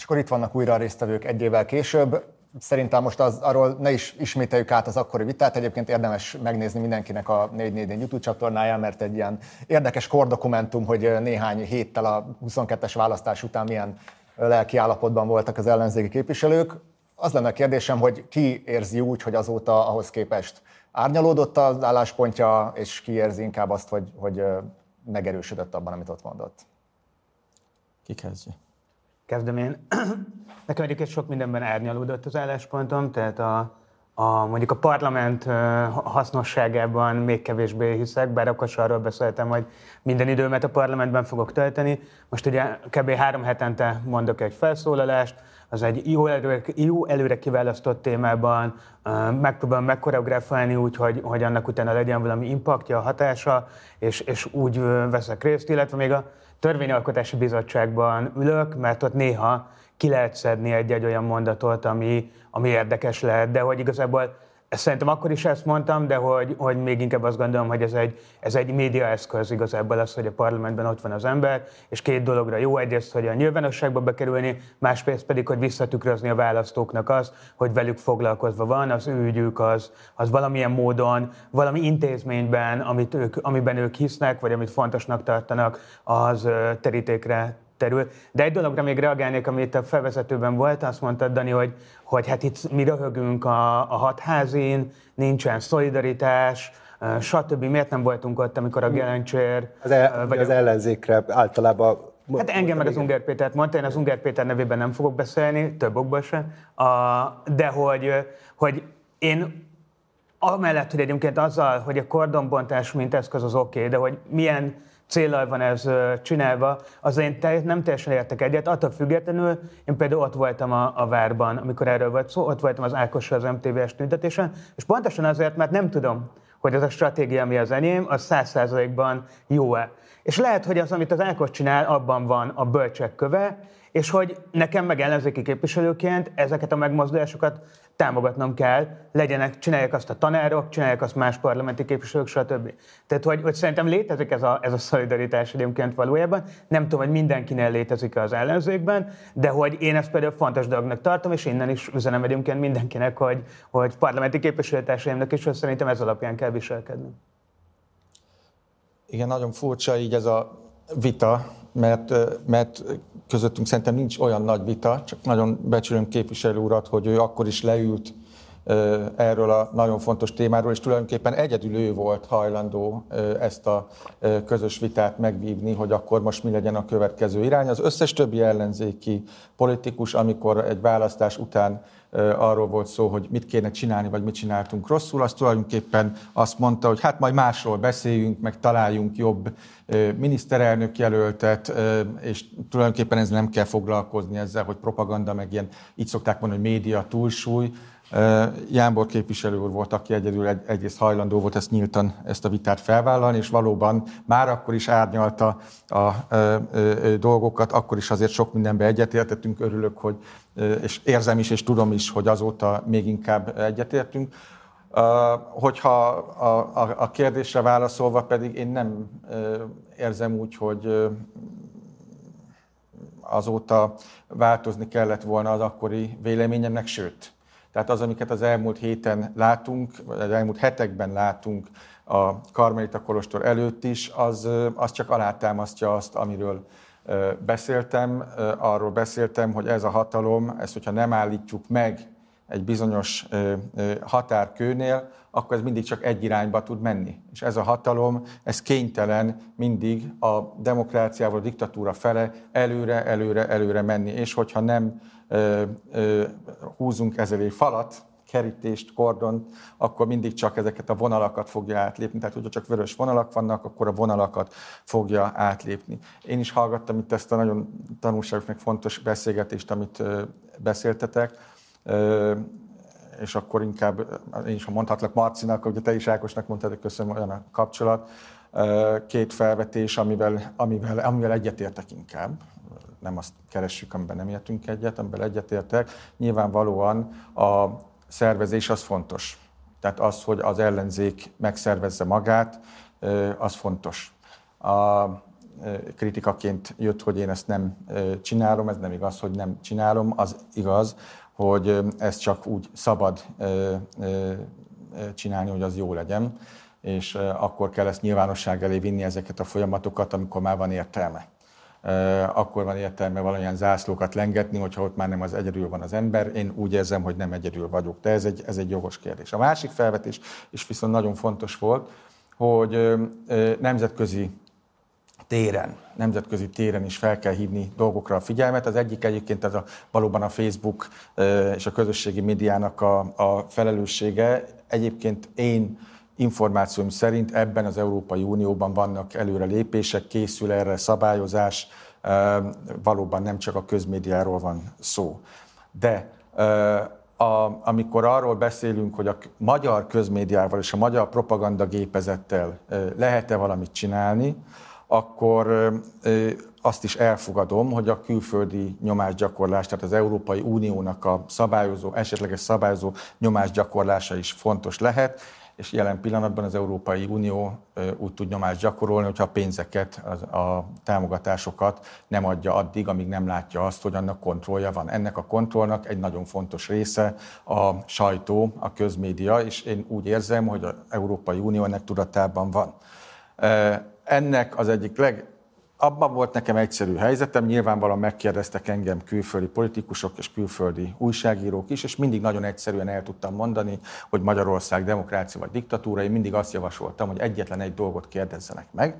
C: És akkor itt vannak újra a résztvevők egy évvel később. Szerintem most az, arról ne is ismételjük át az akkori vitát. Egyébként érdemes megnézni mindenkinek a 444 YouTube csatornáján, mert egy ilyen érdekes kordokumentum, hogy néhány héttel a 22-es választás után milyen lelki állapotban voltak az ellenzéki képviselők. Az lenne a kérdésem, hogy ki érzi úgy, hogy azóta ahhoz képest árnyalódott az álláspontja, és ki érzi inkább azt, hogy, hogy megerősödött abban, amit ott mondott.
Q: Ki kezdje?
S: Kezdem én. [CLEARS THROAT] Nekem egyébként sok mindenben árnyalódott az álláspontom, tehát a, a, mondjuk a parlament hasznosságában még kevésbé hiszek, bár akkor arról beszéltem, hogy minden időmet a parlamentben fogok tölteni. Most ugye kb. három hetente mondok egy felszólalást, az egy jó előre, jó előre kiválasztott témában, megpróbálom megkoreografálni úgy, hogy, hogy annak utána legyen valami impaktja, hatása, és, és úgy veszek részt, illetve még a törvényalkotási bizottságban ülök, mert ott néha ki lehet szedni egy-egy olyan mondatot, ami, ami érdekes lehet, de hogy igazából szerintem akkor is ezt mondtam, de hogy, hogy még inkább azt gondolom, hogy ez egy, ez egy médiaeszköz igazából az, hogy a parlamentben ott van az ember, és két dologra jó, egyrészt, hogy a nyilvánosságba bekerülni, másrészt pedig, hogy visszatükrözni a választóknak az, hogy velük foglalkozva van, az ő ügyük az, az valamilyen módon, valami intézményben, amit ők, amiben ők hisznek, vagy amit fontosnak tartanak, az terítékre terül. De egy dologra még reagálnék, amit a felvezetőben volt, azt mondtad, Dani, hogy, hogy hát itt mi röhögünk a, a hatházin, nincsen szolidaritás, stb. Miért nem voltunk ott, amikor a Gelencsér...
B: Az, el, vagy az a... ellenzékre általában
S: Hát engem meg az Unger Pétert mondta, én az Unger Péter nevében nem fogok beszélni, több okból sem, de hogy, hogy én amellett, hogy egyébként azzal, hogy a kordonbontás mint eszköz az oké, okay, de hogy milyen célral van ez csinálva, az én nem teljesen értek egyet. Attól függetlenül én például ott voltam a, a várban, amikor erről volt szó, ott voltam az Ákossal az MTV-es tüntetésen, és pontosan azért, mert nem tudom, hogy az a stratégia, ami az enyém, az száz százalékban jó-e. És lehet, hogy az, amit az Ákos csinál, abban van a bölcsek köve, és hogy nekem meg ellenzéki képviselőként ezeket a megmozdulásokat támogatnom kell, legyenek, csinálják azt a tanárok, csinálják azt más parlamenti képviselők, stb. Tehát, hogy, hogy szerintem létezik ez a, ez a szolidaritás egyébként valójában. Nem tudom, hogy mindenkinél létezik az ellenzékben, de hogy én ezt például fontos dolognak tartom, és innen is üzenem egyébként mindenkinek, hogy, hogy parlamenti képviselőtársaimnak is, hogy szerintem ez alapján kell viselkedni.
Q: Igen, nagyon furcsa így ez a vita, mert, mert közöttünk szerintem nincs olyan nagy vita, csak nagyon becsülöm képviselő urat, hogy ő akkor is leült erről a nagyon fontos témáról, és tulajdonképpen egyedül ő volt hajlandó ezt a közös vitát megvívni, hogy akkor most mi legyen a következő irány. Az összes többi ellenzéki politikus, amikor egy választás után arról volt szó, hogy mit kéne csinálni, vagy mit csináltunk rosszul, az tulajdonképpen azt mondta, hogy hát majd másról beszéljünk, meg találjunk jobb miniszterelnök jelöltet, és tulajdonképpen ez nem kell foglalkozni ezzel, hogy propaganda, meg ilyen, így szokták mondani, hogy média túlsúly, Jánbor képviselő úr volt, aki egyedül egy, egyrészt hajlandó volt ezt nyíltan, ezt a vitát felvállalni, és valóban már akkor is árnyalta a, a, a dolgokat, akkor is azért sok mindenbe egyetértettünk, örülök, hogy, és érzem is, és tudom is, hogy azóta még inkább egyetértünk. Hogyha a, a, a kérdésre válaszolva pedig én nem érzem úgy, hogy azóta változni kellett volna az akkori véleményemnek, sőt, tehát az, amiket az elmúlt héten látunk, vagy az elmúlt hetekben látunk a Karmelita Kolostor előtt is, az, az csak alátámasztja azt, amiről beszéltem. Arról beszéltem, hogy ez a hatalom, ezt hogyha nem állítjuk meg egy bizonyos határkőnél, akkor ez mindig csak egy irányba tud menni. És ez a hatalom, ez kénytelen mindig a demokráciával, a diktatúra fele előre, előre, előre menni. És hogyha nem ö, ö, húzunk ezzel egy falat, kerítést, kordont, akkor mindig csak ezeket a vonalakat fogja átlépni. Tehát, hogyha csak vörös vonalak vannak, akkor a vonalakat fogja átlépni. Én is hallgattam itt ezt a nagyon tanulságos, meg fontos beszélgetést, amit beszéltetek és akkor inkább én is mondhatlak Marcinak, hogy te is Ákosnak mondtad, köszönöm olyan a kapcsolat. Két felvetés, amivel, amivel, amivel egyetértek inkább. Nem azt keressük, amiben nem értünk egyet, amivel egyetértek. Nyilvánvalóan a szervezés az fontos. Tehát az, hogy az ellenzék megszervezze magát, az fontos. A kritikaként jött, hogy én ezt nem csinálom, ez nem igaz, hogy nem csinálom, az igaz, hogy ezt csak úgy szabad csinálni, hogy az jó legyen, és akkor kell ezt nyilvánosság elé vinni ezeket a folyamatokat, amikor már van értelme. Akkor van értelme valamilyen zászlókat lengetni, hogyha ott már nem az egyedül van az ember. Én úgy érzem, hogy nem egyedül vagyok, de ez egy, ez egy jogos kérdés. A másik felvetés, és viszont nagyon fontos volt, hogy nemzetközi téren, nemzetközi téren is fel kell hívni dolgokra a figyelmet. Az egyik egyébként ez a, valóban a Facebook és a közösségi médiának a, a felelőssége. Egyébként én információim szerint ebben az Európai Unióban vannak előre lépések, készül erre szabályozás, valóban nem csak a közmédiáról van szó. De a, amikor arról beszélünk, hogy a magyar közmédiával és a magyar propagandagépezettel lehet-e valamit csinálni, akkor azt is elfogadom, hogy a külföldi nyomásgyakorlás, tehát az Európai Uniónak a szabályozó, esetleges szabályozó nyomásgyakorlása is fontos lehet, és jelen pillanatban az Európai Unió úgy tud nyomást gyakorolni, hogyha a pénzeket, a támogatásokat nem adja addig, amíg nem látja azt, hogy annak kontrollja van. Ennek a kontrollnak egy nagyon fontos része a sajtó, a közmédia, és én úgy érzem, hogy az Európai Unió ennek tudatában van ennek az egyik leg, abban volt nekem egyszerű helyzetem, nyilvánvalóan megkérdeztek engem külföldi politikusok és külföldi újságírók is, és mindig nagyon egyszerűen el tudtam mondani, hogy Magyarország demokrácia vagy diktatúra. Én mindig azt javasoltam, hogy egyetlen egy dolgot kérdezzenek meg,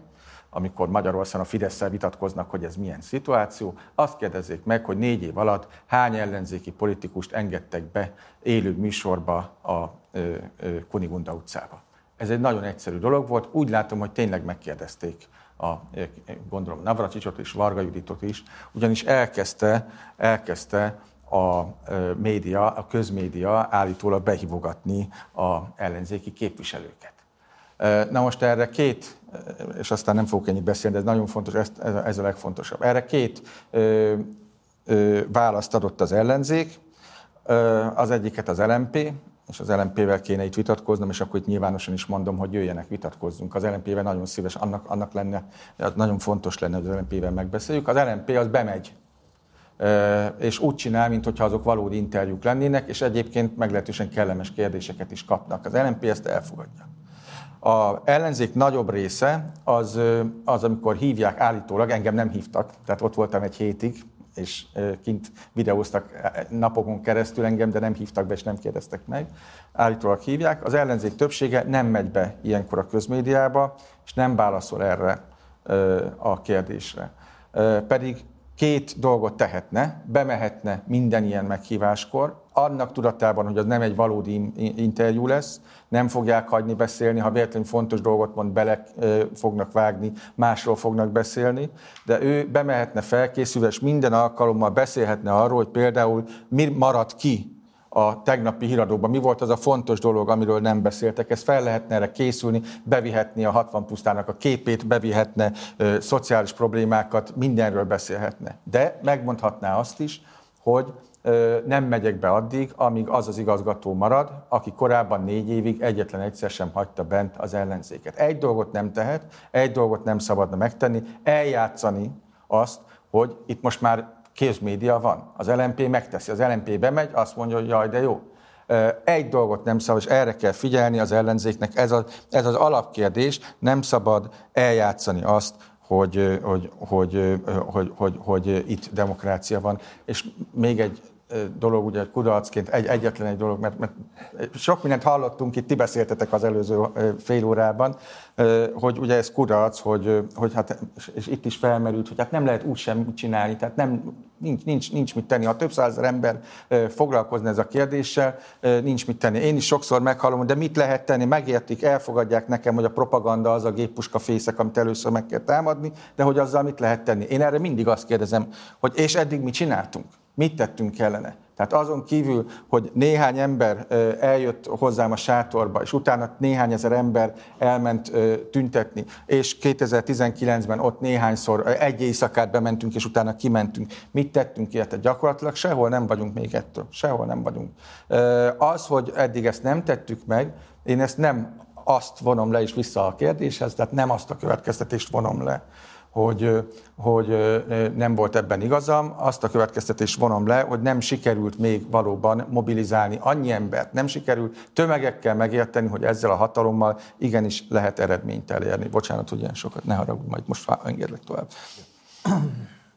Q: amikor Magyarországon a fidesz vitatkoznak, hogy ez milyen szituáció, azt kérdezzék meg, hogy négy év alatt hány ellenzéki politikust engedtek be élő műsorba a Kunigunda utcába. Ez egy nagyon egyszerű dolog volt. Úgy látom, hogy tényleg megkérdezték a, gondolom, Navracsicsot és Varga Juditot is, ugyanis elkezdte, elkezdte a média, a közmédia állítólag behívogatni a ellenzéki képviselőket. Na most erre két, és aztán nem fogok ennyit beszélni, de ez nagyon fontos, ez, ez a legfontosabb. Erre két ö, ö, választ adott az ellenzék, az egyiket az LMP, és az LMP-vel kéne itt vitatkoznom, és akkor itt nyilvánosan is mondom, hogy jöjjenek, vitatkozzunk. Az LMP-vel nagyon szíves, annak, annak lenne, nagyon fontos lenne, hogy az LMP-vel megbeszéljük. Az LMP az bemegy, és úgy csinál, mintha azok valódi interjúk lennének, és egyébként meglehetősen kellemes kérdéseket is kapnak. Az LMP ezt elfogadja. A ellenzék nagyobb része az, az, amikor hívják állítólag, engem nem hívtak, tehát ott voltam egy hétig, és kint videóztak napokon keresztül engem, de nem hívtak be és nem kérdeztek meg. Állítólag hívják. Az ellenzék többsége nem megy be ilyenkor a közmédiába, és nem válaszol erre a kérdésre. Pedig két dolgot tehetne, bemehetne minden ilyen meghíváskor, annak tudatában, hogy az nem egy valódi interjú lesz, nem fogják hagyni beszélni, ha véletlenül fontos dolgot mond, bele fognak vágni, másról fognak beszélni, de ő bemehetne felkészülve, és minden alkalommal beszélhetne arról, hogy például mi marad ki a tegnapi híradóban? Mi volt az a fontos dolog, amiről nem beszéltek? Ez fel lehetne erre készülni, bevihetni a 60 pusztának a képét, bevihetne ö, szociális problémákat, mindenről beszélhetne. De megmondhatná azt is, hogy nem megyek be addig, amíg az az igazgató marad, aki korábban négy évig egyetlen egyszer sem hagyta bent az ellenzéket. Egy dolgot nem tehet, egy dolgot nem szabadna megtenni, eljátszani azt, hogy itt most már kézmédia van. Az LMP megteszi, az LMP bemegy, azt mondja, hogy jaj, de jó. Egy dolgot nem szabad, és erre kell figyelni az ellenzéknek, ez az, ez az alapkérdés, nem szabad eljátszani azt, hogy, hogy, hogy, hogy, hogy, hogy itt demokrácia van. És még egy dolog, ugye kudarcként egy, egyetlen egy dolog, mert, mert sok mindent hallottunk, itt ti beszéltetek az előző fél órában, hogy ugye ez kudarc, hogy, hogy hát, és itt is felmerült, hogy hát nem lehet úgy sem csinálni, tehát nem, nincs, nincs, nincs mit tenni. Ha több százezer ember foglalkozna ez a kérdéssel, nincs mit tenni. Én is sokszor meghallom, de mit lehet tenni, megértik, elfogadják nekem, hogy a propaganda az a géppuska fészek, amit először meg kell támadni, de hogy azzal mit lehet tenni. Én erre mindig azt kérdezem, hogy és eddig mit csináltunk? Mit tettünk ellene? Tehát azon kívül, hogy néhány ember eljött hozzám a sátorba, és utána néhány ezer ember elment tüntetni, és 2019-ben ott néhányszor egy éjszakát bementünk, és utána kimentünk. Mit tettünk ilyet? Gyakorlatilag sehol nem vagyunk még ettől. Sehol nem vagyunk. Az, hogy eddig ezt nem tettük meg, én ezt nem azt vonom le és vissza a kérdéshez, tehát nem azt a következtetést vonom le, hogy, hogy nem volt ebben igazam. Azt a következtetést vonom le, hogy nem sikerült még valóban mobilizálni annyi embert, nem sikerült tömegekkel megérteni, hogy ezzel a hatalommal igenis lehet eredményt elérni. Bocsánat, hogy ilyen sokat, ne haragudj, majd most engedlek tovább.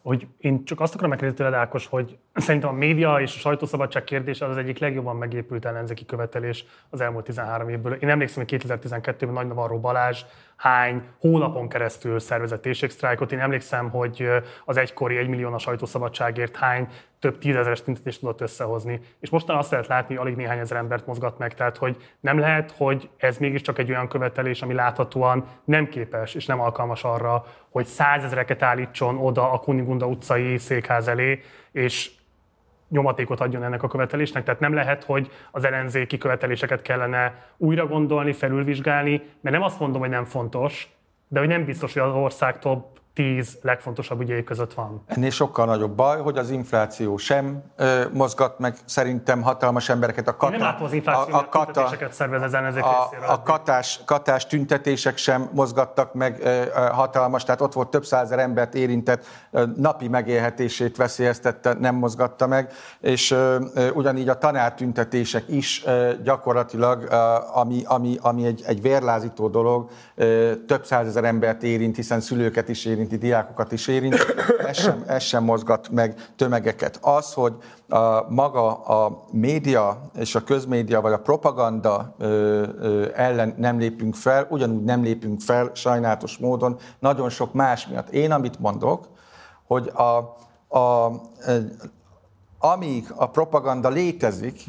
A: Hogy én csak azt akarom megkérdezni tőled, Ákos, hogy [CLEARS THROAT] szerintem a média és a sajtószabadság kérdése az, az egyik legjobban megépült ellenzéki követelés az elmúlt 13 évből. Én emlékszem, hogy 2012-ben Nagy Navarro Balázs hány hónapon keresztül szervezett éjségsztrájkot. Én emlékszem, hogy az egykori egymillió a sajtószabadságért hány több tízezeres tüntetést tudott összehozni. És mostan azt lehet látni, alig néhány ezer embert mozgat meg. Tehát, hogy nem lehet, hogy ez mégiscsak egy olyan követelés, ami láthatóan nem képes és nem alkalmas arra, hogy százezreket állítson oda a Kunigunda utcai székház elé, és nyomatékot adjon ennek a követelésnek. Tehát nem lehet, hogy az ellenzéki követeléseket kellene újra gondolni, felülvizsgálni, mert nem azt mondom, hogy nem fontos, de hogy nem biztos, hogy az ország top tíz legfontosabb ügyei között van.
Q: Ennél sokkal nagyobb baj, hogy az infláció sem ö, mozgat meg szerintem hatalmas embereket.
A: A kata, Én nem látom az infláció, a, a kata, szervez az ellenzék a,
Q: a katás, katás tüntetések sem mozgattak meg ö, hatalmas, tehát ott volt több százer embert érintett, ö, napi megélhetését veszélyeztette, nem mozgatta meg, és ö, ö, ugyanígy a tanártüntetések is ö, gyakorlatilag, ö, ami, ami, ami egy, egy vérlázító dolog, ö, több százezer embert érint, hiszen szülőket is érint, érinti, diákokat is érint, ez sem, ez sem mozgat meg tömegeket. Az, hogy a, maga a média és a közmédia vagy a propaganda ö, ö, ellen nem lépünk fel, ugyanúgy nem lépünk fel sajnálatos módon nagyon sok más miatt. Én amit mondok, hogy a, a, amíg a propaganda létezik,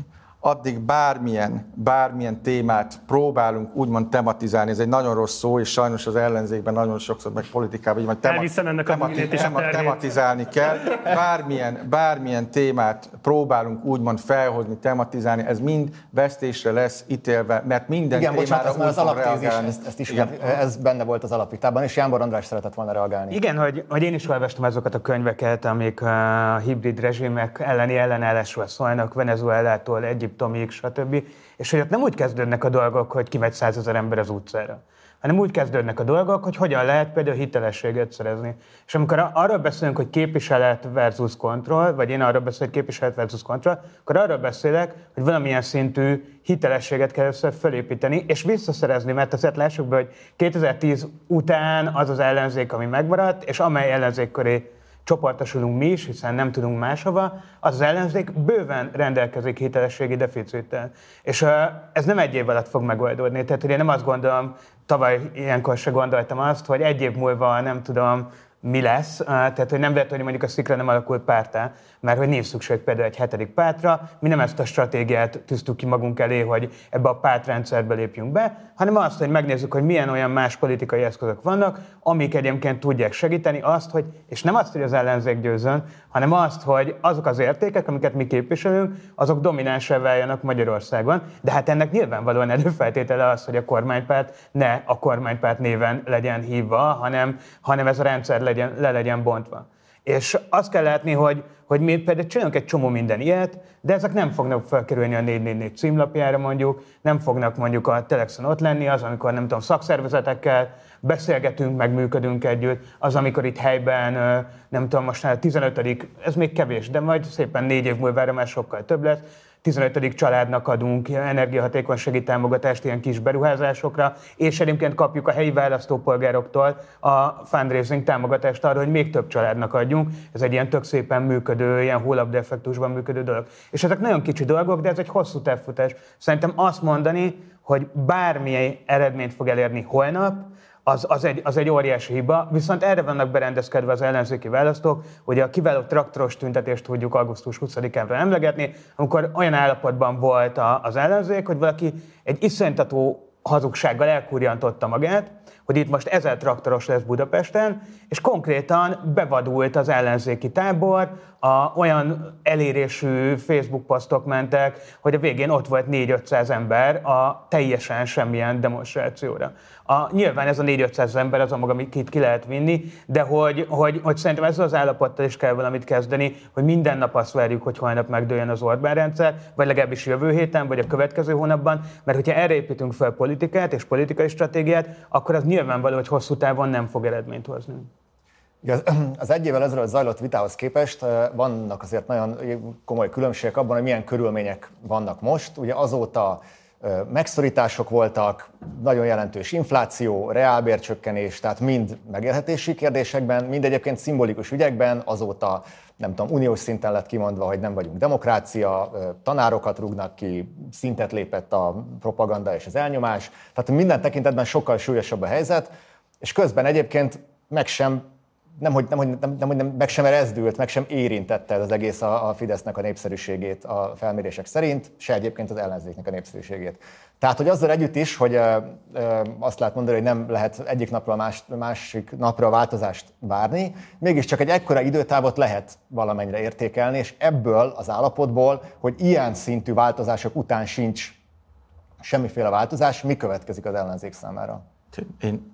Q: addig bármilyen, bármilyen témát próbálunk úgymond tematizálni. Ez egy nagyon rossz szó, és sajnos az ellenzékben nagyon sokszor, meg politikában, így
A: majd tema, ennek temati, a tema,
Q: tematizálni kell. Bármilyen, bármilyen témát próbálunk úgymond felhozni, tematizálni, ez mind vesztésre lesz ítélve, mert minden
C: Igen,
Q: témára
C: bocsánat, ez az alaptézis, ezt, ezt is Igen. ez benne volt az alapítában, és Jánbor András szeretett volna reagálni.
S: Igen, hogy, hogy én is olvastam azokat a könyveket, amik a hibrid rezsimek elleni ellenállásról szólnak, Venezuelától, Egyiptomtól, Egyiptomig, stb. És hogy ott nem úgy kezdődnek a dolgok, hogy kimegy százezer ember az utcára, hanem úgy kezdődnek a dolgok, hogy hogyan lehet például hitelességet szerezni. És amikor arról beszélünk, hogy képviselet versus kontroll, vagy én arról beszélek, hogy képviselet versus kontroll, akkor arról beszélek, hogy valamilyen szintű hitelességet kell össze felépíteni, és visszaszerezni, mert azért lássuk be, hogy 2010 után az az ellenzék, ami megmaradt, és amely ellenzék köré csoportosulunk mi is, hiszen nem tudunk máshova, az az ellenzék bőven rendelkezik hitelességi deficittel. És ez nem egy év alatt fog megoldódni. Tehát hogy én nem azt gondolom, tavaly ilyenkor se gondoltam azt, hogy egy év múlva, nem tudom, mi lesz, tehát hogy nem lehet, hogy mondjuk a szikra nem alakult pártá, mert hogy nincs szükség például egy hetedik pártra, mi nem ezt a stratégiát tűztük ki magunk elé, hogy ebbe a pártrendszerbe lépjünk be, hanem azt, hogy megnézzük, hogy milyen olyan más politikai eszközök vannak, amik egyébként tudják segíteni azt, hogy, és nem azt, hogy az ellenzék győzön, hanem azt, hogy azok az értékek, amiket mi képviselünk, azok dominánsá váljanak Magyarországon. De hát ennek nyilvánvalóan előfeltétele az, hogy a kormánypárt ne a kormánypárt néven legyen hívva, hanem, hanem ez a rendszer legyen, le legyen bontva. És azt kell látni, hogy, hogy mi például csinálunk egy csomó minden ilyet, de ezek nem fognak felkerülni a 444 címlapjára mondjuk, nem fognak mondjuk a Telexon ott lenni, az, amikor nem tudom, szakszervezetekkel beszélgetünk, meg működünk együtt, az, amikor itt helyben, nem tudom, most 15 ez még kevés, de majd szépen négy év múlva már sokkal több lesz, 15. családnak adunk energiahatékonysági támogatást ilyen kis beruházásokra, és egyébként kapjuk a helyi választópolgároktól a fundraising támogatást arra, hogy még több családnak adjunk. Ez egy ilyen tök szépen működő, ilyen effektusban működő dolog. És ezek nagyon kicsi dolgok, de ez egy hosszú távfutás. Szerintem azt mondani, hogy bármilyen eredményt fog elérni holnap, az, az, egy, az egy óriási hiba, viszont erre vannak berendezkedve az ellenzéki választók, hogy a kiváló traktoros tüntetést tudjuk augusztus 20-án emlegetni, amikor olyan állapotban volt az ellenzék, hogy valaki egy iszonytató hazugsággal elkurjantotta magát, hogy itt most ezer traktoros lesz Budapesten, és konkrétan bevadult az ellenzéki tábor, a, olyan elérésű Facebook posztok mentek, hogy a végén ott volt 4-500 ember a teljesen semmilyen demonstrációra. A, nyilván ez a 4-500 ember az a maga, amit ki lehet vinni, de hogy, hogy, hogy szerintem ezzel az állapottal is kell valamit kezdeni, hogy minden nap azt várjuk, hogy holnap megdőljön az Orbán rendszer, vagy legalábbis jövő héten, vagy a következő hónapban, mert hogyha erre építünk fel politikát és politikai stratégiát, akkor az nyilvánvaló, hogy hosszú távon nem fog eredményt hozni. [CLEARS THROAT]
C: Az egy évvel ezelőtt zajlott vitához képest vannak azért nagyon komoly különbségek abban, hogy milyen körülmények vannak most. Ugye azóta megszorítások voltak, nagyon jelentős infláció, reálbércsökkenés, tehát mind megélhetési kérdésekben, mind egyébként szimbolikus ügyekben, azóta nem tudom, uniós szinten lett kimondva, hogy nem vagyunk demokrácia, tanárokat rúgnak ki, szintet lépett a propaganda és az elnyomás, tehát minden tekintetben sokkal súlyosabb a helyzet, és közben egyébként meg sem nem, hogy, nem, hogy, nem, nem, nem, meg sem erezdült, meg sem érintette az egész a, a Fidesznek a népszerűségét a felmérések szerint, se egyébként az ellenzéknek a népszerűségét. Tehát, hogy azzal együtt is, hogy ö, ö, azt lehet mondani, hogy nem lehet egyik napra más, másik napra változást várni, mégiscsak egy ekkora időtávot lehet valamennyire értékelni, és ebből az állapotból, hogy ilyen szintű változások után sincs semmiféle változás, mi következik az ellenzék számára?
Q: Én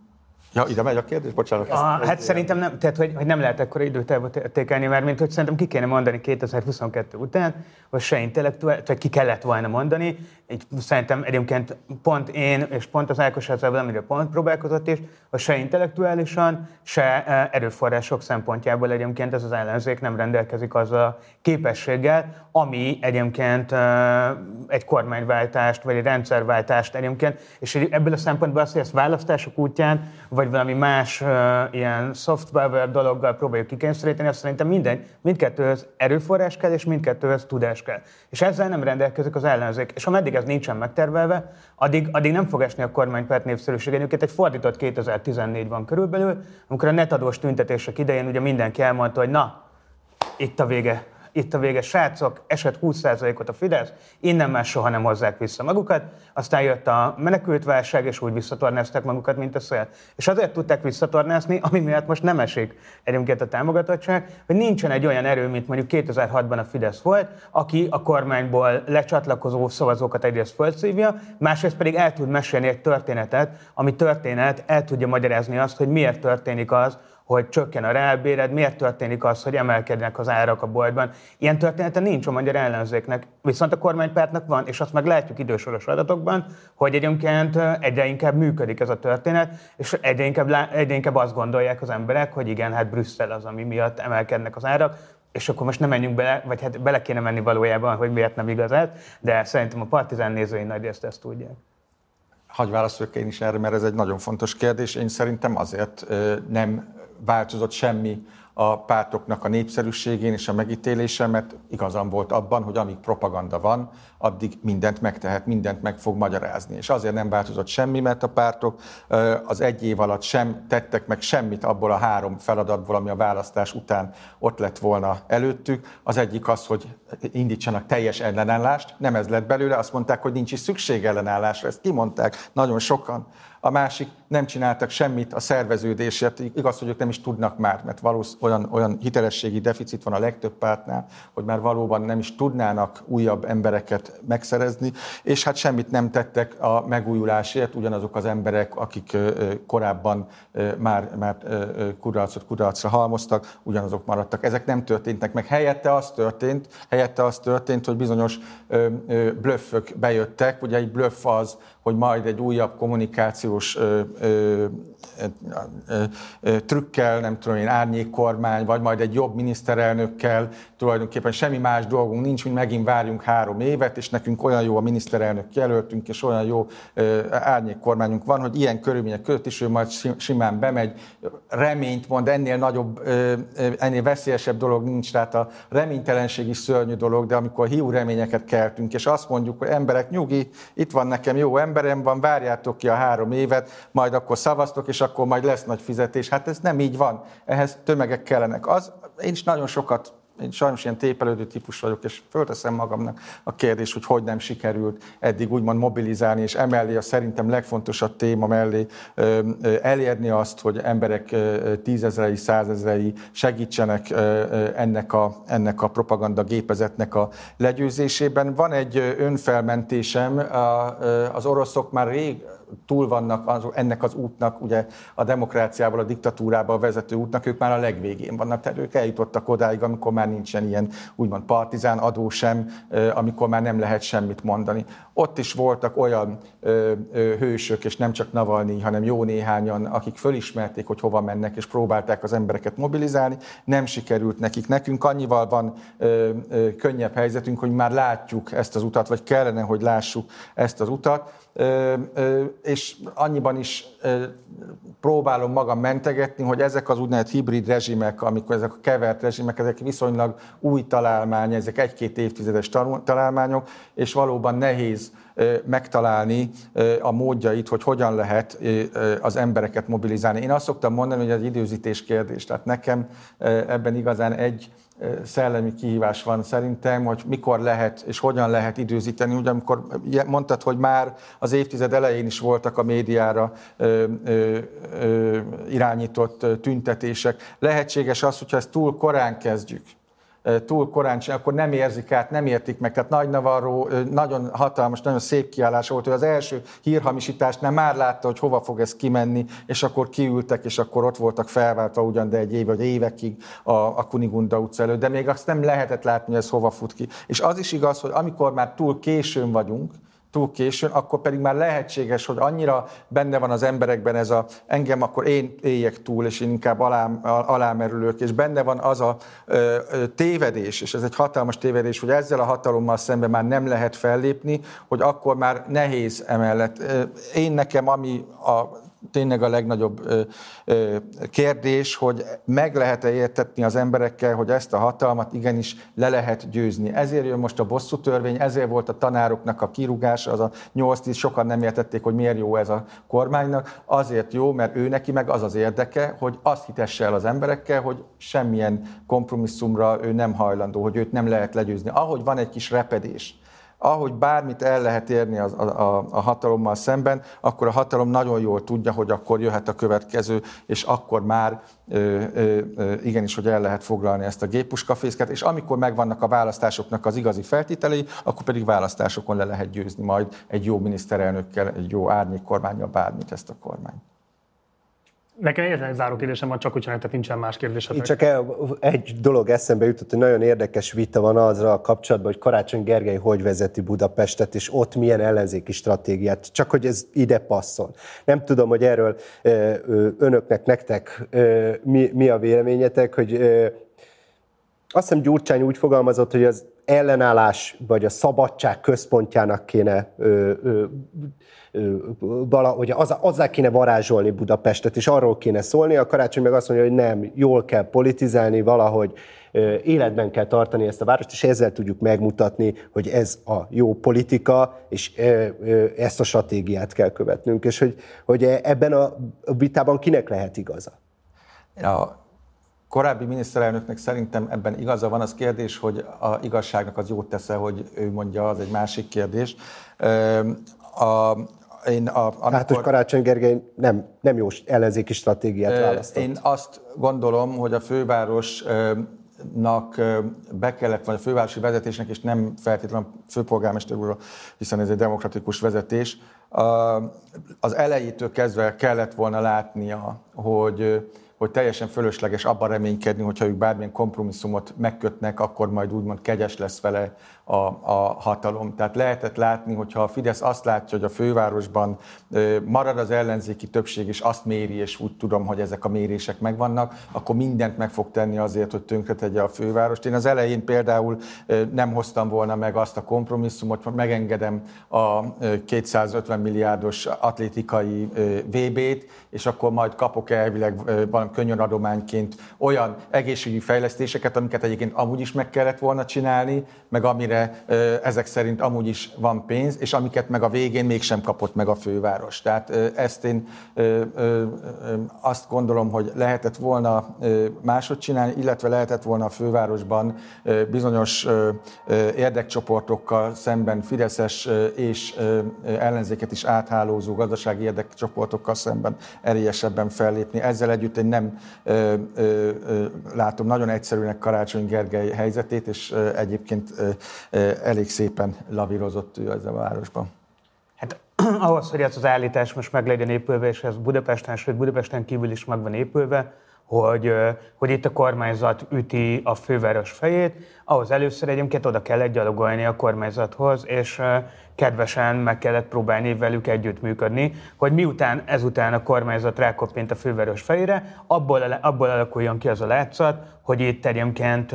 Q: Ja, ide megy a kérdés? Bocsánat.
S: A, hát ilyen. szerintem nem, tehát, hogy, hogy nem lehet ekkora időtávot értékelni, mert mint hogy szerintem ki kéne mondani 2022 után, hogy se intellektuális, vagy ki kellett volna mondani. Így szerintem egyébként pont én, és pont az Ákos ezzel amiről pont próbálkozott is, hogy se intellektuálisan, se e, erőforrások szempontjából egyébként ez az ellenzék nem rendelkezik azzal a képességgel, ami egyébként e, egy kormányváltást, vagy egy rendszerváltást egyébként, és ebből a szempontból az, hogy ezt választások útján, vagy valami más uh, ilyen soft power dologgal próbáljuk kikényszeríteni, azt szerintem minden, mindkettőhöz erőforrás kell, és mindkettőhöz tudás kell. És ezzel nem rendelkezik az ellenzék. És ameddig ez nincsen megtervelve, addig, addig nem fog esni a kormánypárt népszerűség. Egyébként egy fordított 2014 van körülbelül, amikor a netadós tüntetések idején ugye mindenki elmondta, hogy na, itt a vége, itt a vége, srácok, esett 20%-ot a Fidesz, innen már soha nem hozzák vissza magukat, aztán jött a menekültválság, és úgy visszatornázták magukat, mint a szél. És azért tudták visszatornázni, ami miatt most nem esik egyébként a támogatottság, hogy nincsen egy olyan erő, mint mondjuk 2006-ban a Fidesz volt, aki a kormányból lecsatlakozó szavazókat egyrészt fölszívja, másrészt pedig el tud mesélni egy történetet, ami történet el tudja magyarázni azt, hogy miért történik az, hogy csökken a reálbéred, miért történik az, hogy emelkednek az árak a boltban. Ilyen története nincs a magyar ellenzéknek, viszont a kormánypártnak van, és azt meg látjuk idősoros adatokban, hogy egyébként egyre inkább működik ez a történet, és egyre inkább, egyre inkább azt gondolják az emberek, hogy igen, hát Brüsszel az, ami miatt emelkednek az árak, és akkor most nem menjünk bele, vagy hát bele kéne menni valójában, hogy miért nem igaz ez, de szerintem a partizán nézői nagy ezt, ezt tudják.
Q: Hagy válaszoljak én is erre, mert ez egy nagyon fontos kérdés. Én szerintem azért nem változott semmi a pártoknak a népszerűségén és a megítélésem, mert igazam volt abban, hogy amíg propaganda van, addig mindent megtehet, mindent meg fog magyarázni. És azért nem változott semmi, mert a pártok az egy év alatt sem tettek meg semmit abból a három feladatból, ami a választás után ott lett volna előttük. Az egyik az, hogy indítsanak teljes ellenállást, nem ez lett belőle, azt mondták, hogy nincs is szükség ellenállásra, ezt kimondták nagyon sokan a másik nem csináltak semmit a szerveződésért. Igaz, hogy ők nem is tudnak már, mert valószínűleg olyan, olyan hitelességi deficit van a legtöbb pártnál, hogy már valóban nem is tudnának újabb embereket megszerezni, és hát semmit nem tettek a megújulásért, ugyanazok az emberek, akik korábban már, már kudarcot kudarcra halmoztak, ugyanazok maradtak. Ezek nem történtek meg. Helyette az történt, helyette az történt, hogy bizonyos blöffök bejöttek. Ugye egy blöff az, hogy majd egy újabb kommunikációs ö, ö, ö, trükkel, nem tudom én, árnyékkormány, vagy majd egy jobb miniszterelnökkel, tulajdonképpen semmi más dolgunk nincs, mint megint várjunk három évet, és nekünk olyan jó a miniszterelnök jelöltünk, és olyan jó ö, árnyékkormányunk van, hogy ilyen körülmények között is ő majd simán bemegy, reményt mond, ennél nagyobb, ennél veszélyesebb dolog nincs, tehát a reménytelenség is szörnyű dolog, de amikor hiú reményeket keltünk, és azt mondjuk, hogy emberek, nyugi, itt van nekem jó ember, emberem van, várjátok ki a három évet, majd akkor szavaztok, és akkor majd lesz nagy fizetés. Hát ez nem így van. Ehhez tömegek kellenek. Az, én is nagyon sokat én sajnos ilyen tépelődő típus vagyok, és fölteszem magamnak a kérdést, hogy hogy nem sikerült eddig úgymond mobilizálni, és emellé a szerintem legfontosabb téma mellé elérni azt, hogy emberek tízezrei, százezrei segítsenek ennek, a, ennek a propaganda gépezetnek a legyőzésében. Van egy önfelmentésem, az oroszok már rég túl vannak az, ennek az útnak, ugye a demokráciával, a diktatúrába vezető útnak, ők már a legvégén vannak, tehát ők eljutottak odáig, amikor már nincsen ilyen úgymond partizán adó sem, amikor már nem lehet semmit mondani. Ott is voltak olyan ö, ö, hősök, és nem csak Navalnyi, hanem jó néhányan, akik fölismerték, hogy hova mennek, és próbálták az embereket mobilizálni. Nem sikerült nekik. Nekünk annyival van ö, ö, könnyebb helyzetünk, hogy már látjuk ezt az utat, vagy kellene, hogy lássuk ezt az utat, és annyiban is próbálom magam mentegetni, hogy ezek az úgynevezett hibrid rezsimek, amikor ezek a kevert rezsimek, ezek viszonylag új találmány, ezek egy-két évtizedes találmányok, és valóban nehéz megtalálni a módjait, hogy hogyan lehet az embereket mobilizálni. Én azt szoktam mondani, hogy az időzítés kérdés. Tehát nekem ebben igazán egy szellemi kihívás van szerintem, hogy mikor lehet és hogyan lehet időzíteni. Ugye amikor mondtad, hogy már az évtized elején is voltak a médiára ö, ö, ö, irányított tüntetések. Lehetséges az, hogyha ezt túl korán kezdjük, túl korán akkor nem érzik át, nem értik meg. Tehát Nagy Navarro nagyon hatalmas, nagyon szép kiállás volt, hogy az első hírhamisításnál már látta, hogy hova fog ez kimenni, és akkor kiültek, és akkor ott voltak felváltva ugyan, de egy év vagy évekig a, a Kunigunda utca előtt, de még azt nem lehetett látni, hogy ez hova fut ki. És az is igaz, hogy amikor már túl későn vagyunk, túl későn, akkor pedig már lehetséges, hogy annyira benne van az emberekben ez a engem, akkor én éljek túl, és én inkább alá, alámerülök, és benne van az a ö, ö, tévedés, és ez egy hatalmas tévedés, hogy ezzel a hatalommal szemben már nem lehet fellépni, hogy akkor már nehéz emellett. Én nekem, ami a tényleg a legnagyobb kérdés, hogy meg lehet-e értetni az emberekkel, hogy ezt a hatalmat igenis le lehet győzni. Ezért jön most a bosszú törvény, ezért volt a tanároknak a kirúgása, az a 8-10, sokan nem értették, hogy miért jó ez a kormánynak. Azért jó, mert ő neki meg az az érdeke, hogy azt hitesse el az emberekkel, hogy semmilyen kompromisszumra ő nem hajlandó, hogy őt nem lehet legyőzni. Ahogy van egy kis repedés, ahogy bármit el lehet érni a, a, a hatalommal szemben, akkor a hatalom nagyon jól tudja, hogy akkor jöhet a következő, és akkor már ö, ö, igenis, hogy el lehet foglalni ezt a géppuskafészket, és amikor megvannak a választásoknak az igazi feltételei, akkor pedig választásokon le lehet győzni majd egy jó miniszterelnökkel, egy jó árnyékkormányjal bármit ezt a kormányt.
A: Nekem egyetlen záró kérdésem van, csak hogyha nektek nincsen más kérdés.
B: Itt csak egy dolog eszembe jutott, hogy nagyon érdekes vita van azra a kapcsolatban, hogy Karácsony Gergely hogy vezeti Budapestet, és ott milyen ellenzéki stratégiát, csak hogy ez ide passzol. Nem tudom, hogy erről önöknek, nektek mi, mi a véleményetek, hogy azt hiszem Gyurcsány úgy fogalmazott, hogy az ellenállás vagy a szabadság központjának kéne ö, ö, valahogy az, azzá kéne varázsolni Budapestet, és arról kéne szólni, a karácsony meg azt mondja, hogy nem, jól kell politizálni, valahogy életben kell tartani ezt a várost, és ezzel tudjuk megmutatni, hogy ez a jó politika, és ezt a stratégiát kell követnünk, és hogy, hogy ebben a vitában kinek lehet igaza?
Q: A korábbi miniszterelnöknek szerintem ebben igaza van, az kérdés, hogy a igazságnak az jót tesz hogy ő mondja, az egy másik kérdés. A,
B: én a, amikor... Hát, hogy Karácsony Gergely nem, nem jó ellenzéki stratégiát választott.
Q: Én azt gondolom, hogy a főváros nak be kellett, vagy a fővárosi vezetésnek, és nem feltétlenül a főpolgármester úrra, hiszen ez egy demokratikus vezetés, az elejétől kezdve kellett volna látnia, hogy hogy teljesen fölösleges abban reménykedni, hogyha ők bármilyen kompromisszumot megkötnek, akkor majd úgymond kegyes lesz vele a, a hatalom. Tehát lehetett látni, hogyha a Fidesz azt látja, hogy a fővárosban marad az ellenzéki többség, és azt méri, és úgy tudom, hogy ezek a mérések megvannak, akkor mindent meg fog tenni azért, hogy tönkretegye a fővárost. Én az elején például nem hoztam volna meg azt a kompromisszumot, hogy megengedem a 250 milliárdos atlétikai VB-t, és akkor majd kapok elvileg valami könyöradományként olyan egészségügyi fejlesztéseket, amiket egyébként amúgy is meg kellett volna csinálni, meg amire ezek szerint amúgy is van pénz, és amiket meg a végén mégsem kapott meg a főváros. Tehát ezt én azt gondolom, hogy lehetett volna máshogy csinálni, illetve lehetett volna a fővárosban bizonyos érdekcsoportokkal szemben Fideszes és ellenzéket is áthálózó gazdasági érdekcsoportokkal szemben erélyesebben fellépni. Ezzel együtt én nem látom nagyon egyszerűnek Karácsony Gergely helyzetét, és egyébként elég szépen lavírozott ő ezzel a városban.
S: Hát [CLEARS THROAT] ahhoz, hogy ez az állítás most meg legyen épülve, és ez Budapesten, sőt Budapesten kívül is meg van épülve, hogy, hogy itt a kormányzat üti a főváros fejét, ahhoz először egyébként oda kellett gyalogolni a kormányzathoz, és kedvesen meg kellett próbálni velük együttműködni, hogy miután ezután a kormányzat rákoppint a főváros fejére, abból, abból alakuljon ki az a látszat, hogy itt egyébként,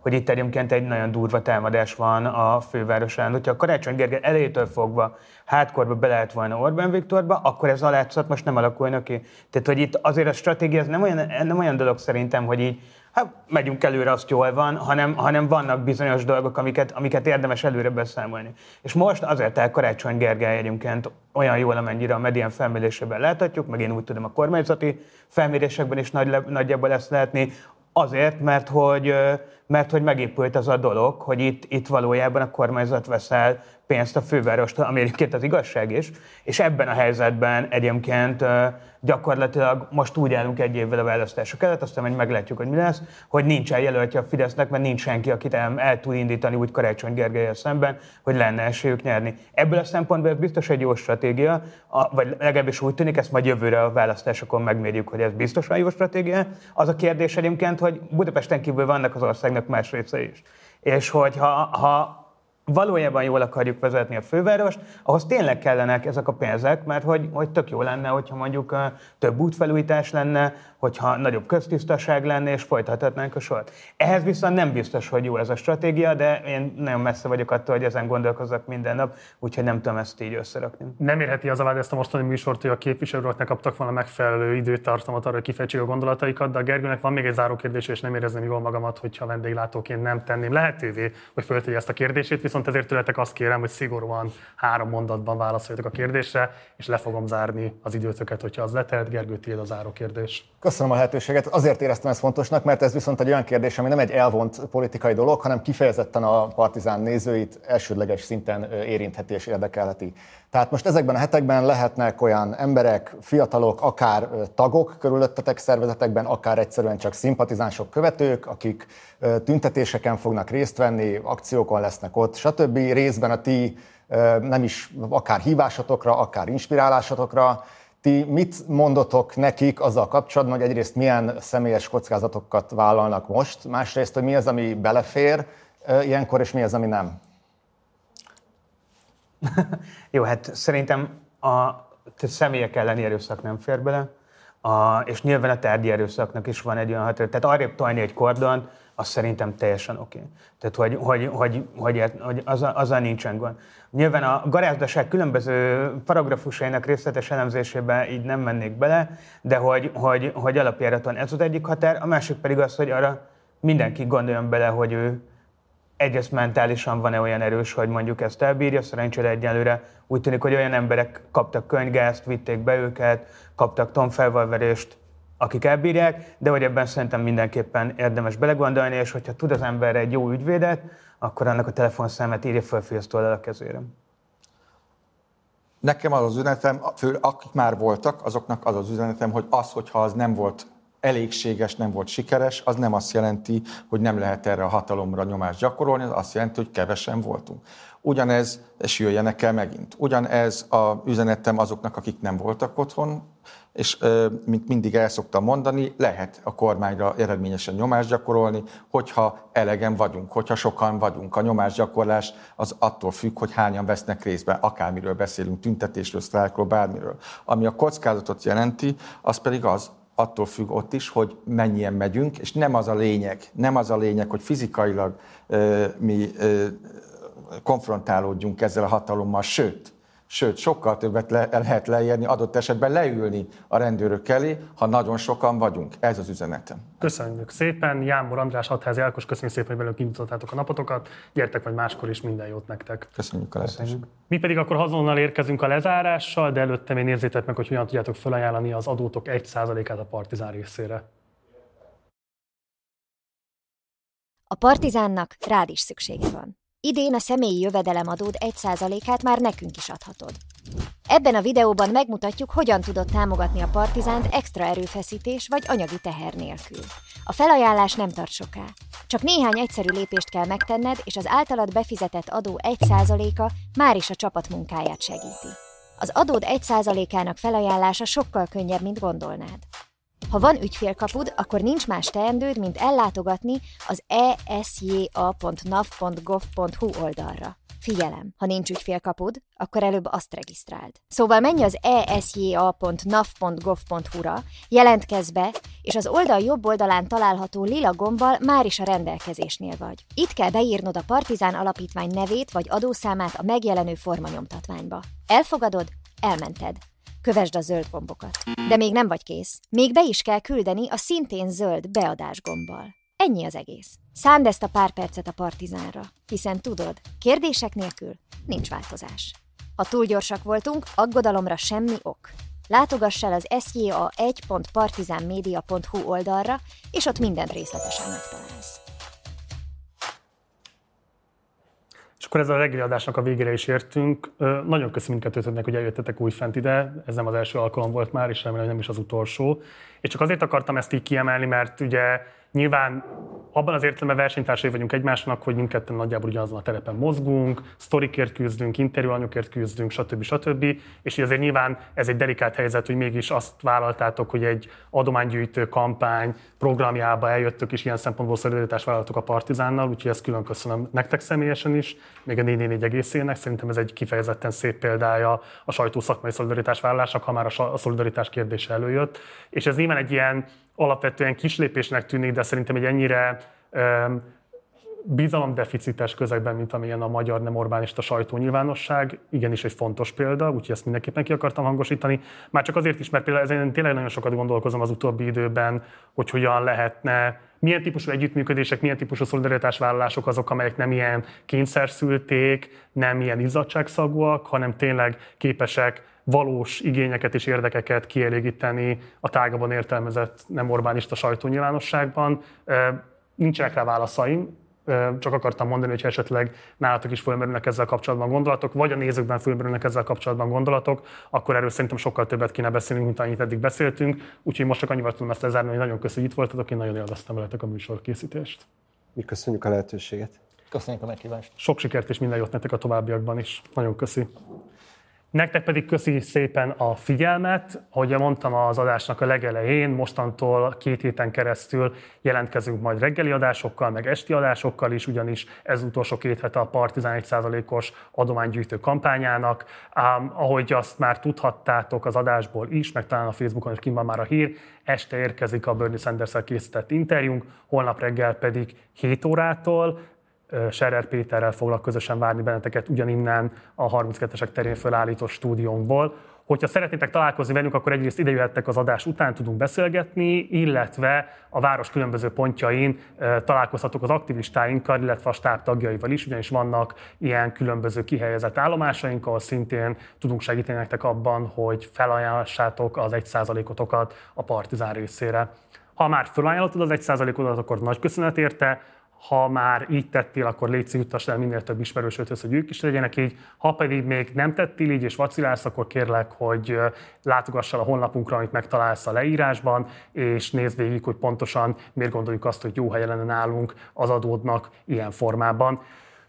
S: hogy itt egyébként egy nagyon durva támadás van a fővárosán. Hogyha a Karácsony Gergely elejétől fogva hátkorba be lehet volna Orbán Viktorba, akkor ez a látszat most nem alakulna ki. Tehát, hogy itt azért a stratégia ez nem olyan, nem olyan dolog szerintem, hogy így hát megyünk előre, azt jól van, hanem, hanem vannak bizonyos dolgok, amiket, amiket érdemes előre beszámolni. És most azért el Karácsony Gergely egyébként olyan jól, amennyire a medián felmérésében láthatjuk, meg én úgy tudom a kormányzati felmérésekben is nagy, nagyjából ezt lehetni, azért, mert hogy, mert hogy megépült az a dolog, hogy itt, itt valójában a kormányzat veszel pénzt a fővárostól, [LAUGHS] ami az igazság is, és ebben a helyzetben egyébként gyakorlatilag most úgy állunk egy évvel a választások előtt, aztán hogy meglátjuk, hogy mi lesz, hogy nincsen jelöltje a Fidesznek, mert nincs senki, akit el, el tud indítani úgy Karácsony Gergelyel szemben, hogy lenne esélyük nyerni. Ebből a szempontból ez biztos egy jó stratégia, a, vagy legalábbis úgy tűnik, ezt majd jövőre a választásokon megmérjük, hogy ez biztosan jó stratégia. Az a kérdés egyébként, hogy Budapesten kívül vannak az országnak más része is. És hogy ha, ha valójában jól akarjuk vezetni a fővárost, ahhoz tényleg kellenek ezek a pénzek, mert hogy, hogy tök jó lenne, hogyha mondjuk több útfelújítás lenne, hogyha nagyobb köztisztaság lenne, és folytathatnánk a sort. Ehhez viszont nem biztos, hogy jó ez a stratégia, de én nagyon messze vagyok attól, hogy ezen gondolkozzak minden nap, úgyhogy nem tudom ezt így összerakni.
A: Nem érheti az a vád ezt a mostani műsort, hogy a képviselők ne kaptak volna megfelelő időtartamot arra, hogy a gondolataikat, de a Gergőnek van még egy záró kérdés, és nem érezném jól magamat, hogyha vendéglátóként nem tenném lehetővé, hogy föltegye ezt a kérdését, viszont ezért tőletek azt kérem, hogy szigorúan három mondatban válaszoljatok a kérdésre, és le fogom zárni az időtöket, hogyha az letelt. Gergő, tiéd a záró kérdés.
C: Köszönöm a lehetőséget. Azért éreztem ezt fontosnak, mert ez viszont egy olyan kérdés, ami nem egy elvont politikai dolog, hanem kifejezetten a partizán nézőit elsődleges szinten érintheti és érdekelheti. Tehát most ezekben a hetekben lehetnek olyan emberek, fiatalok, akár tagok körülöttetek szervezetekben, akár egyszerűen csak szimpatizánsok, követők, akik tüntetéseken fognak részt venni, akciókon lesznek ott, stb. Részben a ti nem is akár hívásatokra, akár inspirálásatokra, ti mit mondotok nekik azzal kapcsolatban, hogy egyrészt milyen személyes kockázatokat vállalnak most, másrészt, hogy mi az, ami belefér ilyenkor, és mi az, ami nem? [LAUGHS]
S: Jó, hát szerintem a személyek elleni erőszak nem fér bele, a, és nyilván a tárgyi erőszaknak is van egy olyan határ. Tehát arrébb tolni egy kordon, az szerintem teljesen oké. Okay. Tehát, hogy, hogy, hogy, hogy, hogy az, azzal nincsen gond. Nyilván a garázdaság különböző paragrafusainak részletes elemzésébe így nem mennék bele, de hogy, hogy, hogy alapjáraton ez az egyik határ, a másik pedig az, hogy arra mindenki gondoljon bele, hogy ő egyrészt mentálisan van-e olyan erős, hogy mondjuk ezt elbírja, szerencsére egyelőre úgy tűnik, hogy olyan emberek kaptak könyvgázt, vitték be őket, kaptak tonfelvalverést, akik elbírják, de hogy ebben szerintem mindenképpen érdemes belegondolni, és hogyha tud az ember egy jó ügyvédet, akkor annak a telefonszámát írja fel főztől a kezére.
Q: Nekem az az üzenetem, fő, akik már voltak, azoknak az az üzenetem, hogy az, hogyha az nem volt elégséges, nem volt sikeres, az nem azt jelenti, hogy nem lehet erre a hatalomra nyomást gyakorolni, az azt jelenti, hogy kevesen voltunk. Ugyanez, és jöjjenek el megint. Ugyanez a üzenetem azoknak, akik nem voltak otthon, és mint mindig el szoktam mondani, lehet a kormányra eredményesen nyomást gyakorolni, hogyha elegen vagyunk, hogyha sokan vagyunk. A nyomásgyakorlás az attól függ, hogy hányan vesznek részben, akármiről beszélünk, tüntetésről, sztrájkról, bármiről. Ami a kockázatot jelenti, az pedig az, attól függ ott is, hogy mennyien megyünk, és nem az a lényeg, nem az a lényeg, hogy fizikailag ö, mi ö, konfrontálódjunk ezzel a hatalommal, sőt, sőt, sokkal többet le, lehet leérni, adott esetben leülni a rendőrök elé, ha nagyon sokan vagyunk. Ez az üzenetem.
A: Köszönjük szépen. Jámbor András, Hatházi Elkos, köszönjük szépen, hogy velünk indítottátok a napotokat. Gyertek majd máskor is, minden jót nektek.
Q: Köszönjük a lehetőséget.
A: Mi pedig akkor azonnal érkezünk a lezárással, de előtte még nézzétek meg, hogy hogyan tudjátok felajánlani az adótok 1%-át a Partizán részére.
T: A Partizánnak rád is szüksége van. Idén a személyi jövedelemadód 1%-át már nekünk is adhatod. Ebben a videóban megmutatjuk, hogyan tudod támogatni a Partizánt extra erőfeszítés vagy anyagi teher nélkül. A felajánlás nem tart soká. Csak néhány egyszerű lépést kell megtenned, és az általad befizetett adó 1%-a már is a csapat munkáját segíti. Az adód 1%-ának felajánlása sokkal könnyebb, mint gondolnád. Ha van ügyfélkapud, akkor nincs más teendőd, mint ellátogatni az esja.nav.gov.hu oldalra. Figyelem, ha nincs ügyfélkapud, akkor előbb azt regisztráld. Szóval menj az esja.nav.gov.hu-ra, jelentkezz be, és az oldal jobb oldalán található lila gombbal már is a rendelkezésnél vagy. Itt kell beírnod a Partizán Alapítvány nevét vagy adószámát a megjelenő formanyomtatványba. Elfogadod? Elmented. Kövesd a zöld gombokat. De még nem vagy kész. Még be is kell küldeni a szintén zöld beadás gombbal. Ennyi az egész. Szánd ezt a pár percet a partizánra, hiszen tudod, kérdések nélkül nincs változás. Ha túl gyorsak voltunk, aggodalomra semmi ok. Látogass el az sja1.partizánmedia.hu oldalra, és ott mindent részletesen megtalálsz.
A: Akkor ez a reggeli adásnak a végére is értünk. Nagyon köszönöm mindkettőtöknek, hogy eljöttetek újfent ide. Ez nem az első alkalom volt már, és remélem, hogy nem is az utolsó. És csak azért akartam ezt így kiemelni, mert ugye Nyilván abban az értelemben versenytársai vagyunk egymásnak, hogy mindketten nagyjából ugyanazon a terepen mozgunk, sztorikért küzdünk, interjúanyokért küzdünk, stb. stb. És azért nyilván ez egy delikát helyzet, hogy mégis azt vállaltátok, hogy egy adománygyűjtő kampány programjába eljöttök, és ilyen szempontból szolidaritást vállaltok a Partizánnal, úgyhogy ezt külön köszönöm nektek személyesen is, még a 444 egészének. Szerintem ez egy kifejezetten szép példája a sajtó szakmai szolidaritás vállalásnak, ha már a szolidaritás kérdése előjött. És ez nyilván egy ilyen alapvetően kislépésnek tűnik, de szerintem egy ennyire bizalomdeficites közegben, mint amilyen a magyar nem Orbánista sajtónyilvánosság, igenis egy fontos példa, úgyhogy ezt mindenképpen ki akartam hangosítani. Már csak azért is, mert például ezen tényleg nagyon sokat gondolkozom az utóbbi időben, hogy hogyan lehetne, milyen típusú együttműködések, milyen típusú szolidaritásvállalások azok, amelyek nem ilyen kényszerszülték, nem ilyen izzadságszagúak, hanem tényleg képesek valós igényeket és érdekeket kielégíteni a tágabban értelmezett nem Orbánista sajtónyilvánosságban. Nincsenek rá válaszaim, csak akartam mondani, hogy esetleg nálatok is fölmerülnek ezzel kapcsolatban gondolatok, vagy a nézőkben fölmerülnek ezzel kapcsolatban gondolatok, akkor erről szerintem sokkal többet kéne beszélnünk, mint annyit eddig beszéltünk. Úgyhogy most csak annyival tudom ezt lezárni, hogy nagyon köszönjük, hogy itt voltatok, én nagyon élveztem veletek a műsor készítést.
B: Mi köszönjük a lehetőséget.
S: Köszönjük a meghívást.
A: Sok sikert és minden jót nektek a továbbiakban is. Nagyon köszi. Nektek pedig köszi szépen a figyelmet. Ahogy mondtam az adásnak a legelején, mostantól két héten keresztül jelentkezünk majd reggeli adásokkal, meg esti adásokkal is, ugyanis ez utolsó két hete a Partizán 1%-os adománygyűjtő kampányának. Ám, ahogy azt már tudhattátok az adásból is, meg talán a Facebookon is kim már a hír, este érkezik a Bernie sanders készített interjúnk, holnap reggel pedig 7 órától Scherer Péterrel foglak közösen várni benneteket ugyaninnen a 32-esek terén fölállított stúdiónkból. Hogyha szeretnétek találkozni velünk, akkor egyrészt ide jöhettek az adás után, tudunk beszélgetni, illetve a város különböző pontjain találkozhatok az aktivistáinkkal, illetve a stáb tagjaival is, ugyanis vannak ilyen különböző kihelyezett állomásaink, ahol szintén tudunk segíteni nektek abban, hogy felajánlássátok az 1%-otokat a Partizán részére. Ha már felajánlottad az 1%-odat, akkor nagy köszönet érte, ha már így tettél, akkor légy juttass el minél több ismerősödhöz, hogy ők is legyenek így. Ha pedig még nem tettél így és vacilálsz, akkor kérlek, hogy látogass el a honlapunkra, amit megtalálsz a leírásban, és nézd végig, hogy pontosan miért gondoljuk azt, hogy jó helye lenne nálunk az adódnak ilyen formában.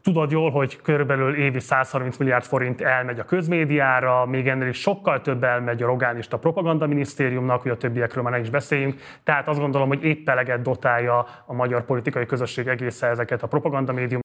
A: Tudod jól, hogy körülbelül évi 130 milliárd forint elmegy a közmédiára, még ennél is sokkal több elmegy a Rogánista Propaganda Minisztériumnak, hogy a többiekről már nem is beszéljünk. Tehát azt gondolom, hogy épp eleget dotálja a magyar politikai közösség egészen ezeket a propaganda médium